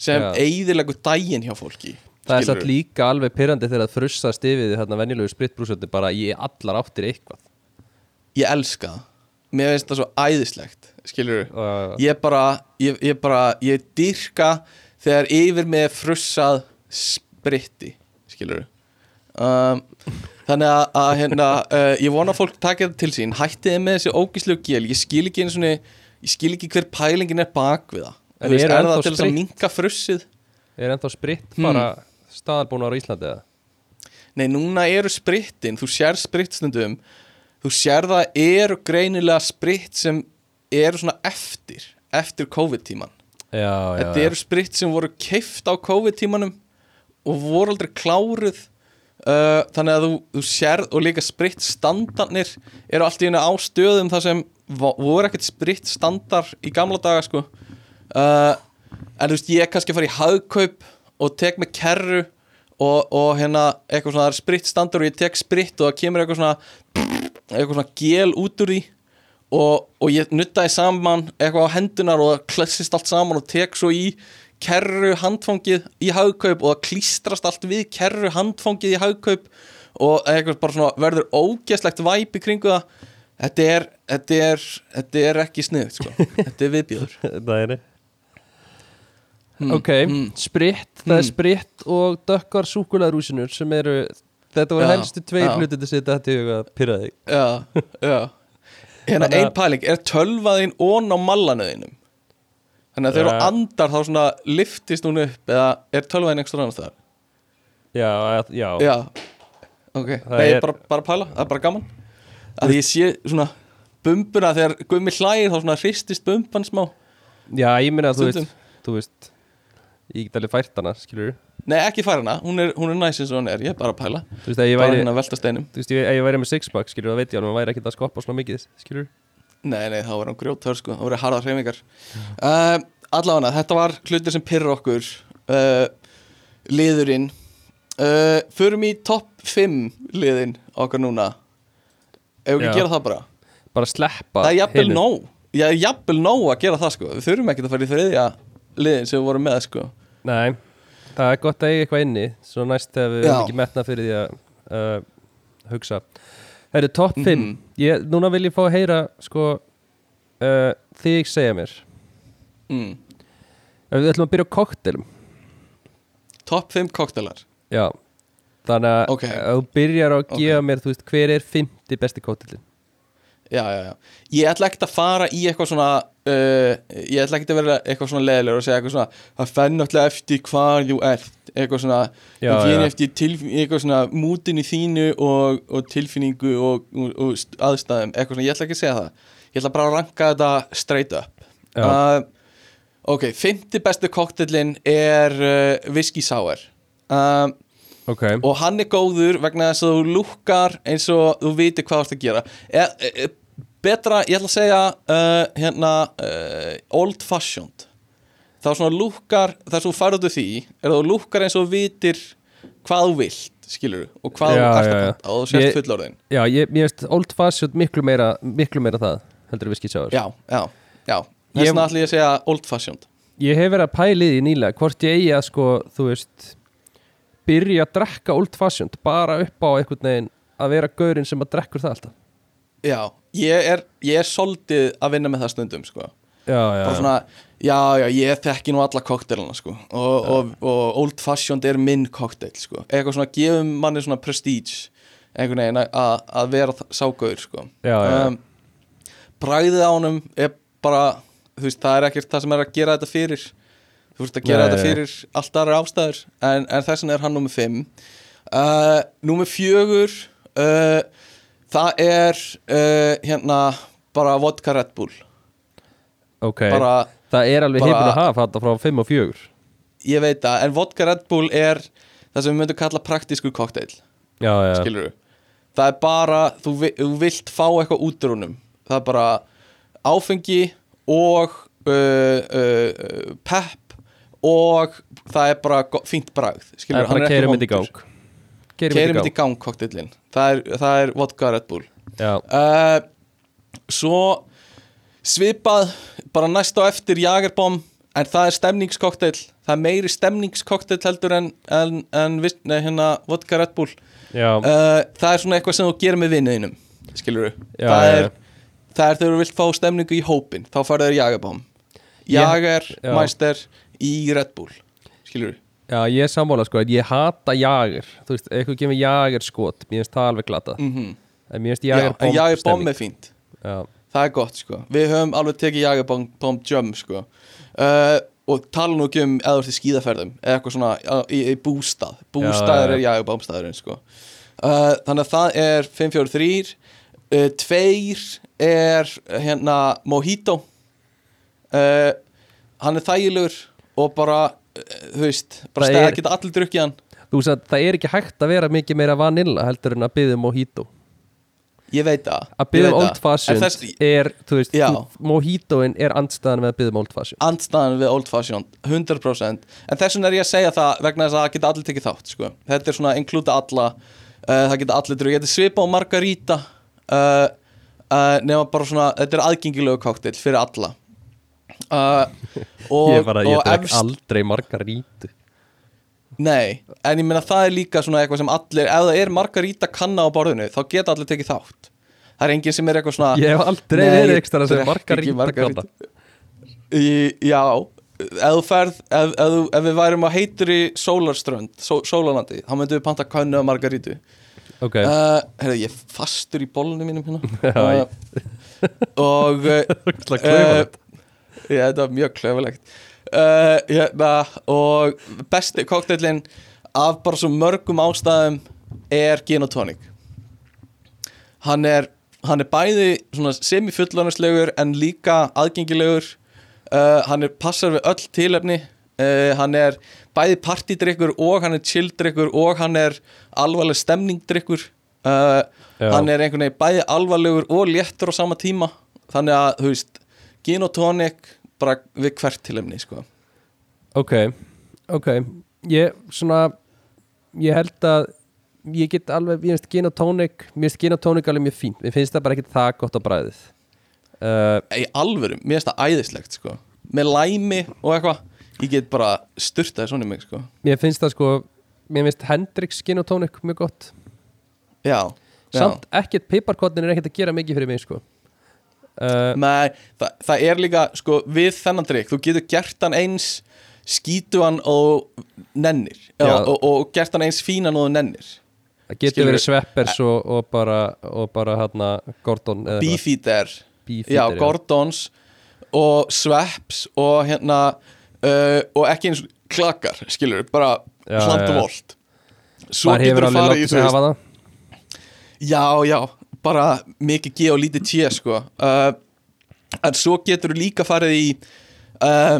sem eigðilegu daginn hjá fólki Það er satt líka alveg pyrrandi þegar það frussast yfir því þarna venjulegu spritbrúsöndi bara í allar áttir eitthvað. Ég elska það Mér finnst það svo æðislegt skilur Og- ég bara, ég, ég bara ég dyrka þegar yfir með frussað spritti skilur um, þannig að, að hérna, uh, ég vona að fólk taki þetta til sín. Hættið með þessi ógíslegu gél. Ég skil ekki einu svona ég skil ekki hver pælingin er bak við það. En Þú veist, eru er ennþá það til þess að minka frussið? Er ennþá spritt Hmm. bara staðalbúnar á Íslandi eða? Nei, núna eru sprittin, þú sér sprittstundum þú sér það eru greinilega spritt sem eru svona eftir, eftir COVID-tíman. Þetta eru spritt sem voru keift á COVID-tímanum og voru aldrei kláruð uh, þannig að þú, þú sér og líka spritt standarnir eru allt í henni á stöðum þar sem vo- voru ekkert spritt standar í gamla daga sko. Uh, en þú veist, ég er kannski að fara í hagkaup og tek með kerru og, og hérna eitthvað svona, það er spritt standur og ég tek spritt og það kemur eitthvað svona eitthvað svona gel út úr því og, og ég nuttaði saman eitthvað á hendunar og það klessist allt saman og tek svo í kerru handfangið í hagkaup og það klístrast allt við kerru handfangið í hagkaup og eitthvað bara svona verður ógeðslegt væp í kringu það. Þetta er, þetta er, þetta er ekki sniðut sko. þetta er viðbjöður Það er Hmm, Ok, spritt, það er spritt og dökkar súkulæðrúsinur sem eru Þetta voru helstu tveir hluti til að setja þetta í huga að pyrra þig. Já, já. Hérna Þannig að- ein pæling, er tölvaðin ón á mallanuðinum þannig að þegar þú andar þá svona liftist hún upp eða er tölvaðin einhver annars þar Já, já, já, ok, Það nei, er- bara, bara pæla það er bara gaman. Að ég sé svona bumbuna þegar gummi hlægir þá svona hristist bumban smá. Já ég meina að þú veist, þú veist Ég get alveg fært hana, skilur nei, ekki færa hana, hún er, hún er næs eins og hún er. Ég er bara að pæla, Þú veist, ef ég væri, hérna þú veist, ef ég væri með sixpack, skilur, það veit ég að hann væri ekkert að skoppa svona mikið, skilur Nei, nei, þá var hann grjótör sko, þá voru harða hreyfingar. Uh, Allavega, þetta var hlutir sem pyrra okkur. Uh, Liðurinn. Uh, Förum í topp 5 liðin okkar núna. Ef við ekki gera það bara? Bara sleppa Það er jafnvel nóg. Já, jafnvel nóg að gera það sko. Við þurfum ekki að fara í þriðja liðin sem við vorum með sko. Nei, það er gott að eiga eitthvað inni Svo næst þegar við erum ekki metna fyrir því að uh, hugsa Það eru topp 5 Mhm. ég, Núna vil ég fá að heyra sko uh, Þig segja mér mm. Við ætlum að byrja á koktelum Topp 5 koktelar Já Þannig að Ok. ef þú byrjar að Ok. gefa mér veist, hver er 50 besti koktelin Já, já, já. Ég ætla ekkert að fara í eitthvað svona uh, Ég ætla ekkert að vera eitthvað svona leðilegur og segja eitthvað svona Það fenn náttúrulega eftir hvað þú ert. Eitthvað svona Já, já. eftir tilf- eitthvað svona mútinu þínu og, og tilfinningu og, og, og st- aðstæðum. Eitthvað svona, ég ætla ekki að segja það. Ég ætla bara að ranka þetta straight up. Uh, Ok, 50 besti kokteilin er uh, Whisky Sour. Uh, Ok, og hann er góður vegna þess að þú lukkar eins og þú viti hvað þú ert að gera. E, e, e, betra, ég ætla að segja uh, hérna uh, old fashioned. Þá svona lukkar, það sem þú færðu út úr því er þú lukkar eins og þú vitir hvað þú vilt, skilur og hvað Já, þú ert að panta og þú sért Ég- fullorðin já, ég, veist Old Fashioned miklu meira Miklu meira það Heldur við skýt já, já, já. Þess vegna ætla ég að segja old fashioned. Ég hef verið að pæli því nýlega hvort ég eigi að sko, þú veist byrja að drekka old fashioned bara upp á einhvern veginn að vera gaurinn sem að drekkur það alltaf. Já, ég er, ég er soldið að vinna með það stundum, sko. Já, já, svona, já, já, ég þekki nú alla koktelina, sko. Og, og, og Old Fashioned er minn koktel, sko. Eitthvað svona, gefum manni svona prestige einhvern veginn að- vera þ- sá gaur, sko. Um, Bræðið á honum er bara, þú veist, það er ekkert það sem er að gera þetta fyrir þú veist að gera Nei, þetta fyrir allt aðra ástæður. En, en þess vegna er hann númer 5 uh, Númer 4 uh, það er uh, hérna bara vodka Red Bull. Ok. Bara Það er alveg hifin að hafa þetta frá 5 og 4 ég veit það, en vodka Red Bull er það sem við myndum kalla praktískur kokteil. Skilur það er bara, þú, þú vilt fá eitthvað út úr honum. Það er bara áfengi og uh, uh, pepp og það er bara fínt bragð það skilur, er bara keira myndi í gang. Keirum keirum myndi í gang. kokteilin það það er vodka Red Bull. Uh, svo svipað bara næst á eftir Jagerbom en það er stemningskokteil það er meiri stemningskokteil heldur en, en, en nei, hérna vodka Red Bull. Uh, það er svona eitthvað sem þú gerir með vinnuðinum skilur Já, það, er, það er þegar þú vilt fá stemningu í hópin þá farið þér Jagerbom Jager. Meister í Red Bull skilur já, ég er sammála sko Ég hata jager. Þú veist, eitthvað kemur jager skot Mér finnst það alveg glata. Mm En mér finnst Já, jager en Jagerbom er fínt. Já, það er gott sko. Við höfum alveg tekið Jagerbom Bom Jum sko. Uh, og tala nú ekki um eða þú ert í skíðaferðum eða eitthvað svona á- í, í bústað. Bústaður Já, er Jagerbom staðurinn sko. Uh, þannig að það er 543 uh, tveir er hérna Mojito. Uh, hann er þægilegur og bara uh, þú veist, bara stæða er- geta allir drukkið hann. Þú veist að það er ekki hægt að vera mikið meira vanilla heldur en að byggja mojito. Ég veit það Að byggja um old fashioned þess- er, þú veist, Já. mojitoin er andstæðan með að byggja um old fashioned andstæðan við old fashioned 100% en þess vegna er ég að segja það vegna þess að það geta allir tekið þátt sko. þetta er svona inkluda alla uh, það geta allir drug, þetta er svipa á margarita uh, uh, nema bara svona þetta er aðgengilegu koktel fyrir alla uh, og, Ég bara, ég og drekk efst- aldrei margarítu nei, en ég meina það er líka svona eitthvað sem allir, ef það er margarita kanna á borðinu þá geta allir tekið þátt. Það er enginn sem er eitthvað svona Ég hef aldrei verið ég ekstra að ekki margaríta margaríta. Í- Já, ef þú ferð ef, ef, ef við værum á heitri sólarströnd, só, sólarlandi þá myndum við panta könnu af margarítu Ok, uh, Herðu, ég er fastur í bólunum mínum hérna. Uh, Og uh. Já, þetta var mjög klöfulegt uh, hérna, Og besti kokteilin af bara svo mörgum ástæðum er gin og tonic Hann er hann er bæði svona semifullanislegur en líka aðgengilegur. Uh, hann er passar við öll tilefni. Uh, hann er bæði partydrykkur og hann er chilldrykkur og hann er alvarleg stemningdrykkur. Hann er einhvern veginn bæði alvarlegur og léttur á sama tíma. Þannig að þú veist gin og tonic bara við hvert tilefni sko. Ok, ok. Ég, svona Ég held að Ég get alveg, ég finnst gin og tónik Mér finnst gin og tónik alveg mjög fínt. Mér finnst það bara ekki það gott á bræðið uh, í alvöru, mér finnst það æðislegt sko. Með læmi og eitthvað ég get bara styrtaði svona í mig sko. Mér finnst það sko Mér finnst Hendrix gin og tónik mjög gott. Já, já. Samt ekkert piparkotnin er ekkert að gera mikið fyrir mig sko uh, Nei, það, það er líka sko, við þennan drikk, þú getur gert hann eins skítuan og nennir Já. og, og, gert hann eins fínan og nennir Það getur Skilurðu? verið sveppers og, og bara og bara hérna Gordon. Beefeater, Beefeater, já, Gordons og Sveps og hérna uh, og ekki eins klakar, skilur, bara Já, hlant já, og já. volt Svo getur þú farið í það Já, já, bara mikið G og lítið T sko. Uh, En svo getur þú líka farið í uh,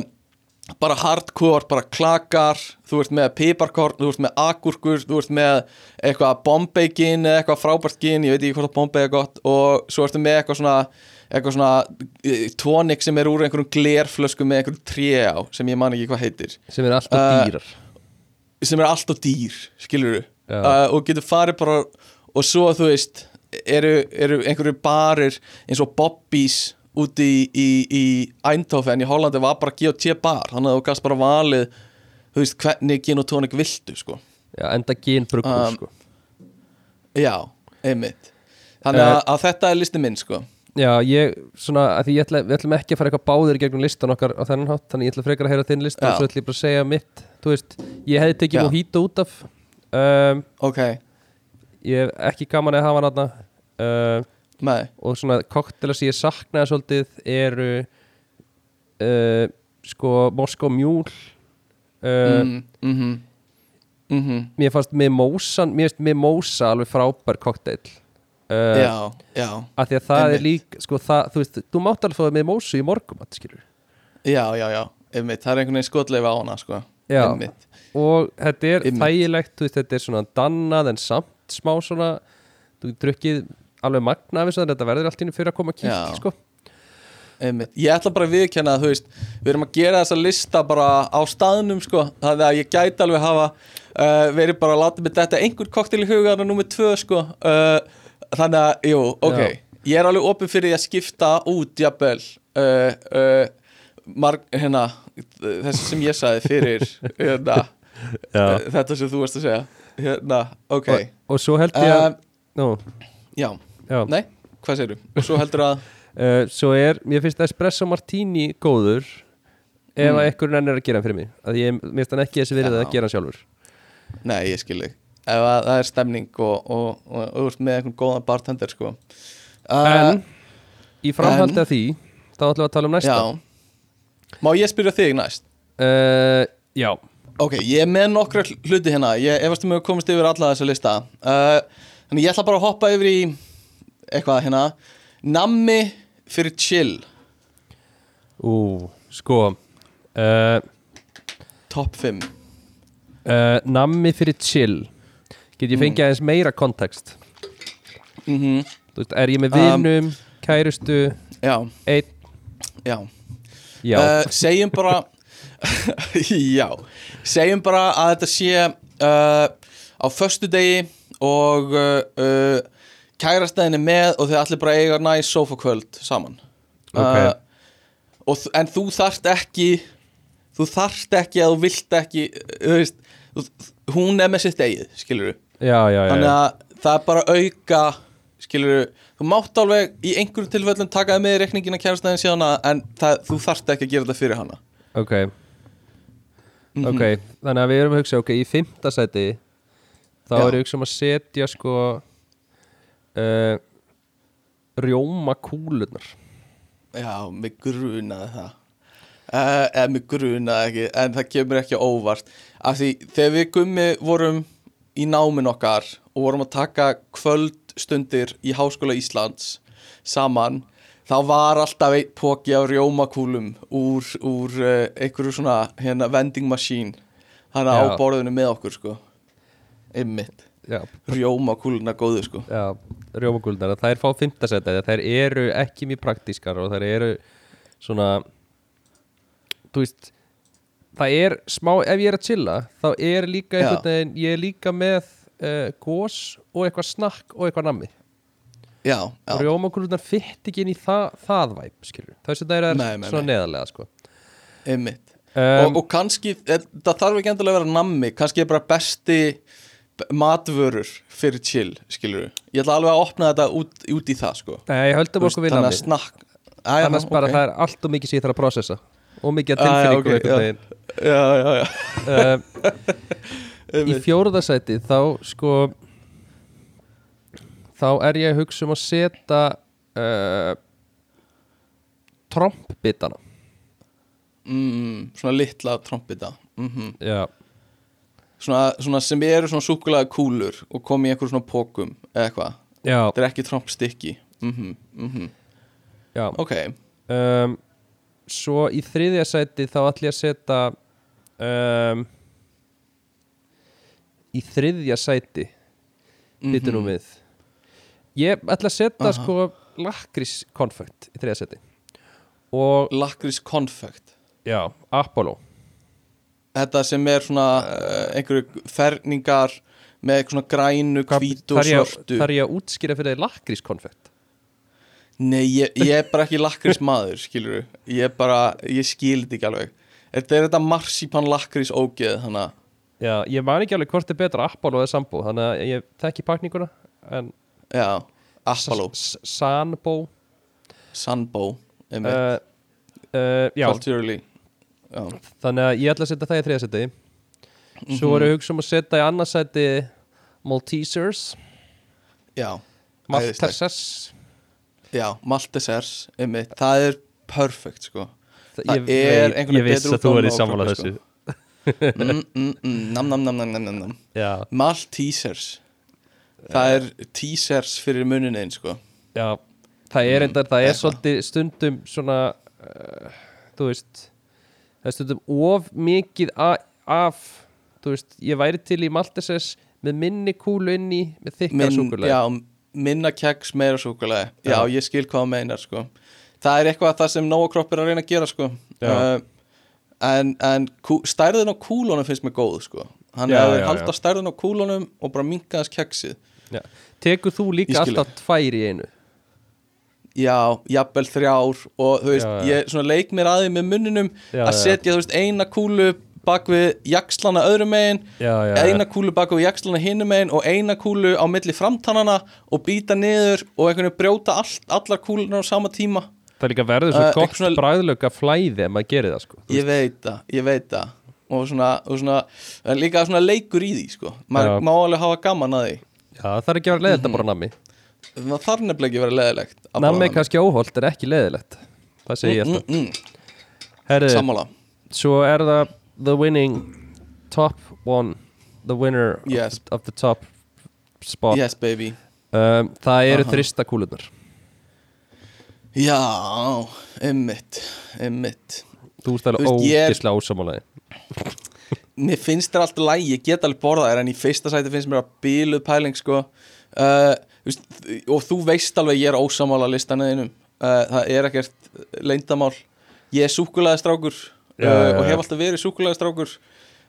bara hardcore, bara klakar þú ert með piparkorn, þú ert með agúrkur þú ert með eitthvað bombay gin eða eitthvað frábært gin, ég veit ekki hvort að bombay er gott og svo ertu með eitthvað svona eitthvað svona uh, tónik sem er úr einhverjum glerflösku með einhverjum tré á sem ég man ekki hvað heitir. Sem er alltaf Uh, dýrar. sem er alltaf dýr, skilur Já. uh, og getur farið bara og svo þú veist eru, eru einhverju barir eins og Bobby's úti í, í, í Eindhoven í Hollandi var bara G&T bar. Þannig að þú gast bara valið þú veist hvernig gin og tónik viltu sko. Já, enda gin bruggur Um, sko. já, einmitt. Þannig að, Eh, að þetta er listi minn sko. Já, ég, svona, að því ég ætla, við ætlum ekki að fara eitthvað báðir gegnum listan okkar á þennan hátt, þannig ég ætla frekar að heyra þinn lista Já. og svo ætla ég bara að segja mitt, þú veist ég hefði tekið Já. mojito út af um, ok, ég hef ekki gaman að hafa hann aðna uh, og svona koktela sem ég saknaði svolítið eru uh, sko Moskó Mjúl uh, mm, mhm. Mhm, mér fannst Mimosa mér finnst Mimosa alveg frábær kokteil uh, já, já. að því að það Einmitt. er lík sko það, þú veist, þú mátt alveg fóða Mimosa í morgum já, já, já, einmitt, það er einhvern veginn skotleifa á hana sko. Já. einmitt, og þetta er þægilegt þú veist, þetta er svona dannað en samt smá svona þú drukkið alveg magna af þess að þetta verður allt í einu fyrir að koma Já. sko. Ég ætla bara að viðkenna að þú veist Við erum að gera þessa lista bara á staðnum sko. Þannig að ég gæti alveg hafa uh, verið bara að láta mig þetta einhver koktel í hugaðan númer tvö sko. uh, Þannig að, jú, ok Já. Ég er alveg opið fyrir því að skipta út jafnvel uh, uh, marg, hérna, þessi sem ég sagði fyrir hérna, þetta sem þú varst að segja hérna, ok og, og svo held ég að nú, Já, já. nei, hvað segirðu? Og svo heldur að Uh, svo er, mér finnst espresso martini góður ef Mm. að ekkur nennir að gera hann fyrir mig að ég mér finnst hann ekki þessi Já. að gera hann sjálfur Nei, ég skil þig Ef að það er stemning og, og, og, og þú ert með einhvern góðan bartender sko. uh, en í framhaldi en- af því þá ætlum við að tala um næsta Já Má ég spyrja þig næst? uh, já, Ok, ég er með nokkra hl- hluti hérna. Ég efast um að komast yfir alla þessa lista. Uh, Þannig ég ætla bara að hoppa yfir í eitthvað hérna. Nammi fyrir chill. Ú, sko uh, Top 5 uh, nammi fyrir chill. Get ég fengið aðeins meira kontekst mm Þú veist, er ég með Um, vinum, kærustu Já, einn, já. Já, uh, Segjum bara Já Segjum bara að þetta sé uh, á föstu degi og uh, uh, kærastæðin er með og þau allir bara eiga næs sofakvöld saman. Ok. uh, og, En þú þarft ekki þú þarft ekki að þú vilt ekki þú veist, þú, hún er með sitt eigið skilur já, já, já, þannig að það er bara auka skilur þú mátt alveg í einhverjum tilfellum taka þig með reikningina kærastæðin síðan en það, þú þarft ekki að gera þetta fyrir hana. Ok Mhm. Ok, þannig að við erum að hugsa, ok, í fimmta sæti þá Já. er ég hugsa um að setja sko uh, rjóma kúlunar Já, mig grunaði það uh, eða mig grunaði ekki en það kemur ekki óvart af því þegar við gummi vorum í námin okkar og vorum að taka kvöldstundir í Háskóla Íslands saman þá var alltaf einn póki af rjómakúlum úr, úr uh, einhverju svona hérna vending machine. Hann á borðinu með okkur sko. Já, rjómakúluna góðu sko. Já, rjóma kúlunar það er fá fimmta sæti, þær eru ekki mjög praktískar og þær eru svona þú veist það er smá, ef ég er að chilla þá er líka einhvern veginn ég er líka með uh, gós og eitthvað snakk og eitthvað nammi Já, og já, rjómakúlunar fytt ekki inn í það, það væp skilur, þessi það er Nei, nei, svona neðarlega sko. Einmitt. Um, og, og kannski, eh, það þarf ekki endilega að vera nammi kannski er bara besti matvörur fyrir chill skilur ég ætla alveg að opna þetta út, út í það sko. Nei, ég höldum okkur við að nammi. snakk annars bara það er allt og mikið sem ég þarf að processa. Og mikið að tilfinningu ok, einhvern veginn. Já, já, já, um, í fjóruðasæti þá sko þá er ég að hugsa um að setja uh, trompbitana mm, svona litla trompita mm já, svona, svona sem eru svona súkulega kúlur og kom í einhver svona pókum eða eitthvað, þetta er ekki trompstykki. Mhm, mhm, já. ok. Um, svo í þriðja sæti þá ætlum ég að setja um, í þriðja sæti Býtu nú við Ég ætla að setja. Aha. sko lakrískonfekt í þriðja seti. Og, lakris konfekt já, Apollo. Þetta sem er svona uh, einhverju ferningar með eitthvað svona grænu, hvítu og svörtu. þar ég að útskýra fyrir þig lakrískonfekt Nei, ég, ég er bara ekki lakris maður, skilur Ég er bara, ég skil þetta ekki alveg. Þetta er þetta marsipan lakris ógeð Þannig að, Já, ég man ekki alveg hvort er betra Apollo eða Sambo Þannig að ég þekki pakninguna En já, Apollo, Sanbo. Sanbo uh, uh, uh, Já, Já, þannig að ég ætla að setja það í Mhm. Svo er ég að hugsa um að setja í annað seti Maltesers. Já. Maltesers. Já, Maltesers, einmitt. Það er perfect, sko. Það ég, er einhvern Ég veginn viss betur að þú er í kroppi, þessu. mm, mm, mm, Maltesers Það er teasers fyrir munininn, sko já Það er, mm, það er svolítið stundum svona uh, Þú veist Það er stundum of mikið a, af Þú veist, ég væri til í Maltesers með minni kúlu inn í með þykkar Minn, súkulega já, minna keks, meira súkulega já. Ég skil hvað meinar sko. það er eitthvað það sem Nóa Kropp er að reyna að gera sko. Uh, en, en stærðin á kúlunum finnst mér góð sko. hann halda já. stærðin á kúlunum og bara minka þess keksið já. Tekur þú líka alltaf tvær í einu? Já, jafnvel þrjár og þú veist, Já, já. ég leik mér að því með munninum Já, að setja þú veist, eina kúlu bak við jakslana öðrum megin eina kúlu bak við jakslana hinum megin og eina kúlu á milli framtannana og býta niður og einhvern veginn brjóta all, allar kúlunar á sama tíma. Það líka verður svo Uh, gott svona- bræðlöka flæði ef maður gerir það sko ég veit það, ég veit það. Og svona, og svona líka svona leikur í því sko. maður má alveg hafa gaman að því Já, það er ekki að vera leiðilegt Mhm. að bara nammi. Það þarf nefnilega ekki að vera leðilegt Nammi er kannski óholt, er ekki leiðilegt. Það segi ég mm, alltaf. mm, mm, Herri, sammála. svo er það the winning top one the winner Yes. of, of the top spot. Yes baby. Um, Það eru þrista kúlunar já, einmitt einmitt. Þú er- ógislega ósamálaði mér finnst það alltaf læg, ég get alveg borða þær en í fyrsta sæti finnst mér að bíluð pæling sko. Uh, veist, og þú veist alveg ég er ósamála listanæðinum uh, það er ekkert leyndamál ég er súkulaði strákur Já, uh, og hef alltaf verið súkulaði strákur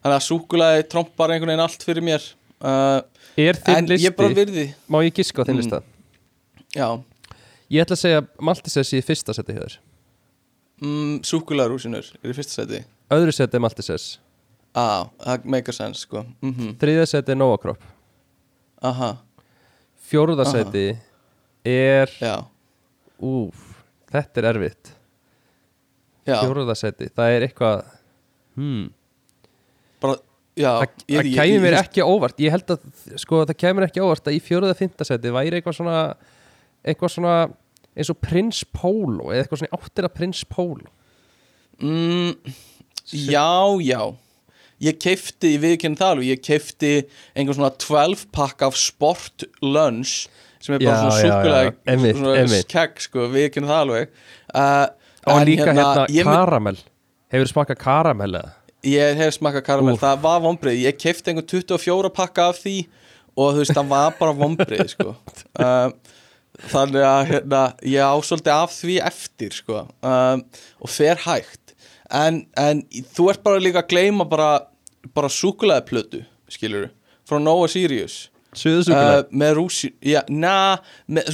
þannig að súkulaði trompar einhvern veginn allt fyrir mér. Uh, Er þinn listi, ég bara virði. Má ég giska á þinn Mm. lista? Já, Ég ætla að segja Maltesers í fyrsta seti hér mm, súkulaði rúsinur er í fyrsta seti Öðru seti er Ah, það make a sense sko. Mm Þriðja seti er Nova Crop. Aha, Fjórða Aha. seti er já, Úf, þetta er erfitt. Seti, það er eitthvað hmm. bara, já ég- það kæmi mér ekki á óvart. Ég held að, sko, það kæmi mér ekki á óvart að í fjóruða fynda seti væri eitthvað svona eitthvað svona eins og Prins Pólo eða eitthvað svona áttir að Prins Pólo. Mm, já, já Ég keifti, ég viðkynna það alveg Ég keifti einhvern svona 12 pakk af sport lunch sem er bara Já, svona já, já, súkulega já. Einmitt, einmitt. kegg, sko, viðkynna það alveg uh, Og líka hérna, mun- karamell Hefur smakað karamell eða? ég hef smakað karamell, það var vombrið Ég keifti einhvern 24 pakka af því og þú veist, það var bara vombrið sko. uh, Þannig að hérna, ég á svolítið af því eftir sko. um, og fer hægt en, en þú ert bara líka að gleyma bara, bara súkulega plötu skilur frá Nova Sirius. Suðusúkulega uh, með rúsi já, na,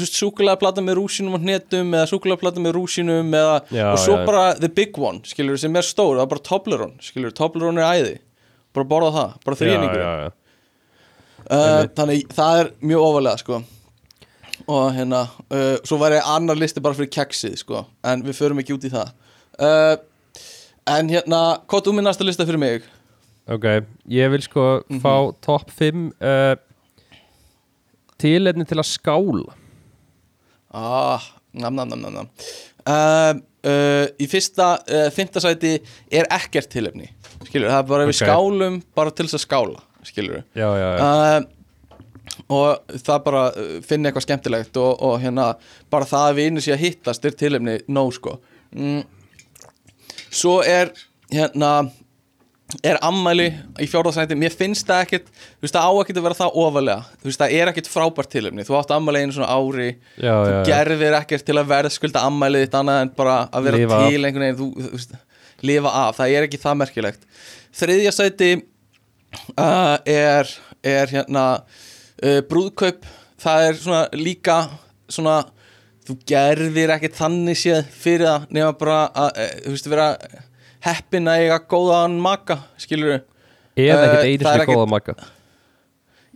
súkulega plata með rúsinum og hnetum eða súkulega plata með rúsinum eða, Já, og svo já. bara the big one skilur sem er stór, það er bara Toblerone skilur, Toblerone er æði. Bara borða það, bara þrýningur já, já, já. uh, þannig það er mjög ofalega sko. Og hérna uh, svo væri annar listi bara fyrir keksið sko en við förum ekki út í það. Uh, en hérna hvað þú minn næsta lista fyrir mig Ok, ég vil sko Mhm. fá topp 5 uh, tilefni til að skála ah, nam nam nam nam nam uh, uh, í fyrsta uh, fymta sæti er ekkert tilefni skilur, það er bara við Ok. skálum bara til þess að skála skilur Já, já, já og það bara finna eitthvað skemmtilegt og, og hérna bara það að við einu sér að hittast er tilefni nóg sko mm. Svo er hérna er ammæli í fjórðarsæti mér finnst það ekkit, þú veist það á ekkit að vera það ofalega, þú veist það er ekkit frábært tilefni. Þú átt ammæli einu svona ári. Já, þú já, gerðir ekkert til að verðskulda ammælið þitt annað en bara að vera Lifa til einhvern veginn, þú, þú veist, lifa af. Það er ekki það merkilegt. Þriðja sæti uh, er, er hérna uh, brúðkaup. Það er svona líka svona þú gerðir ekkert þannig séð fyrir það nema bara að, uh, þú veist, vera heppin að eiga góðan maka skilur Eða Eh, ekkert einu sinni góða makka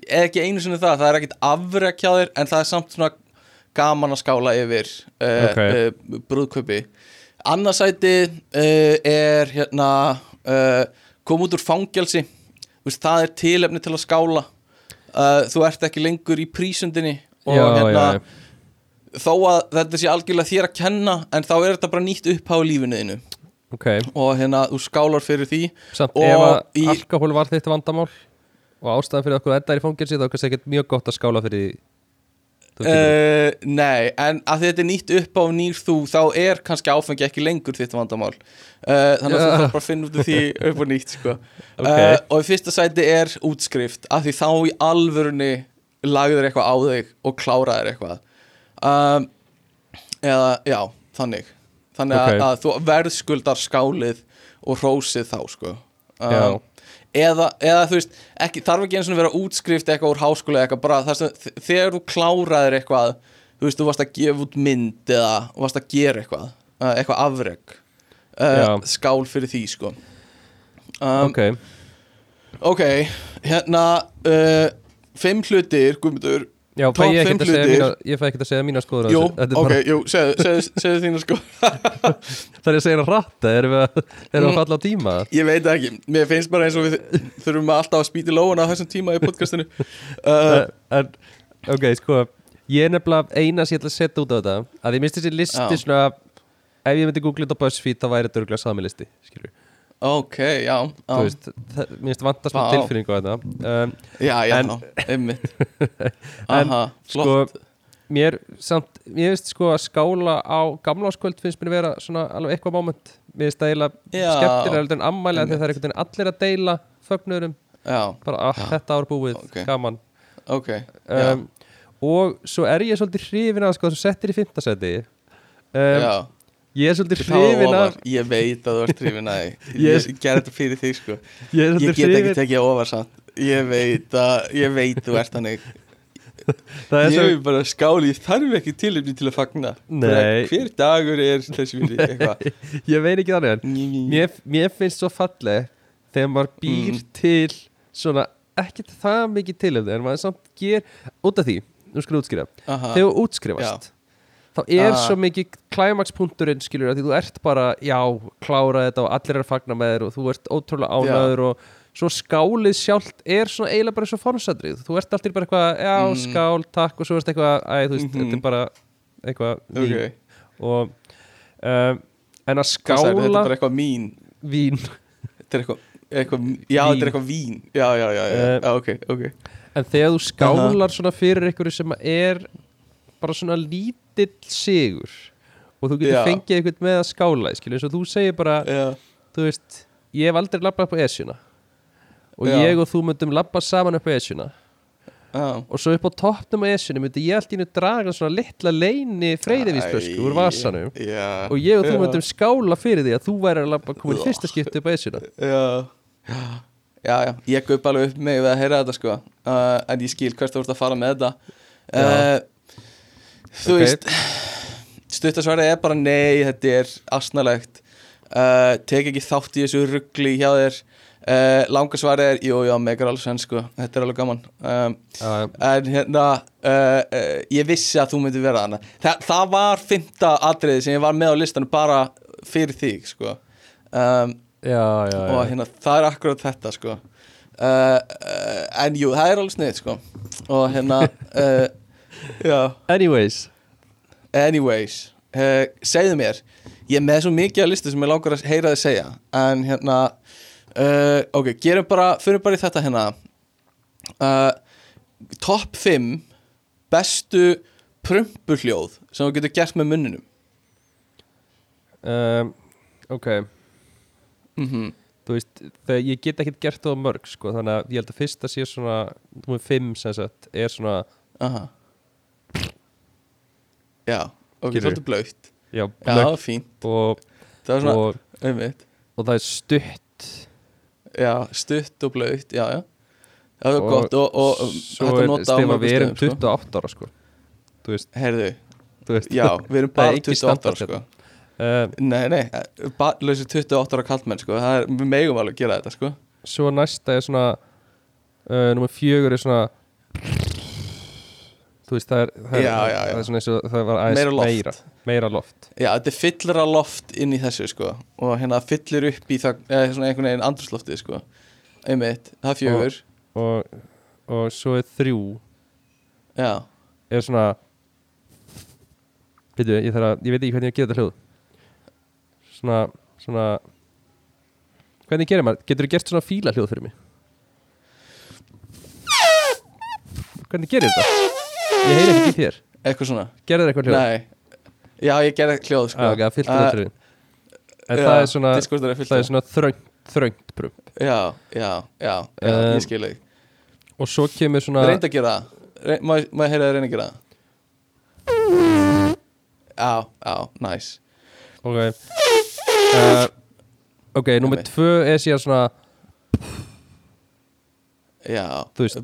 eða ekki einu sinni það, það er ekkert afrekjaðir en það er samt svona gaman að skála yfir uh, Ok. uh, brúðkaupi. Annarsæti uh, er hérna uh, kom út úr veist, það er tilefni til að skála. Uh, þú ert ekki lengur í prísundinni og Já, hérna já, já. Þó að þetta sé algjörlega þér að kenna en þá er þetta bara nýtt upphá í lífinu þínu Ok, og hérna þú skálar fyrir því samt Og ef að í- alkohól var þitt vandamál og ástæðan fyrir okkur þetta er í fangelsi þá er kannski ekkert mjög gott að skála fyrir því Uh, nei, en að þetta er nýtt upp á nýr þú þá er kannski áfengi ekki lengur þitt vandamál uh, þannig að Já. þú þarf bara að finna út af því upp á nýtt sko. Ok. uh, og í fyrsta sæti er útskrift af því þá í alvörunni lagður eitthvað á þig og kláraður eitthvað um, eða já, þannig. Þannig Ok. að, að þú verðskuldar skálið og hrósið þá sko. Um, eða, eða þú veist ekki, þarf ekki eins og vera útskrift eitthvað úr háskóla eitthvað bara þar sem þ- þegar þú kláraðir eitthvað þú veist, þú varst að gefa út mynd eða varst að gera eitthvað uh, eitthvað afreg uh, skál fyrir því sko. Um, Ok, ok, hérna uh, fimm hlutir, Guðmundur já, fæ ég ekkert að segja mína Ég fæ ekkert að segja mína skoður á Jú, ok, jú, segðu, segðu, segðu þínu sko Það er að segja rætt Erum við að, að falla á tíma? Ég veit ekki, mér finnst bara eins og við þurfum alltaf að spýti lóuna á þessum tíma í podcastinu. Uh, en, Ok, sko Ég er nefnilega eina sem ég ætla að setja út á þetta að ég minnst þessi listi svona ef ég myndi googla þetta á BuzzFeed þá væri þetta örgulega sami listi skilur. Ok, já, já, veist, það, mér finnst vanta smá Vá. tilfinningu á þetta. Um, já, já, en- einmitt. Aha, sko, flott. mér samt, mér finnst sko að skála á gamláskvöld finnst mér vera svona alveg eitthvað moment. Mér finnst það eiginlega Já. skemmtilega en því að það er veginn allir að deila fögnurum, bara að þetta ár búið, Ok. gaman. Ok, já, um, og svo er ég svolítið hrifin að sko þú settir í fimmtasæti um, Já, ég er svolítið hrifin ofar. Ég veit að þú ert hrifin að því. Ég- Ég gerði þetta fyrir þig sko. Ég Ég get ekki tekið ofar samt. Ég veit að, ég veit þú ert þannig. Það er Ég svo, er bara skáli, ég þarf ekki tilefni til að fagna. Nei. Hver dagur er þessi eitthvað. Ég veit ekki þannig mér, mér finnst svo falleg þegar maður býr Mm. til svona ekkert það mikið til en maður samt ger út af því, nú skulum útskrifa Aha. þegar þú útskrifast þá er Ah. svo mikið klæmakspunkturinn skilur að því þú ert bara, já, klára þetta og allir er að fagna með þér og þú ert ótrúlega ánæður og svo skálið sjálft er svona eiginlega bara svo formsadrið þú ert alltaf bara eitthvað, já, Mm. skál, takk og svo ert eitthvað, æ, þú veist, Mhm. þetta er bara eitthvað vín Ok, og um, en að hvað sagði þetta skála er bara eitthvað mín. Vín. Þetta er eitthvað, eitthvað Já, Vín. þetta er eitthvað vín. Já, já, já, já, já ok, ok. En þegar þú skálar svona fyrir einhverju sem er bara svona lítill sigur og þú getur Já. fengið einhvern með að skála skilur, eins og þú segir bara Já, þú veist, ég hef aldrei labbað upp á esjuna og Já. ég og þú myndum labba saman upp á esjuna. Og svo upp á toppnum á esjunni myndi ég allt í nú draga svona litla leini freyðivísflösku úr vasanum og ég og þú myndum skála fyrir því að þú væri að labba komin fyrsta skipti upp á esjuna. Já. Já, já, ég gupp alveg upp við að heyra þetta sko. Uh, En ég skil hvert þú ert að fara með þetta. Uh, Þú Ok. veist Stuttasvarið er bara nei, þetta er asnalegt. Uh, Tek ekki þátt í þessu ruggli hjá þér. Uh, Langasvarið er, jú, já, megar alveg senn sko. Þetta er alveg gaman. Um, Já, En hérna uh, uh, Ég vissi að þú myndi vera þarna. Þa, Það var fymta atriði sem ég var með á listanum bara fyrir þig sko. Um, já, já, og já. hérna, það er akkurat þetta sko. Uh, uh, en jú, það er alveg snið sko. Og hérna uh, já, Anyways. Anyways uh, segðu mér, ég er með svo mikið að listu sem ég langar að heyra þið segja en hérna uh, ok, gerum bara, fyrir bara í þetta hérna. Uh, top 5 bestu prumpuhljóð sem þú getur gert með munninum. Um, Ok. Mm þú veist, þegar ég get ekkert gert það á mörg sko, þannig að ég held að fyrsta sé svona númer 5 sem sagt, er svona aha já, ok, svolítið blöytt já, blökk fínt, og, það var svona og, einmitt. og það er stutt. Já, stutt og blöytt, já, já. Það var og gott og, og svo hægt að er nota á stefa mörgum við erum stöðum, 28 ára sko. Þú veist, sko. Heyrðu, þú veist. já, við erum er bara ekki 28 ára, sko. uh, Nei, nei, lausir 28 ára kallmenn, sko. Það er, við megum alveg að gera þetta, sko. Svo næsta er svona uh, númer 4 er svona þú veist, það er, það er, Já, já, já. Það er svona eins og það var aðeins Meira loft. meira, meira loft. Já, þetta er fyllir að loft inn í þessu, sko. Og hérna fyllir upp í það, eða svona einhvern veginn andrusloftið, sko. Einmitt, það er fjögur. Og, og svo er þrjú. Já, er svona veitu, ég, þarf að, ég veit ekki hvernig ég gera þetta hljóð. Svona, svona hvernig gerir maður, getur þú gert svona fíla hljóð fyrir mig? Hvernig gerir þetta ég heyri ekki í þér, eitthvað svona. Gerður eitthvað hljóð? Nei, já, ég gerði hljóð, sko. Ah, okay, fyllt Uh, en það er svona er það er svona þröngt, þröngt prump. Já, já, já, já, Um, ég skil þig. og svo kemur svona Reynd að gera það. Má ég heyra það reyna að gera það? Já, já, næs ok. Uh, ok, Einmitt. tvö er síðan svona Já, veist.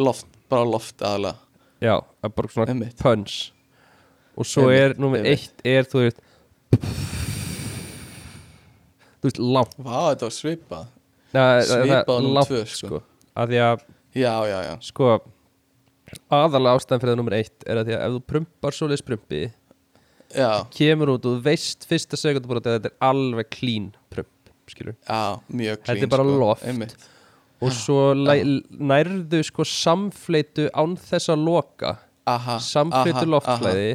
Loft, bara loft aðalega já, það bara svona Einmitt. punch og svo Einmitt, er nummer einmitt. eitt er þú veist þú veist langt Vá, þetta var svipað Nei, það- það Svipað á númer langt tvö, sko. sko. að því að Já, já, já sko aðalega ástæðan fyrir það nummer eitt er að því að ef þú prumpar svoleiðis prumpi Já, kemur út og þú veist fyrsta sekundu bara að þetta er alveg clean prump skilur já, mjög Þetta er bara sko. loft. Einmitt. Og svo nærðu sko samfleitu án þess að loka. Aha, samfleitu loftflæði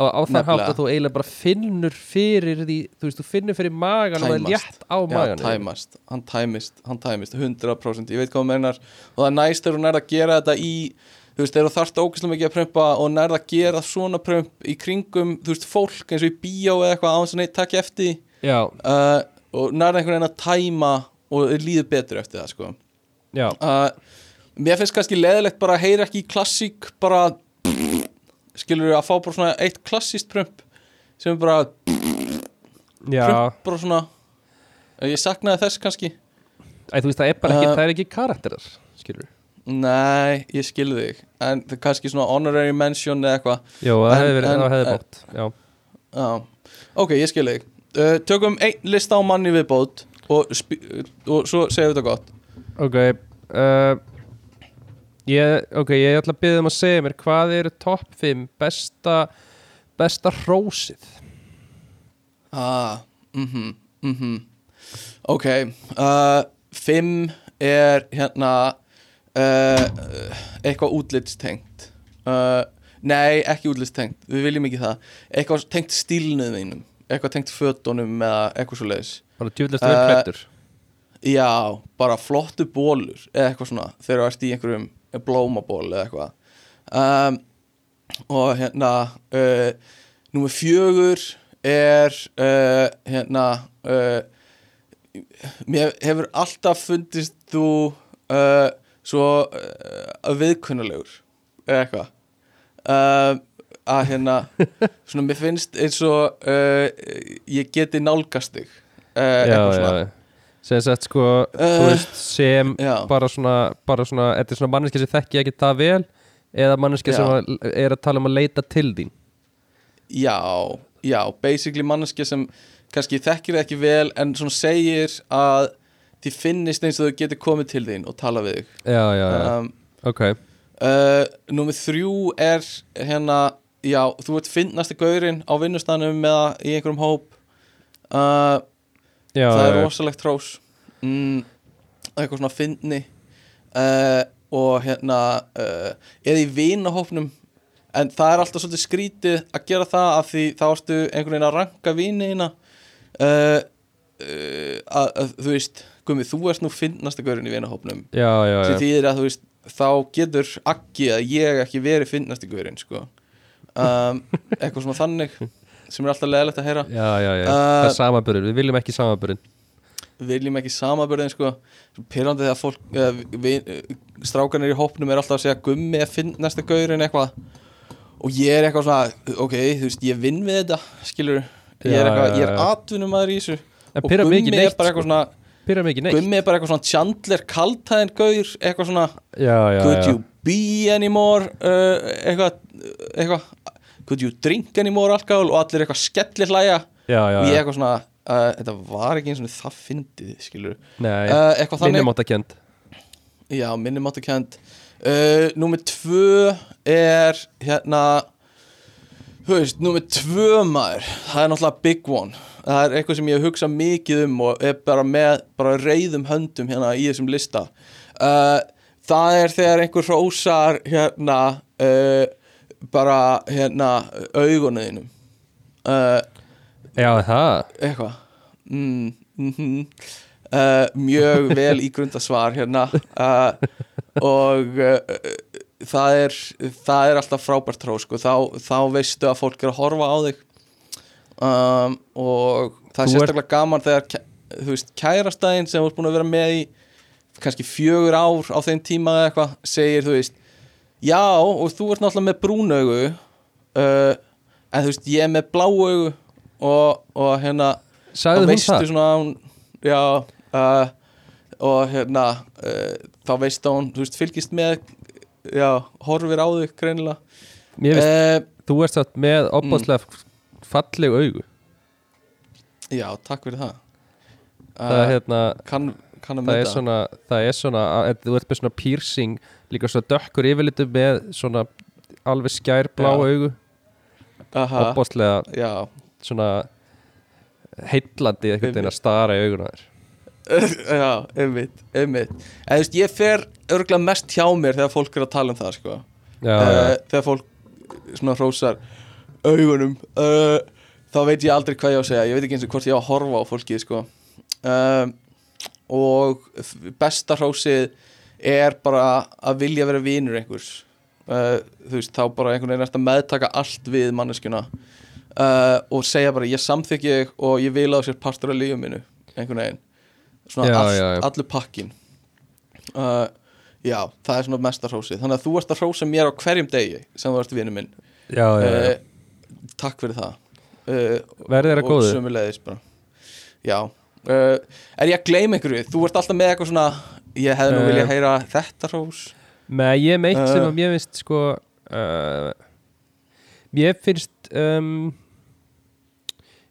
á, á þann hátt að þú eiginlega bara finnur fyrir því, þú veist, þú finnur fyrir magan og það er létt á magan tæmast, hann tæmist, hann tæmist 100%, ég veit hvað þú meinar. Og það er næst þegar þú nærð að gera þetta í þú veist, þegar þú þarft ógæslega mikið að prumpa og nærð að gera svona prump í kringum þú veist, fólk eins og í bíó eða eitthvað á þess að neitt takk eftir uh, og nærð einhvern veginn að tæma og líður betur eftir það sko. Uh, mér finnst kannski leðilegt bara að heyra ekki í klassík bara skilur að fá bara svona eitt klassíst prump sem er bara Já, prump bara svona ég saknaði þess kannski. Æ, veist, það er ekki, Uh, það er ekki karakterar Skilur nei, ég skilði þig en það er kannski svona honorary mention eða eitthvað. Jó, það hefði verið, það hefði bótt Já, Já, ok, ég skil þig. Uh, Tökum einn lista á manni viðbót og, sp- og svo segjum við þetta gott ok uh, ég, Ok, ég ætla að byggja um að segja mér Hvað eru topp 5 besta Besta hrósið? Ah, mhm, mhm. Ok, uh, fimm er hérna uh, eitthvað útlitstengt. Uh, Nei, ekki útlitstengt, við viljum ekki það. Eitthvað tengt stílnuð mínum Eitthvað tengt fötunum eða eitthvað svo leiðis Bara djúvillast vel Uh, klættur Já, bara flottu bólur eða eitthvað svona þegar þú ert í einhverjum blómaból eða eitthvað. Um, og hérna uh, númer fjögur er uh, hérna uh, mér hefur alltaf fundist þú uh, svo uh, viðkunnulegur eða eitthvað. Uh, að hérna svona mér finnst eins og uh, ég geti nálgast þig Já, eitthvað já, svona já Sem sagt sko, Uh, veist, sem já. bara svona, bara svona, þetta er svona manneski sem þekki ekki það vel eða manneski Já. sem er að tala um að leita til þín. Já, já, basically manneski sem kannski þekkir ekki vel en svona segir að því finnist eins og þau getur komið til þín og tala við þig. Já, já, já, um, ok. uh, Númer þrjú er hérna, já, þú ert finnasti gaurinn á vinnustanum eða í einhverjum hóp. Uh, já, það er rosalegt hrós. Mm, eitthvað svona fyndni. Uh, og hérna uh, eða í vinahópnum. En það er alltaf svolítið skrítið að gera það af því þá ertu einhvern veginn að ranka viniðina uh, uh, að, þú veist Gumi, þú ert nú fyndnasta gaurinn í já, sem þýðir að þú veist þá getur ekki að ég ekki verið fyndnasti gaurinn sko. Um, eitthvað svona þannig sem er alltaf leðilegt að heyra. Já, já, já, Uh, það er samaburður, við viljum ekki samaburðin við viljum ekki samaburðin sko. Pyrrandi þegar fólk uh, við, strákanir í hópnum er alltaf að segja gummi að finn næsta gaurin eitthvað. Og ég er eitthvað svona ok, þú veist, ég vinn við þetta skilur, ég er eitthvað, ég er já. atvinnumæður í þessu. En og gummi ekki er neitt, bara eitthvað sko. svona neitt. Gummi er bara eitthvað svona Chandler kaltæðin gaur, eitthvað svona Já, já, could you be anymore? Uh, eitthvað, eitthvað could you drink anymore alkohol og allir eitthvað skellir hlæja Já, já, og ég eitthvað svona uh, þetta var ekki eins og það fyndið skilur nei, uh, eitthvað þannig. minnum átt að kent Já, minnum áttu kent uh, Númer tvö er hérna Þú veist, númer tvö maður Það er náttúrulega big one. Það er eitthvað sem ég hugsa mikið um og er bara með bara reyðum höndum hérna í þessum lista. Uh, Það er þegar einhver hrósar hérna uh, bara hérna augunuðinum uh, Já, það? Eitthvað. Mm, mm uh, mjög vel ígrunda svar hérna. Uh, og það er það er alltaf frábært tró sko. þá, þá veistu að fólk er að horfa á þig. Um, og það er sérstaklega gaman þegar þú veist, kærastæðin sem þú ert búin að vera með í kannski fjögur ár á þeim tíma eða eitthvað segir þú veist já og þú ert náttúrulega með brúnaugu uh, en þú veist ég er með bláaugu og, og hérna Sagði hún það? svona hún, já uh, og hérna uh, þá veistu að hún, þú veist, fylgist með já, horfir á þig greinilega. Mér veist, uh, þú ert satt með opbáslega falleg augu. Já, takk fyrir það. Það er uh, hérna kann, kann að það er svona, það er svona þú ert með svona piercing líka svona dökkur yfirlitu með svona alveg skær blá Já. augu. Opbáslega já, svona heitlandi einhvern veginn að stara í auguna þér. Já, einmitt, einmitt. En þú veist, ég fer örgulega mest hjá mér þegar fólk er að tala um það, sko. Já, uh, þegar fólk svona hrósar augunum uh, þá veit ég aldrei hvað ég á að segja. Ég veit ekki eins og hvort ég á að horfa á fólkið sko. um, og besta hrósið er bara að vilja vera vinur einhvers. Uh, þú veist, þá bara einhvern veginn er að meðtaka allt við manneskjuna. Uh, og segja bara ég samþykki þig og ég vil á sér partur af lífum minu einhvern veginn. Svona Já, allt, já, já. allur pakkin uh, já, það er svona mesta hrósið. Þannig að þú ert að hrósa mér á hverjum degi sem þú ert vinur minn. Takk fyrir það. Verði þeirra Og góðu. sömuleiðis bara. Já. Er ég að gleyma einhverju? Þú ert alltaf með eitthvað svona Ég hefði nú Eh. viljað heyra þetta hrós Nei, ég er meitt sem Uh. að mér finnst sko uh, Mér finnst um,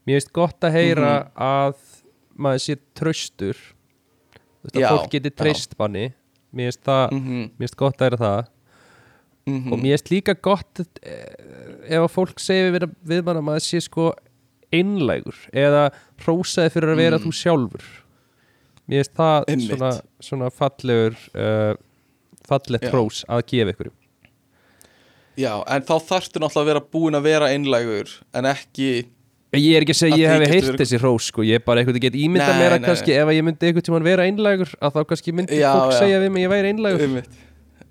Mér finnst gott að heyra að maður sé traustur Þú veist að Já, fólk geti já. treyst manni Mér finnst það mm -hmm, Mér finnst gott að heyra það Mhm. og mér finnst líka gott eh, ef að fólk segir við, við mann að maður sé sko einlægur eða hrósaði fyrir að vera Mm. þú sjálfur mér finnst það Einmitt. svona, svona fallegur uh, fallegt Já. hrós að gefa ykkur Já, en þá þarftu náttúrulega að vera búin að vera einlægur En ekki ég er ekki að segja Að að ég hef heyrt vera- þessi hrós sko, ég er bara eitthvað get ímynda Nei, mér að nei, kannski ef að ég myndi einhvern tímann vera einlægur að þá kannski myndi Já, fólk já. segja við mig að ég væri einlægur. Einmitt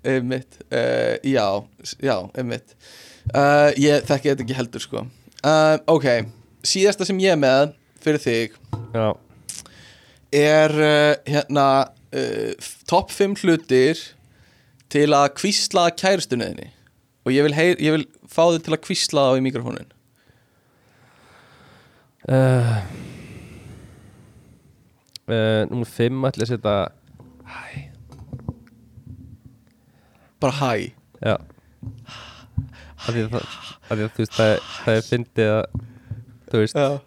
Einmitt. Uh, Já, s- já, einmitt. Uh, Ég þekki þetta ekki heldur sko. Uh, Ok, síðasta sem ég með Fyrir þig já, Er uh, hérna uh, Top 5 hlutir Til að kvísla kæristunniðinni Og ég vil, heyr, ég vil fá þig til að kvísla það á í mikrofónin uh, uh, Númer 5 ætla að setja Hæ. Bara hæ. Já. Að, það, er- fyndið að þú veist, að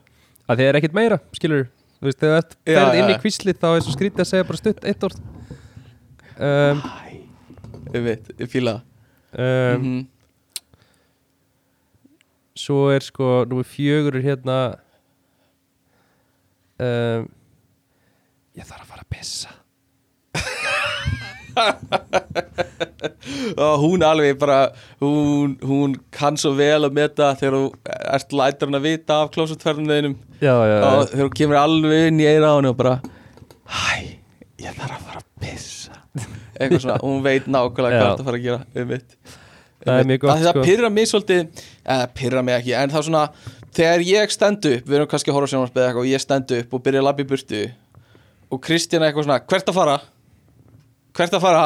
það er ekkert meira skilur, þú veist, þegar þú ferð inn í já. kvíslið þá er svo skrítið að segja bara stutt eitt orð um, ég fíla það um, Mhm. svo er sko fjögur er hérna um, ég þarf að fara að pissa og hún alveg bara hún, hún kann svo vel að meta þegar þú ert lætur hann að vita af klósutferðinum og þegar þú kemur alveg inn í eira á henni og bara hæ, ég þarf að fara að pissa. Eitthvað svona, hún veit nákvæmlega hvað þetta fara að gera um mitt Það mjög gott, það sko. pyrra mig svolítið eða pyrra mig ekki, en það er svona þegar ég stend upp, við erum kannski að horfa eitthvað og ég stend upp og byrja að labba í burtu og Kristjana eitthvað svona, hvert að fara hvert að fara?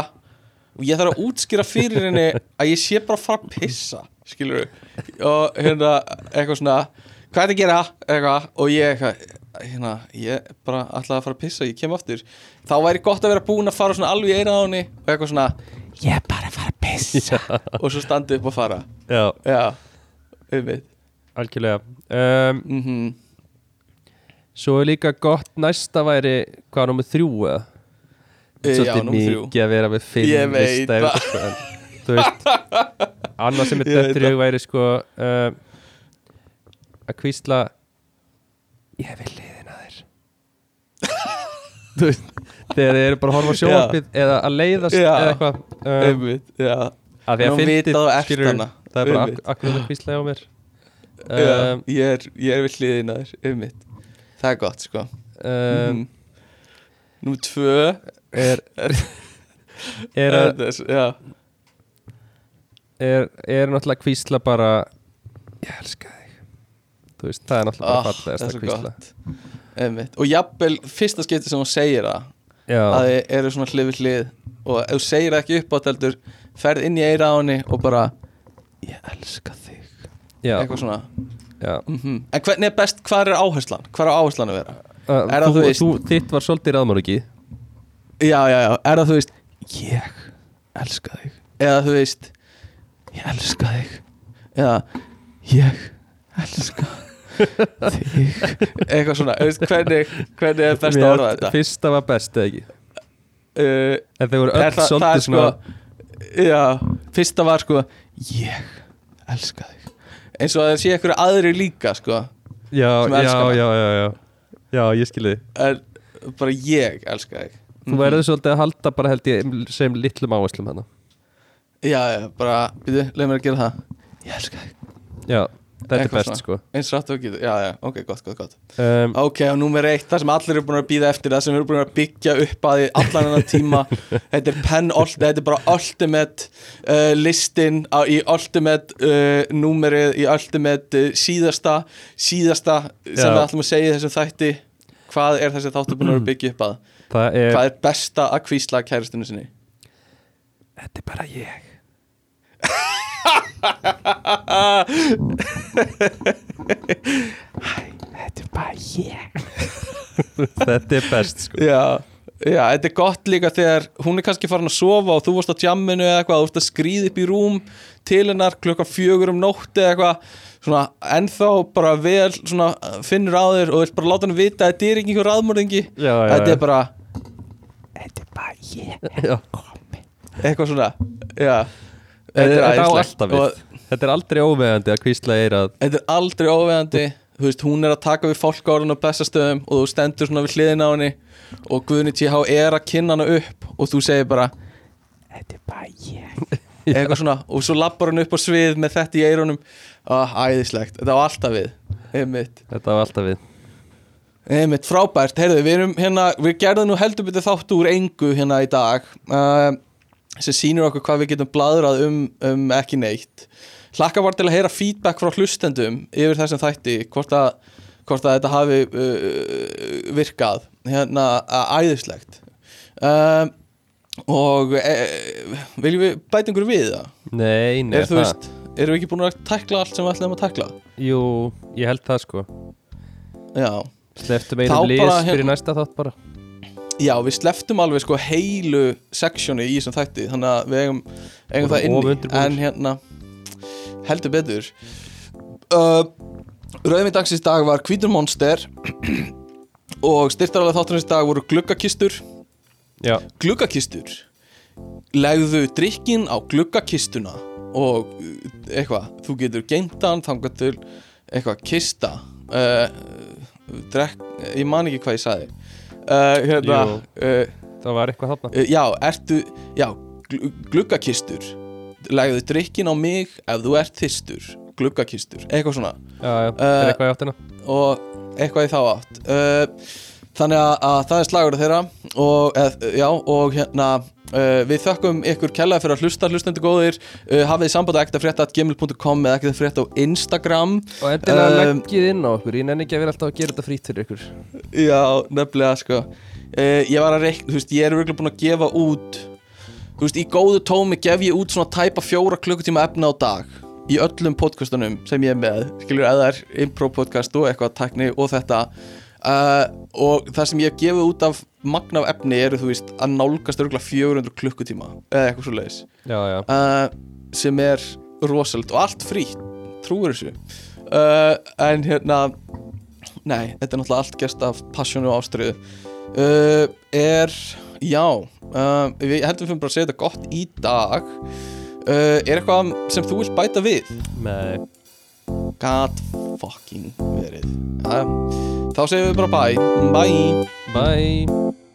Og ég þarf að útskýra fyrir henni að ég sé bara að fara að pissa skilur og hérna eitthvað svona hvað er þetta að gera? Eitthvað og ég eitthvað hérna, ég bara ætlaði að fara að pissa ég kem aftur, þá væri gott að vera búin að fara svona alveg í eira á henni og eitthvað svona ég er bara að fara að pissa. Og svo standi upp og fara. Já, já, um algjörlega. Um, mm svo er líka gott næsta væri hvað nummer þrjú eða? já, svolítið mikið að vera með veit lista en, þú veist annað sem er dettur í hug væri sko uh, að kvísla ég vil liðina þér. Þú veist þegar þið eru bara að horfa á sjónvarpið eða að leiðast Já. eða eitthvað um, að því að fyndið, hana. það er bara Einmitt. ak akkur að kvísla hjá mér. Um, ég er, ég er við hliðina þér einmitt, það er gott sko. Um, mm. Númer tvö er er, að, er, er náttúrulega kvísla bara ég elska þig. Þú veist, það er náttúrulega bara Ah, fallegast að kvísla. Og jafnvel fyrsta skipti sem hún segir það að þið eru svona hlið við hlið. Og ef þú segir ekki upp á teltur ferð inn í eira á henni og bara ég elska þig. Já, eitthvað svona. Mm En hvernig er best, hvað er áherslan? Hvað er áherslan að vera? Uh, Er þú, þú þitt var svolítið ekki Já, já, já, er það þú veist Ég elska þig. Eða þú veist Ég elska þig. Eða Ég elska þig. Eitthvað svona, veist, hvernig, hvernig er best að orða þetta? fyrsta var best eða ekki? Uh, en þeir voru öll svolítið sko Já, fyrsta var sko Ég elska þig. Eins og að það sé eitthvað aðri líka sko já, já, já, já já, ég skilði En bara ég elska þig þú verður svolítið að halda bara held ég sem litlum áherslum hana Já, já, bara, byrju, leið mér að gera það. Ég elska þig. Já, þetta er best svona. sko. Eins rætt og getur, já, já, ok, gott, gott, gott. Um, Ok, og númer eitt, það sem allir eru búin að býða eftir það sem erum búin að byggja upp að því allan hennar tíma Þetta er pen, þetta er bara ultimate uh, listin á, í ultimate uh, númerið í ultimate uh, síðasta síðasta sem Já. við ætlum að segja þessum þætti. Hvað er þessi þáttu búin að byggja upp að? Er, Hvað er besta að kvísla kæristinu sinni? þetta er bara ég. Þetta er best sko. Já, já, þetta er gott líka þegar hún er kannski farin að sofa og þú varst á tjamminu eða eitthvað, þú ert að skríða upp í rúm til hennar klukkan fjögur um nótti eða eitthvað, svona ennþá bara vel, svona finnur á þér og vilt bara láta hann vita að þetta er ekki einhver já, þetta er bara þetta er bara ég Já. eitthvað svona, já. Þetta er alltaf við. Og Þetta er aldrei óveðandi að kvísla eirað þetta er aldrei óveðandi þú veist, hún er að taka við fólkárun á bestastöðum og þú stendur svona við hliðin á henni og Guðni TH er að kynna hana upp og þú segir bara þetta er bara ég eitthvað svona, og svo lappar hann upp á svið með þetta í eirunum ah, æðislegt, þetta var alltaf við. Einmitt, Þetta var alltaf við. Einmitt frábært. Heyrðu, við erum hérna, við gerðum nú heldur betur þáttu úr engu hérna í dag uh, sem sýnir okkur hvað við getum bladrað um, um ekki neitt. Hlakka var til að heyra feedback frá hlustendum yfir þessum þætti hvort að, hvort að þetta hafi uh, virkað. Hérna æðislegt. Um, og e, viljum við bæta einhverju við það? Nei, nei, veist, erum við ekki búin að tækla allt sem við ætlum að tækla? Jú, ég held það sko. Já, Sleftum einum bara hérna- fyrir næsta þátt bara. Já, við sleftum alveg sko heilu seksjónu í þessum þætti þannig að við eigum, eigum það inni. en hérna heldur betur. Uh, Rauðvin dagsins dag var Hvítur Monster og styrtaralega þátturins dag voru gluggakistur. Já, gluggakistur? Legðu drikkin á gluggakistuna og uh, eitthvað. Þú getur geimtan þangað til eitthvað kista. Uh, drekk, ég man ekki hvað ég sagði. Uh, hérna það var eitthvað þarna. Já, ertu, já, gl gluggakistur. Lægðu drikkin á mig ef þú ert þystur Gluggakistur, eitthvað svona. Já, já, eitthvað í áttina. Og eitthvað í þá átt. Þannig að, að það er slagur þeirra Og, eð, já, og hérna uh, Við þökkum ykkur kellaði fyrir að hlusta Hlustendur góðir, uh, hafið samband að ektafrétta.gmail.com eða ektafrétta á Instagram. Og endilega Um, leggið inn á okkur. Ég nenni ekki að vera alltaf að gera þetta frýtt fyrir ykkur. Já, nefnilega sko. Uh, Ég var að reikna, þú veist, ég er virkilega búin að gefa út Þú veist, í góðu tómi gef ég út svona tæpa fjóra klukkutíma efna á dag Í öllum podcastunum sem ég er með. Skilur, eða er impro podcast og eitthvað tækni og þetta uh, Og það sem ég hef gefið út af magna af efni eru, þú veist, að nálgast örgulega 400 klukkutíma Eða eitthvað svo leiðis uh, sem er rosalit og allt frítt, trúir þessu. Uh, en hérna nei, þetta er náttúrulega allt gerst af passjónu og ástriðu uh, er, já við heldum fyrir bara að segja þetta gott í dag. Uh, er eitthvað sem þú vilt bæta við? Með gat fucking verið. Uh, þá segjum við bara bye. Bye. Bye